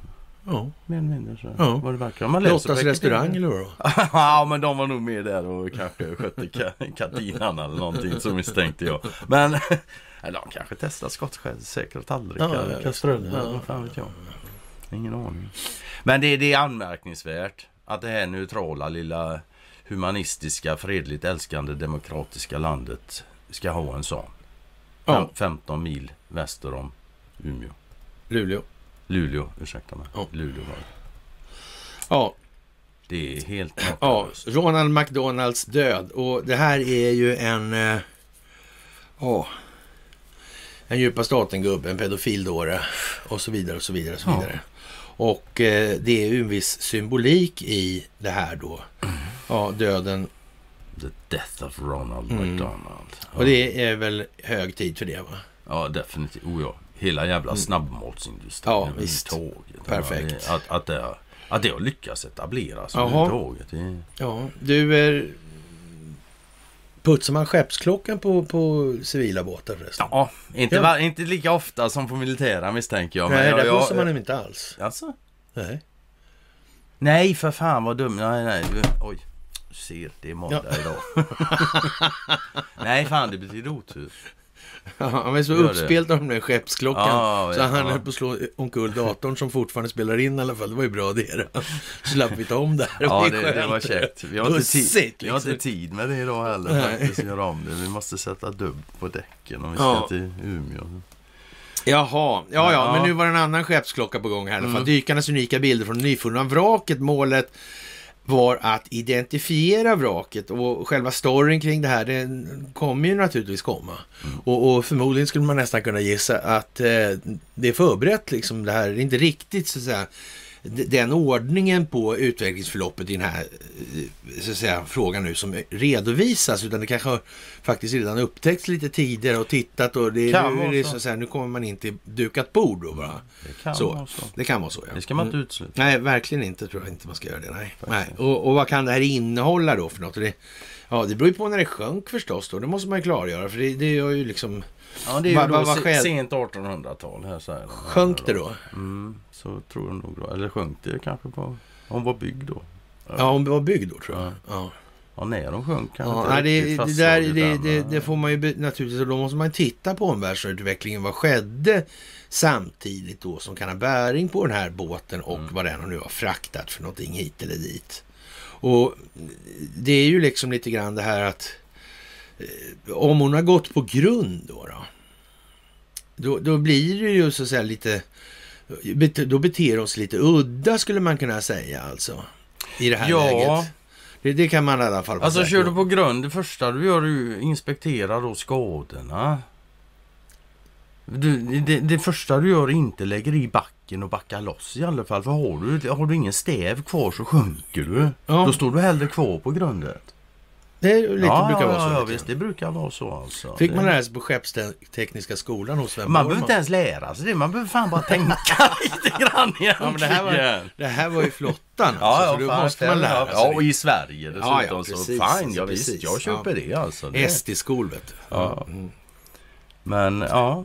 ja. Mer eller mindre så. Ja. Vad det verkar. Man läser Lottas restaurang eller vad då? ja, men de var nog med där och kanske skötte ka- kantinan eller någonting så misstänkte jag. Men Eller de kanske testar skottsäkra tallrikar. Ja, Ja, ja, kastruller. ja. Vad fan vet jag. Ingen aning. Men det, det är anmärkningsvärt att det här neutrala lilla humanistiska, fredligt älskande, demokratiska landet ska ha en sån. Ja. Fem, 15 mil väster om Umeå. Luleå. Luleå, ursäkta mig. Ja. Luleå var. Ja, Det är helt ja, makalöst. Ronald McDonalds död. Och det här är ju en... eh, Ja. En djupa staten-gubbe, en pedofildåre och så vidare och så vidare. Och, så Ja. vidare. och eh, det är ju en viss symbolik i det här då. Ja, döden. The death of Ronald Mm. McDonald. Ja. Och det är väl hög tid för det va? Ja, definitivt. Oh, ja. Hela jävla snabbmatsindustrin. Ja, visst. Ja, Perfekt. Att, att, det, att det har lyckats etableras överhuvudtaget. Det, Ja, du är... Putsar man skeppsklockan på, på civila båtar förresten? ja, inte, Ja. inte lika ofta som på militära misstänker jag. Nej, jag, där putsar man dem inte alls. Alltså? Nej. Nej, för fan vad dum. Nej, nej. Oj. Du ser, det är måndag idag. nej, fan det betyder otur. Ja, han var så uppspelt av den där skeppsklockan. Ja, så ja, han ja. höll på att slå omkull datorn som fortfarande spelar in i alla fall. Det var ju bra det. då. Slapp vi ta om det här. Ja, det, det var käckt. Vi har, inte tid, Bussigt, vi har inte liksom. tid med det idag heller Nej. att Göra om det. Vi måste sätta dubb på däcken om vi Ja. ska till Umeå. Jaha, ja, ja, Ja. men nu var det en annan skeppsklocka på gång här. Mm. Dykarnas unika bilder från nyfunna vraket. Målet var att identifiera vraket och själva storyn kring det här, det kommer ju naturligtvis komma. Mm. Och, och förmodligen skulle man nästan kunna gissa att eh, det är förberett liksom det här, det är inte riktigt så att säga den ordningen på utvecklingsförloppet i den här eh, så att säga, frågan nu som redovisas utan det kanske har faktiskt redan upptäckts lite tidigare och tittat och det, Kan nu, det så. att säga, nu kommer man in till dukat bord då bara. Det kan Så. vara så. Det kan vara så ja. Det ska man Mm. inte utesluta. Nej, verkligen inte tror jag inte man ska göra det. Nej. nej. Och, och vad kan det här innehålla då för något? Det, ja, det beror ju på när det sjönk förstås då. Det måste man ju klargöra. För det, det gör ju liksom... Ja, det är ju Va- då va- se- sent 1800-tal här säger de. Sjönk det då? Mm, så tror jag nog då. Eller sjönk det kanske på... Hon var byggd då. Ja, det var byggd då tror jag. Ja. Ja. Ja, när de sjönk Ja, inte nej, det, det, där, det, det, det får man ju naturligtvis, och då måste man titta på omvärldsutvecklingen. Vad skedde samtidigt då som kan ha bäring på den här båten och Mm. vad den nu har fraktat för någonting hit eller dit. Och det är ju liksom lite grann det här att eh, om hon har gått på grund då, då, då, då blir det ju så att säga lite, då beter sig lite udda skulle man kunna säga alltså. I det här Ja. läget. Det, det kan man i alla fall Alltså kör du på grund, det första du gör är ju inspektera då skadorna. Du, det, det första du gör är inte lägger i backen och backar loss i alla fall. För har du, har du ingen stäv kvar så sjunker du. Ja. Då står du hellre kvar på grundet. Det är lite, ja, brukar ja, vara så. ja, visst. Det brukar vara så alltså. Fick det... man lära sig på Skeppstekniska skolan hos Sven Man behöver inte ens lära sig det. Man behöver fan bara tänka lite grann egentligen. Ja, men det här var, det här var ju flottan alltså, Ja, ja, så fan, måste man lära sig. Ja, och i Sverige dessutom. Ja, ja, så precis, fine, alltså, ja, visst. precis, Jag köper det alltså. Det... SD-skol vet du. Ja. Mm. Men ja,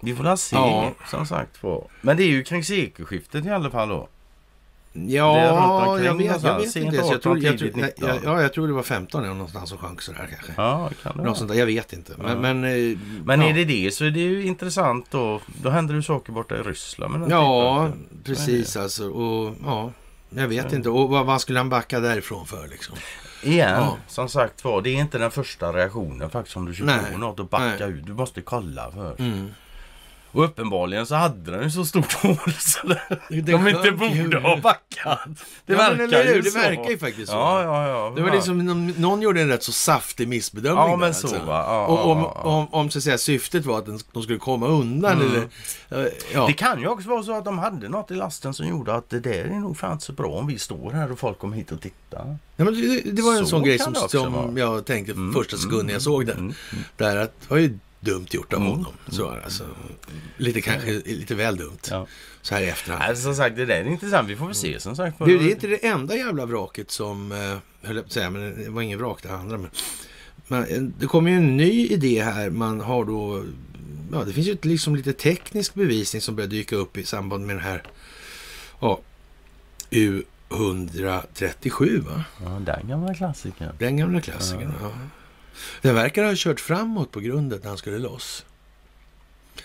vi får väl se Ja. som sagt var. Men det är ju kring sekelskiftet i alla fall då. Det Ja, jag vet, jag vet inte. Jag tror, 18, jag tror, jag, 19. ja, jag tror det var 15 eller någonstans som sjönk sådär kanske. Ja, kan det Något sånt där, jag vet inte. Men, Ja. men, eh, Men ja. är det det så är det ju intressant då. Då händer det saker borta i Ryssland. Men Ja, precis alltså. Och, ja, jag vet Ja. inte. Och vad, vad skulle han backa därifrån för liksom? Igen, Ja. som sagt var, det är inte den första reaktionen faktiskt om du kör på något och backa Nej. ut. Du måste kolla för. Mm. Och uppenbarligen så hade den ju så stort hål så det, Det de inte borde ha backat. Det ja, men verkar ju Det så. verkar ju faktiskt så. Ja, ja, ja. Det var liksom, någon, någon gjorde en rätt så saftig missbedömning Ja, där, men så alltså. Ja, Och om, om, om så att säga, syftet var att de skulle komma undan Mm. eller... eh, Ja. Det kan ju också vara så att de hade något i lasten som gjorde att det där är nog fan så bra om vi står här och folk kommer hit och tittar. Ja, men det, det var en Så sån grej som, det som jag tänkte Mm, första sekunden jag såg den. Mm, Där att det dumt gjort av Mm. honom. Så, alltså, lite kanske lite väl dumt. Ja. Så här i efterhand. Nej, som sagt, det där är intressant. Vi får väl se som sagt. Du, det är inte det enda jävla vraket som, eh, höll jag på att säga, men det var ingen vrak det andra. Men, men eh, det kommer ju en ny idé här. Man har då, ja det finns ju ett, liksom lite teknisk bevisning som börjar dyka upp i samband med den här, ja, U137 va? Ja, den gamla klassikern. Den gamla klassikern. Ja. Den verkar ha kört framåt på grundet när han skulle loss.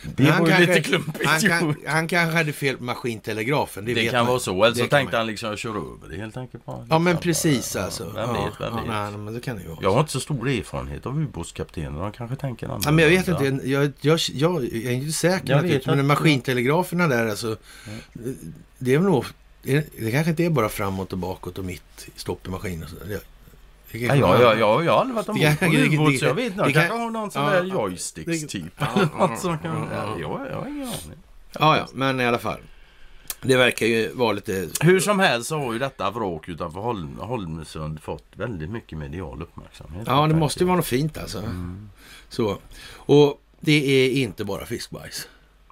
Det Han var kanske- lite klumpigt Han, kan, han kanske hade fel på maskintelegrafen. Det, Det, kan man. vara så, eller så tänkte man. han liksom jag kör över det helt enkelt. Bara, Ja, men precis bara, alltså. Vem ja, vet, vem ja, vet. Nej, men det kan det ju vara. Jag har inte så stor erfarenhet av ubåtskaptener. De kanske tänker annorlunda. Ja, men jag vet inte, jag, jag, jag, är inte säker Jag vet men att- maskintelegraferna där alltså. Det är väl nog, det, det kanske inte är bara framåt och bakåt och mitt stopp i maskinen. Ja, ja, ja, ja, jag har aldrig varit ombord på det- ubåt så jag vet inte. Jag kan- kanske har någon sån där ja, joysticks det- typ. ja, eller ja, något som kan... ja, Ja, ja. jag, har ingen aning. Ja, ja, men i alla fall. Det verkar ju vara lite... Hur som helst så har ju detta vrak utanför Holm, Holmsund fått väldigt mycket medial uppmärksamhet. Ja, det måste ju vara något fint alltså. Så. Och det är inte bara fiskbajs.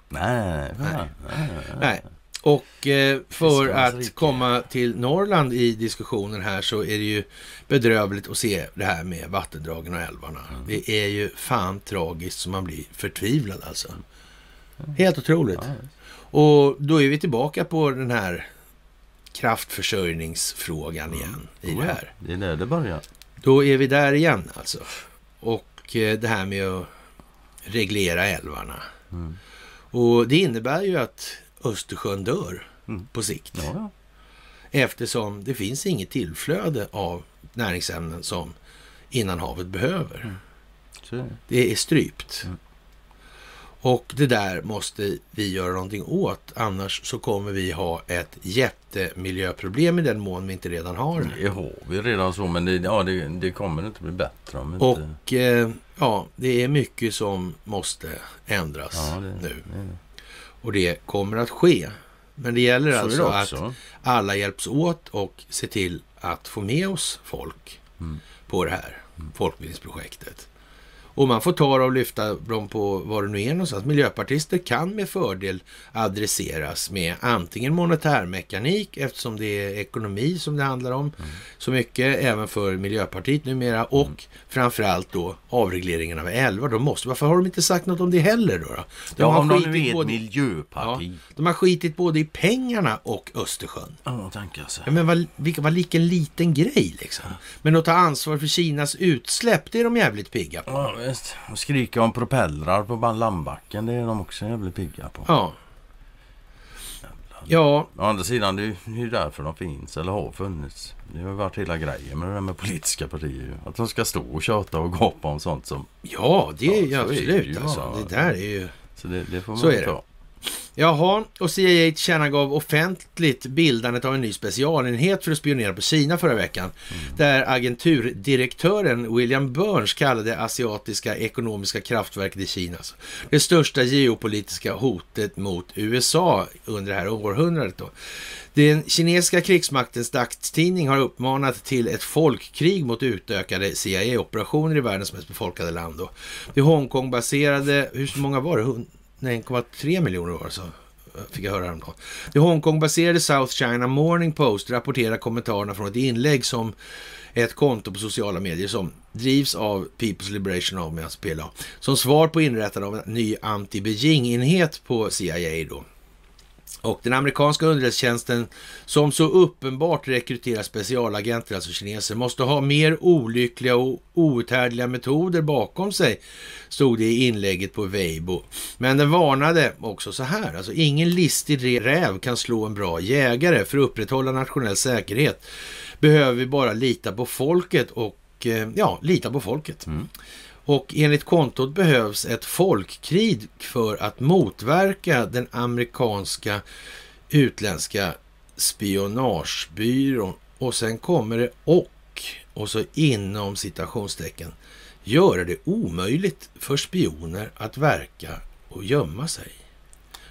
Nej, nej. nej. Nej. Och eh, för att komma till Norrland i diskussionen här så är det ju bedrövligt att se det här med vattendragen och älvarna. Mm. Det är ju fan tragiskt så man blir förtvivlad alltså. Helt otroligt. Ja, Och då är vi tillbaka på den här kraftförsörjningsfrågan igen i det här. Det är där det börjar. Då är vi där igen alltså. Och eh, det här med att reglera älvarna. Mm. Och det innebär ju att Östersjön dör Mm. på sikt. Ja. Eftersom det finns inget tillflöde av näringsämnen som innanhavet behöver. Så är det. Är strypt. Mm. Och det där måste vi göra någonting åt. Annars så kommer vi ha ett jättemiljöproblem i den mån vi inte redan har det. Det har vi redan så, men det, ja, det, det kommer inte bli bättre om inte... Och eh, ja, det är mycket som måste ändras ja, det, nu. det. Och det kommer att ske. Men det gäller Så alltså det att alla hjälps åt och se till att få med oss folk Mm. på det här folkbildningsprojektet. Och man får ta och lyfta dem på var det nu är någonstans. Miljöpartister kan med fördel adresseras med antingen monetärmekanik eftersom det är ekonomi som det handlar om så mycket även för Miljöpartiet numera och framförallt då avregleringen av älvar. De måste, varför har de inte sagt något om det heller då? då? De Ja, har skitit både- miljöparti. de har skitit både i pengarna och Östersjön. Ja, jag så. Ja, men vad, vad vilken liten grej liksom. Men att ta ansvar för Kinas utsläpp, det är de jävligt pigga på. Ja, visst. Och skrika om propellrar på landbacken, det är de också jävligt pigga på. Ja. Ja, Å andra sidan, det är ju- därför de finns, eller har funnits. Det har varit hela grejen med det där med politiska partier. Att de ska stå och tjata och gapa om sånt som... ja det är Ja, ju så är det absolut ju, alltså. Det där är ju... Så det, det får man Så är ta. Jaha, och CIA tillkännagav offentligt bildandet av en ny specialenhet för att spionera på Kina förra veckan. Där agenturdirektören William Burns kallade asiatiska ekonomiska kraftverket i Kina alltså, det största geopolitiska hotet mot USA under det här århundradet. Då. Den kinesiska krigsmaktens dagstidning har uppmanat till ett folkkrig mot utökade CIA-operationer i världens mest befolkade land. Då. Det Hongkong-baserade, hur många var det? 1,3 miljoner var det så. Fick jag höra häromdagen. Det Hongkong-baserade South China Morning Post rapporterar kommentarerna från ett inlägg som ett konto på sociala medier som drivs av People's Liberation Army, alltså PLA, som svar på inrättandet av en ny anti-Beijing-enhet på CIA då. Och den amerikanska underrättelsetjänsten som så uppenbart rekryterar specialagenter, alltså kineser, måste ha mer olyckliga och outhärdliga metoder bakom sig, stod det i inlägget på Weibo. Men den varnade också så här, alltså ingen listig räv kan slå en bra jägare. För att upprätthålla nationell säkerhet behöver vi bara lita på folket och eh, ja, lita på folket. Mm. Och enligt kontot behövs ett folkkrig för att motverka den amerikanska utländska spionagebyrån. Och sen kommer det och, och så inom citationstecken, göra det omöjligt för spioner att verka och gömma sig.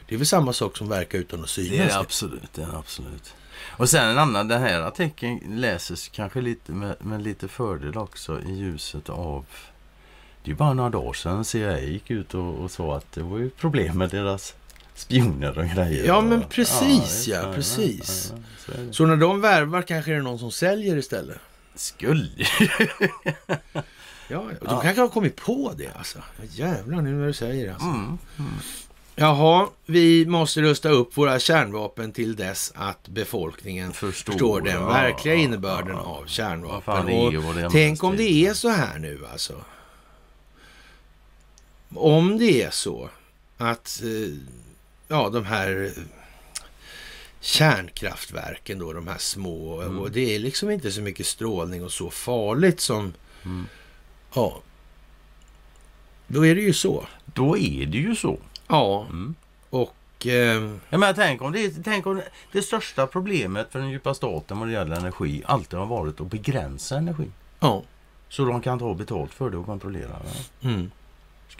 Det är väl samma sak som verka utan att Det är synas. det absolut, det är det absolut. Och sen en annan, den här artikeln läses kanske lite med, med lite fördel också i ljuset av det är bara några dagar sedan CIA gick ut och, och sa att det var ju problem med deras spioner och grejer. Ja, men precis, visst, ja, precis. ja, så är det. Så när de värvar kanske är det någon som säljer istället. Skulle Ja, de Ja. kanske har kommit på det alltså. Jävlar nu när du säger det. Alltså. mm. Jaha, vi måste rusta upp våra kärnvapen till dess att befolkningen Förstår, förstår den ja, verkliga ja, innebörden ja. av kärnvapen. Och är är tänk om det är så här nu alltså. Om det är så att eh, ja, de här kärnkraftverken då, de här små. Mm. Och det är liksom inte så mycket strålning och så farligt som... Mm. Ja. Då är det ju så. Då är det ju så. Ja, Mm. och... Eh, Jag menar, tänk om, det, tänk om det största problemet för den djupa staten vad det gäller energi alltid har varit att begränsa energi. ja. Så de kan ta betalt för det och kontrollera det. Mm.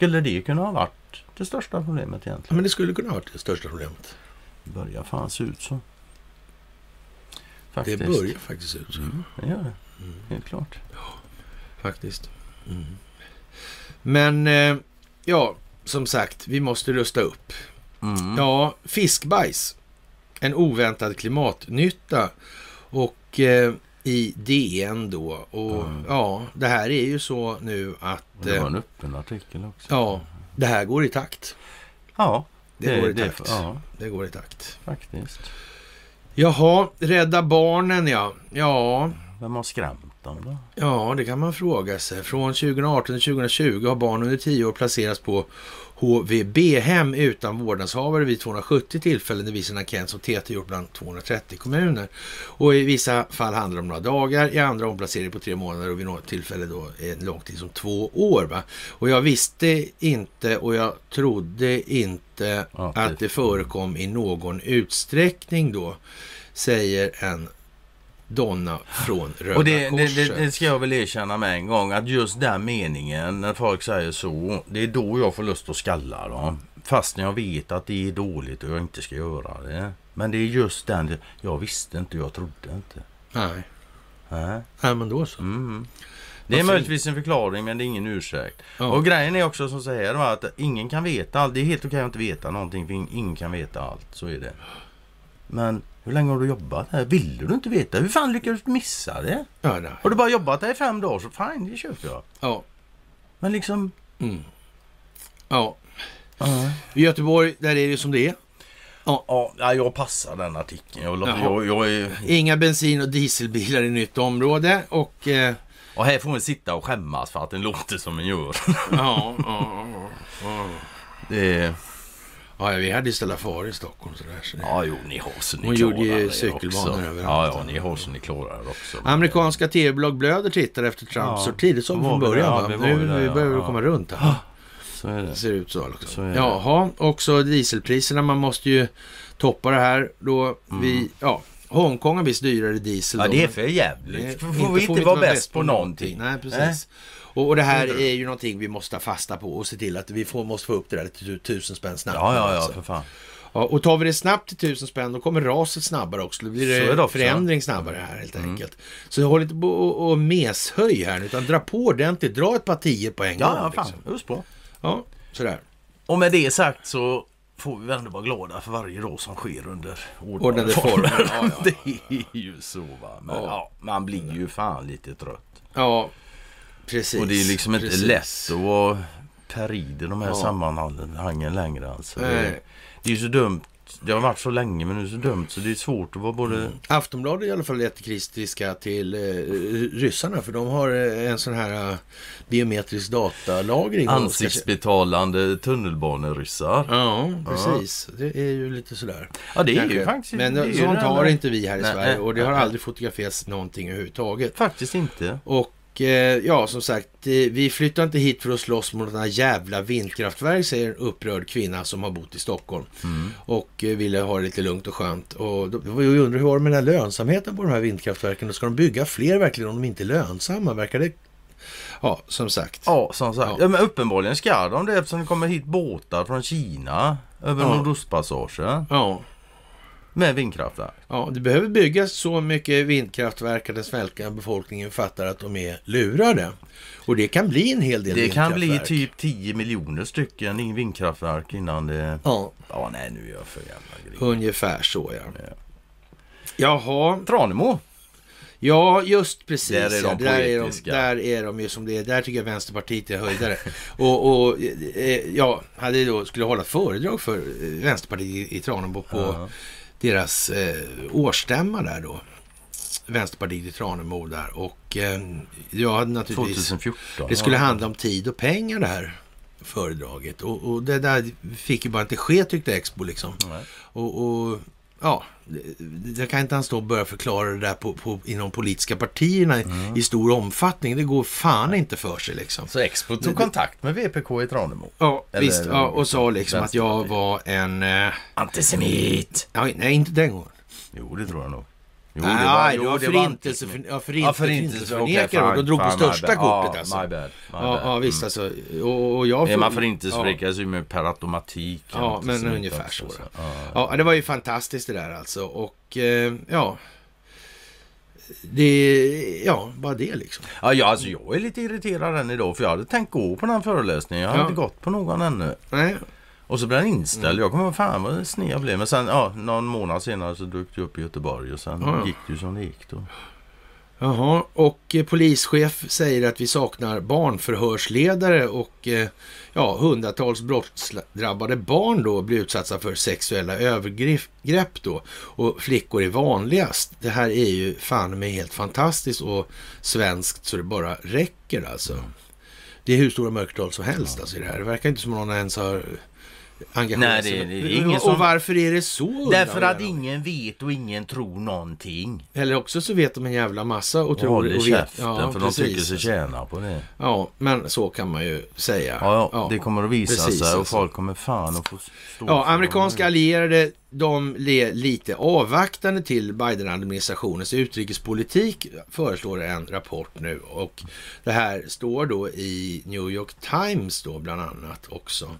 Skulle det kunna ha varit det största problemet Ja, egentligen? Men det skulle kunna vara det största problemet. Det börjar fan se ut så. Det Faktiskt. börjar faktiskt ut så. Mm, det gör det. Mm. Helt klart. Faktiskt. Mm. Men, eh, ja, som sagt, vi måste rusta upp. Mm. Ja, fiskbajs. En oväntad klimatnytta. Och eh, i DN då. Och Mm. ja, det här är ju så nu att... Det var Eh, en öppen artikel också. ja, det här går i takt. Ja, Det, går i takt. ja, Det går i takt. faktiskt. Jaha, Rädda Barnen ja. Ja, Vem har skrämt dem då? ja, det kan man fråga sig. Från 2018 till 2020 har barn under 10 år placerats på HVB-hem utan vårdnadshavare vid 270 tillfällen. Det visar en enkät som TT gjort bland 230 kommuner. Och i vissa fall handlar det om några dagar, i andra omplacering på tre månader och vid något tillfälle då en lång tid som två år. Va? Och jag visste inte och jag trodde inte Ja, att det förekom i någon utsträckning då, säger en donna från Röda Och det, det, Korset. det, det ska jag väl erkänna med en gång att just den meningen när folk säger så. Det är då jag får lust att skalla dem. Fast jag vet att det är dåligt och jag inte ska göra det. Men det är just den. Jag visste inte, jag trodde inte. Nej. Nej. Nej, men då så. Mm. Det är Varför- möjligtvis en förklaring men det är ingen ursäkt. Ja. Och grejen är också som säger att ingen kan veta allt. Det är helt okej att inte veta någonting för ingen kan veta allt. Så är det. Men hur länge har du jobbat här? Ville du inte veta? Hur fan lyckades du missa det? Ja, nej. Har du bara jobbat där i fem dagar så fine, det köper jag. ja. Men liksom... Mm. ja. I Göteborg, där är det som det är. Ja, ja, jag passar den artikeln. Jag, jag, jag är, Inga bensin och dieselbilar i nytt område. Och eh, och här får man sitta och skämmas för att den låter som en gör. ja, ja, ja, ja. Det är, ja, vi hade Stella Far i Stockholm. Så där, så det. ja, jo, ni har så ni Hon gjorde ju det cykelbanor överallt. Ja, ja, ni har så ni klarar det också. Amerikanska tv-bolag blöder tittar efter Trump Ja. så tidigt som Var från vi där? början. Ja, va? Nu vi börjar vi komma runt här. Så är det. Det ser ut så. Liksom. Så är det. Jaha, också dieselpriserna. Man måste ju toppa det här. Då vi, ja, Hongkong har visst dyrare diesel. Mm. Ja, det är för jävligt. Nej, Får vi inte vara bäst på någonting? Nej, precis. Nej. Och, och det här Inte. är ju någonting vi måste ta fasta på och se till att vi får, måste få upp det där till tusen spänn snabbt. Ja, ja, ja, alltså. för fan. ja. Och tar vi det snabbt till tusen spänn då kommer raset snabbare också. Då blir det, det förändring snabbare här helt Mm. enkelt. Så håll inte på och, och meshöj här utan dra på ordentligt. Dra ett par tio på en gång. Ja, ja, fan. liksom. Just på. Ja, sådär. Och med det sagt så får vi ändå vara glada för varje dag som sker under Ordnade former. Ja, ja. Det är ju så va. Men Ja. ja. man blir ju fan lite trött. Ja, precis. Och det är liksom inte precis. lätt att vara perid i de här Ja. sammanhangen längre alltså. Det, Nej. det är ju så dumt. Det har varit så länge men nu är det så dumt så det är svårt att vara både... Mm. Aftonbladet är i alla fall jättekritiska till eh, ryssarna för de har eh, en sån här eh, biometrisk datalagring. Ansiktsbetalande tunnelbaneryssar. Ja, precis. Det är ju lite sådär. Ja det är Kanske. ju faktiskt... Men sånt har inte vi här i Nej, Sverige nej, och det har nej. aldrig fotograferats någonting överhuvudtaget. Faktiskt inte. Och ja, som sagt, eh, vi flyttar inte hit för att slåss mot några jävla vindkraftverk, säger en upprörd kvinna som har bott i Stockholm Mm. och eh, ville ha det lite lugnt och skönt. Och då, då undrar hur var det med den här lönsamheten på de här vindkraftverken? Då ska de bygga fler verkligen om de inte är lönsamma? Verkar det... Ja, som sagt. Ja, som sagt. Ja. Ja. men uppenbarligen ska de det eftersom det kommer hit båtar från Kina över Ja. Nordostpassagen Ja, med vindkraftverk. ja, det behöver byggas så mycket vindkraftverk att den svenska befolkningen fattar att de är lurade. Och det kan bli en hel del Det kan bli typ 10 miljoner stycken vindkraftverk innan det... Ja, Ja, nej nu är jag för jävla grej. ungefär så ja. Ja. Jaha, Tranemo. Ja, just precis. Där är de ja. där, är de, där är de ju som det är. Där tycker jag Vänsterpartiet är höjdare. och, och eh, ja, hade då, skulle hålla ett föredrag för eh, Vänsterpartiet i, i Tranemo på Ja. Deras eh, årsstämma där då. Vänsterpartiet i Tranemo där. Och eh, jag hade naturligtvis... 2014. Det skulle handla om tid och pengar det här. föredraget. Och, och det där fick ju bara inte ske tyckte Expo liksom. Och, och ja, jag kan inte ens stå och börja förklara det där på, på, inom politiska partierna i- Mm. i stor omfattning. Det går fan inte för sig liksom. Så Expo tog kontakt med VPK i Tranemo. Ja, Eller- visst. Ja, och sa liksom att jag var en... Eh, Antisemit! ja, nej, inte den gången. Jo, det tror jag nog. Jo, nej, det var, var det var förintelse, för, ja, förint, Ja, förintelse. okej, förintelseförnekare. fine, de drog på största bad. kortet Ja, alltså. My bad. My Ja, bad. ja, visst Mm. alltså. Och, och jag... Är man ja, förintelseförnekare så är man per automatik Ja, men ungefär också, så. Ja. Ja, det var ju fantastiskt det där alltså. Och eh, ja... Det... Ja, bara det liksom. Ja, ja, alltså jag är lite irriterad än idag för jag hade tänkt gå på den föreläsningen. Jag har Ja. inte gått på någon ännu. Nej, Och så blev den inställd. Mm. Jag kommer fan vad sned jag blev. Men sen, ja, någon månad senare så dök det upp i Göteborg och sen Ja, ja. gick det ju som det gick då. Jaha, och eh, polischef säger att vi saknar barnförhörsledare och eh, ja, hundratals brottsdrabbade barn då blir utsatta för sexuella övergrepp då. Och flickor är vanligast. Det här är ju fan med helt fantastiskt och svenskt så det bara räcker alltså. Det är hur stora mörkertal som helst alltså i det här. Det verkar inte som någon ens har engagerat Nej, det- det är ingen och som- varför är det så? Därför att ingen vet och ingen tror någonting. Eller också så vet de en jävla massa och Och tror håller och vet. käften för de tycker sig tjäna på det. Ja, men så kan man ju säga. Ja, ja, det kommer att visa precis, sig och alltså. folk kommer fan att få stå Ja, amerikanska allierade de är lite avvaktande till Biden-administrationens utrikespolitik föreslår en rapport nu och det här står då i New York Times då bland annat också.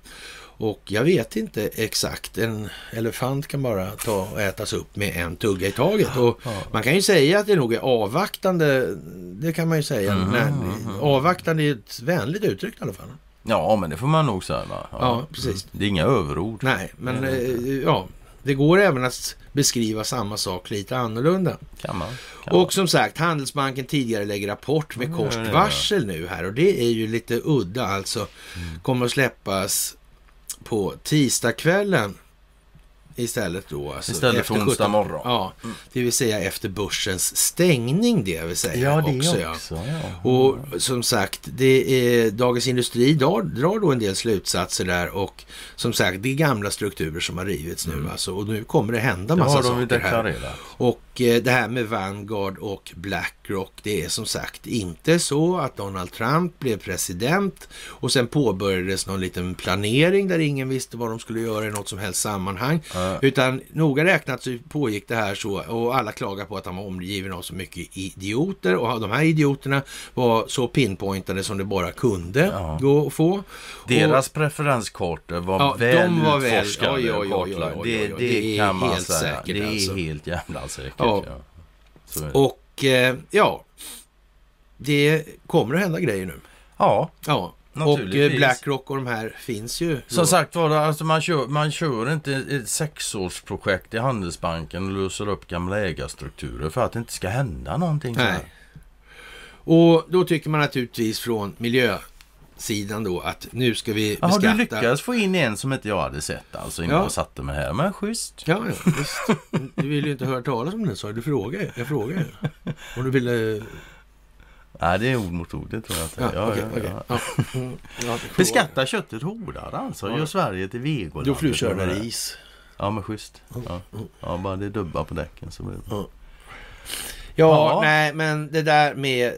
Och jag vet inte exakt, en elefant kan bara ta och ätas upp med en tugga i taget. Och man kan ju säga att det nog är avvaktande, det kan man ju säga. Mhm, Men avvaktande är ett vänligt uttryck i alla fall. Ja, men det får man nog säga. Va? Ja, precis. Det är inga överord. Nej, men är eh, ja, det går även att beskriva samma sak lite annorlunda. Kan man. Kan. Och som sagt, Handelsbanken tidigare lägger rapport med Ja, kort ja, ja. varsel nu här och det är ju lite udda alltså. Mm. Kommer att släppas på tisdagskvällen istället då. Alltså, Istället för onsdag 17 morgon. Ja, det vill säga efter börsens stängning det vill säga. Ja, det också, också. ja. ja. Och som sagt, det är, Dagens Industri drar, drar då en del slutsatser där och som sagt, det är gamla strukturer som har rivits nu alltså, och nu kommer det hända det massa saker här. Och det här med Vanguard och Blackrock, det är som sagt inte så att Donald Trump blev president och sen påbörjades någon liten planering där ingen visste vad de skulle göra i något som helst sammanhang. Ja. Utan noga räknat så pågick det här så och alla klagar på att han var omgiven av så mycket idioter och de här idioterna var så pinpointade som det bara kunde Ja. gå att få. Deras preferenskartor var Ja, väl de var väl- utforskade oj, och kartlagda. Det, det det, är helt säkert, det är alltså. helt jävla säkert. Ja. Ja. Och, eh, ja, det kommer att hända grejer nu. ja, Ja, och eh, Blackrock och de här finns ju. som då. sagt var, alltså man, kör, man kör inte ett sexårsprojekt i Handelsbanken och löser upp gamla ägarstrukturer för att det inte ska hända någonting. Nej. Och då tycker man naturligtvis från miljösidan då att nu ska vi beskatta. du lyckades få in en som inte jag hade sett alltså innan Ja. jag satte mig här. Men schysst. Ja, ja, visst. Du vill ju inte höra talas om det så du frågar ju. Jag frågar ju. Om du ville... Nej, det är ord mot ord, det tror jag inte. Ja, Ja, okej, ja. Ja. Mm, Beskatta köttet hårdare alltså. Gör Sverige till vegoland. Då får du köra med is. Ja, men schysst. Ja. Mm. ja, bara det är dubbar på däcken så blir det Ja, Ja. nej, men det där med eh,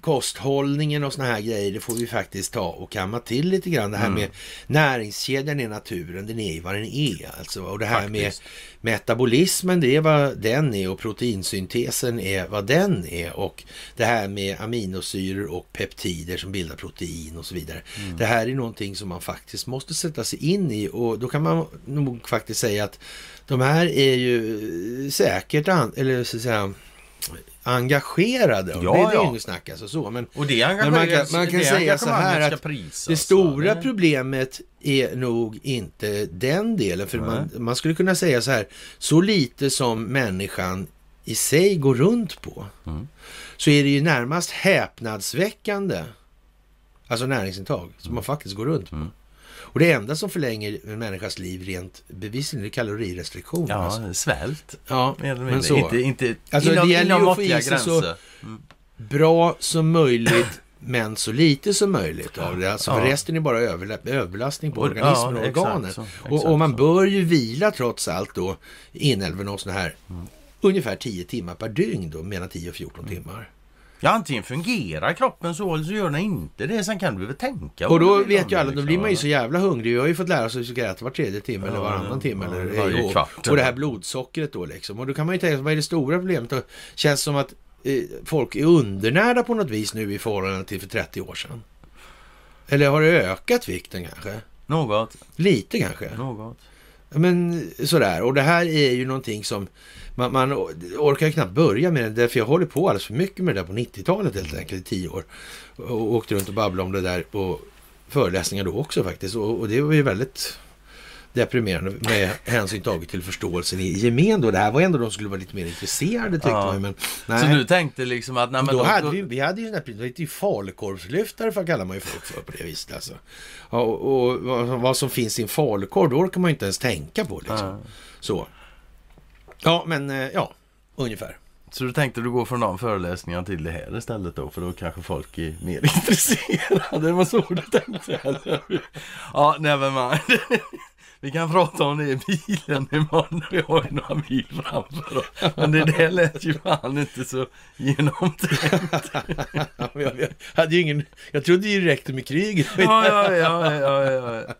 kosthållningen och såna här grejer, det får vi faktiskt ta och kamma till lite grann. Det här Mm. med näringskedjan i naturen, den är ju vad den är alltså. Och det här Faktiskt. med metabolismen, det är vad den är och proteinsyntesen är vad den är. Och det här med aminosyror och peptider som bildar protein och så vidare. Mm. Det här är någonting som man faktiskt måste sätta sig in i och då kan man nog faktiskt säga att de här är ju säkert, an, eller så att säga, engagerade. Ja, det, det är inget snack alltså så. Men Och det Men man kan- man kan det säga så här att prisas, det stora va? problemet är nog inte den delen. För Nej. man, man skulle kunna säga så här, så lite som människan i sig går runt på, Mm. så är det ju närmast häpnadsväckande, alltså näringsintag, som man faktiskt går runt på. Mm. Och det enda som förlänger en människas liv rent bevisligen är kalorirestriktion. Ja, alltså. svält. ja men så. Inte, inte Alltså, inom, det gäller inom ju att få i sig så- gränser. bra som möjligt men så lite som möjligt av det. Alltså, För Ja. resten är bara överbelastning på Och- organismen ja, och organet. så, och, och man bör ju vila trots allt då inälven och sådana här ungefär 10 timmar per dygn då, mellan 10 och 14 timmar. Ja, antingen fungerar kroppen så eller så gör den inte det. Sen kan du väl tänka. Och då vet ju alla, då liksom, blir man ju så jävla hungrig. Vi har ju fått lära oss att vi ska äta var tredje timme eller Ja, varannan timme. ja, eller, och, kvart. och det här blodsockret då liksom. Och då kan man ju tänka sig, vad är det stora problemet? Det känns som att eh, folk är undernärda på något vis nu i förhållande till för 30 år sedan. Eller har det ökat vikten kanske? Något. Lite kanske? Något. Ja, Men sådär, och det här är ju någonting som man, man orkar ju knappt börja med det, därför jag håller på alldeles för mycket med det där på 90-talet helt enkelt, i tio år. Och åkte runt och babblade om det där på föreläsningar då också faktiskt. Och, och det var ju väldigt deprimerande med hänsyn taget till förståelsen i gemen då. Det här var ändå de som skulle vara lite mer intresserade tyckte Ja. man men Så nej. du tänkte liksom att... Nej, men då då, hade vi, vi hade ju sådana här, det falukorvslyftare för kallar man ju folk för på det viset alltså. Ja, och, och vad, vad som finns i en falukorv, då orkar man ju inte ens tänka på liksom. Ja. Så. Ja, men eh, ja, ungefär. Så du tänkte du går från de föreläsningarna till det här istället då? För då kanske folk är mer intresserade. Det var så du tänkte? eller? Ja, never mind. Vi kan prata om det i bilen imorgon. Vi har ju några mil framför oss. Men det där lät ju fan inte så genomtänkt. Jag, jag, hade ju ingen, jag trodde ju det räckte med kriget. Ja, ja, ja, ja, ja.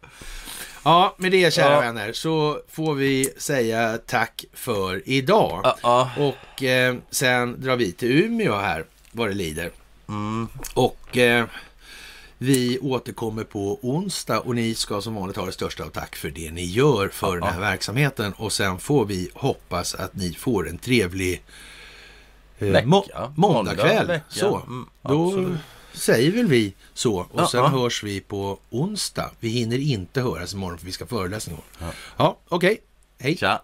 Ja, med det kära Ja. vänner så får vi säga tack för idag. ja. ja. Och eh, sen drar vi till Umeå här, vad det lider. Mm. Och eh, vi återkommer på onsdag och ni ska som vanligt ha det största av tack för det ni gör för den här verksamheten. Och sen får vi hoppas att ni får en trevlig eh, må- måndagkväll. Så, Mm, då. Säger väl vi så. Och Ja, sen ja. hörs vi på onsdag. Vi hinner inte höras imorgon för vi ska föreläsning. Ja. Ja, okej. Hej. Tja.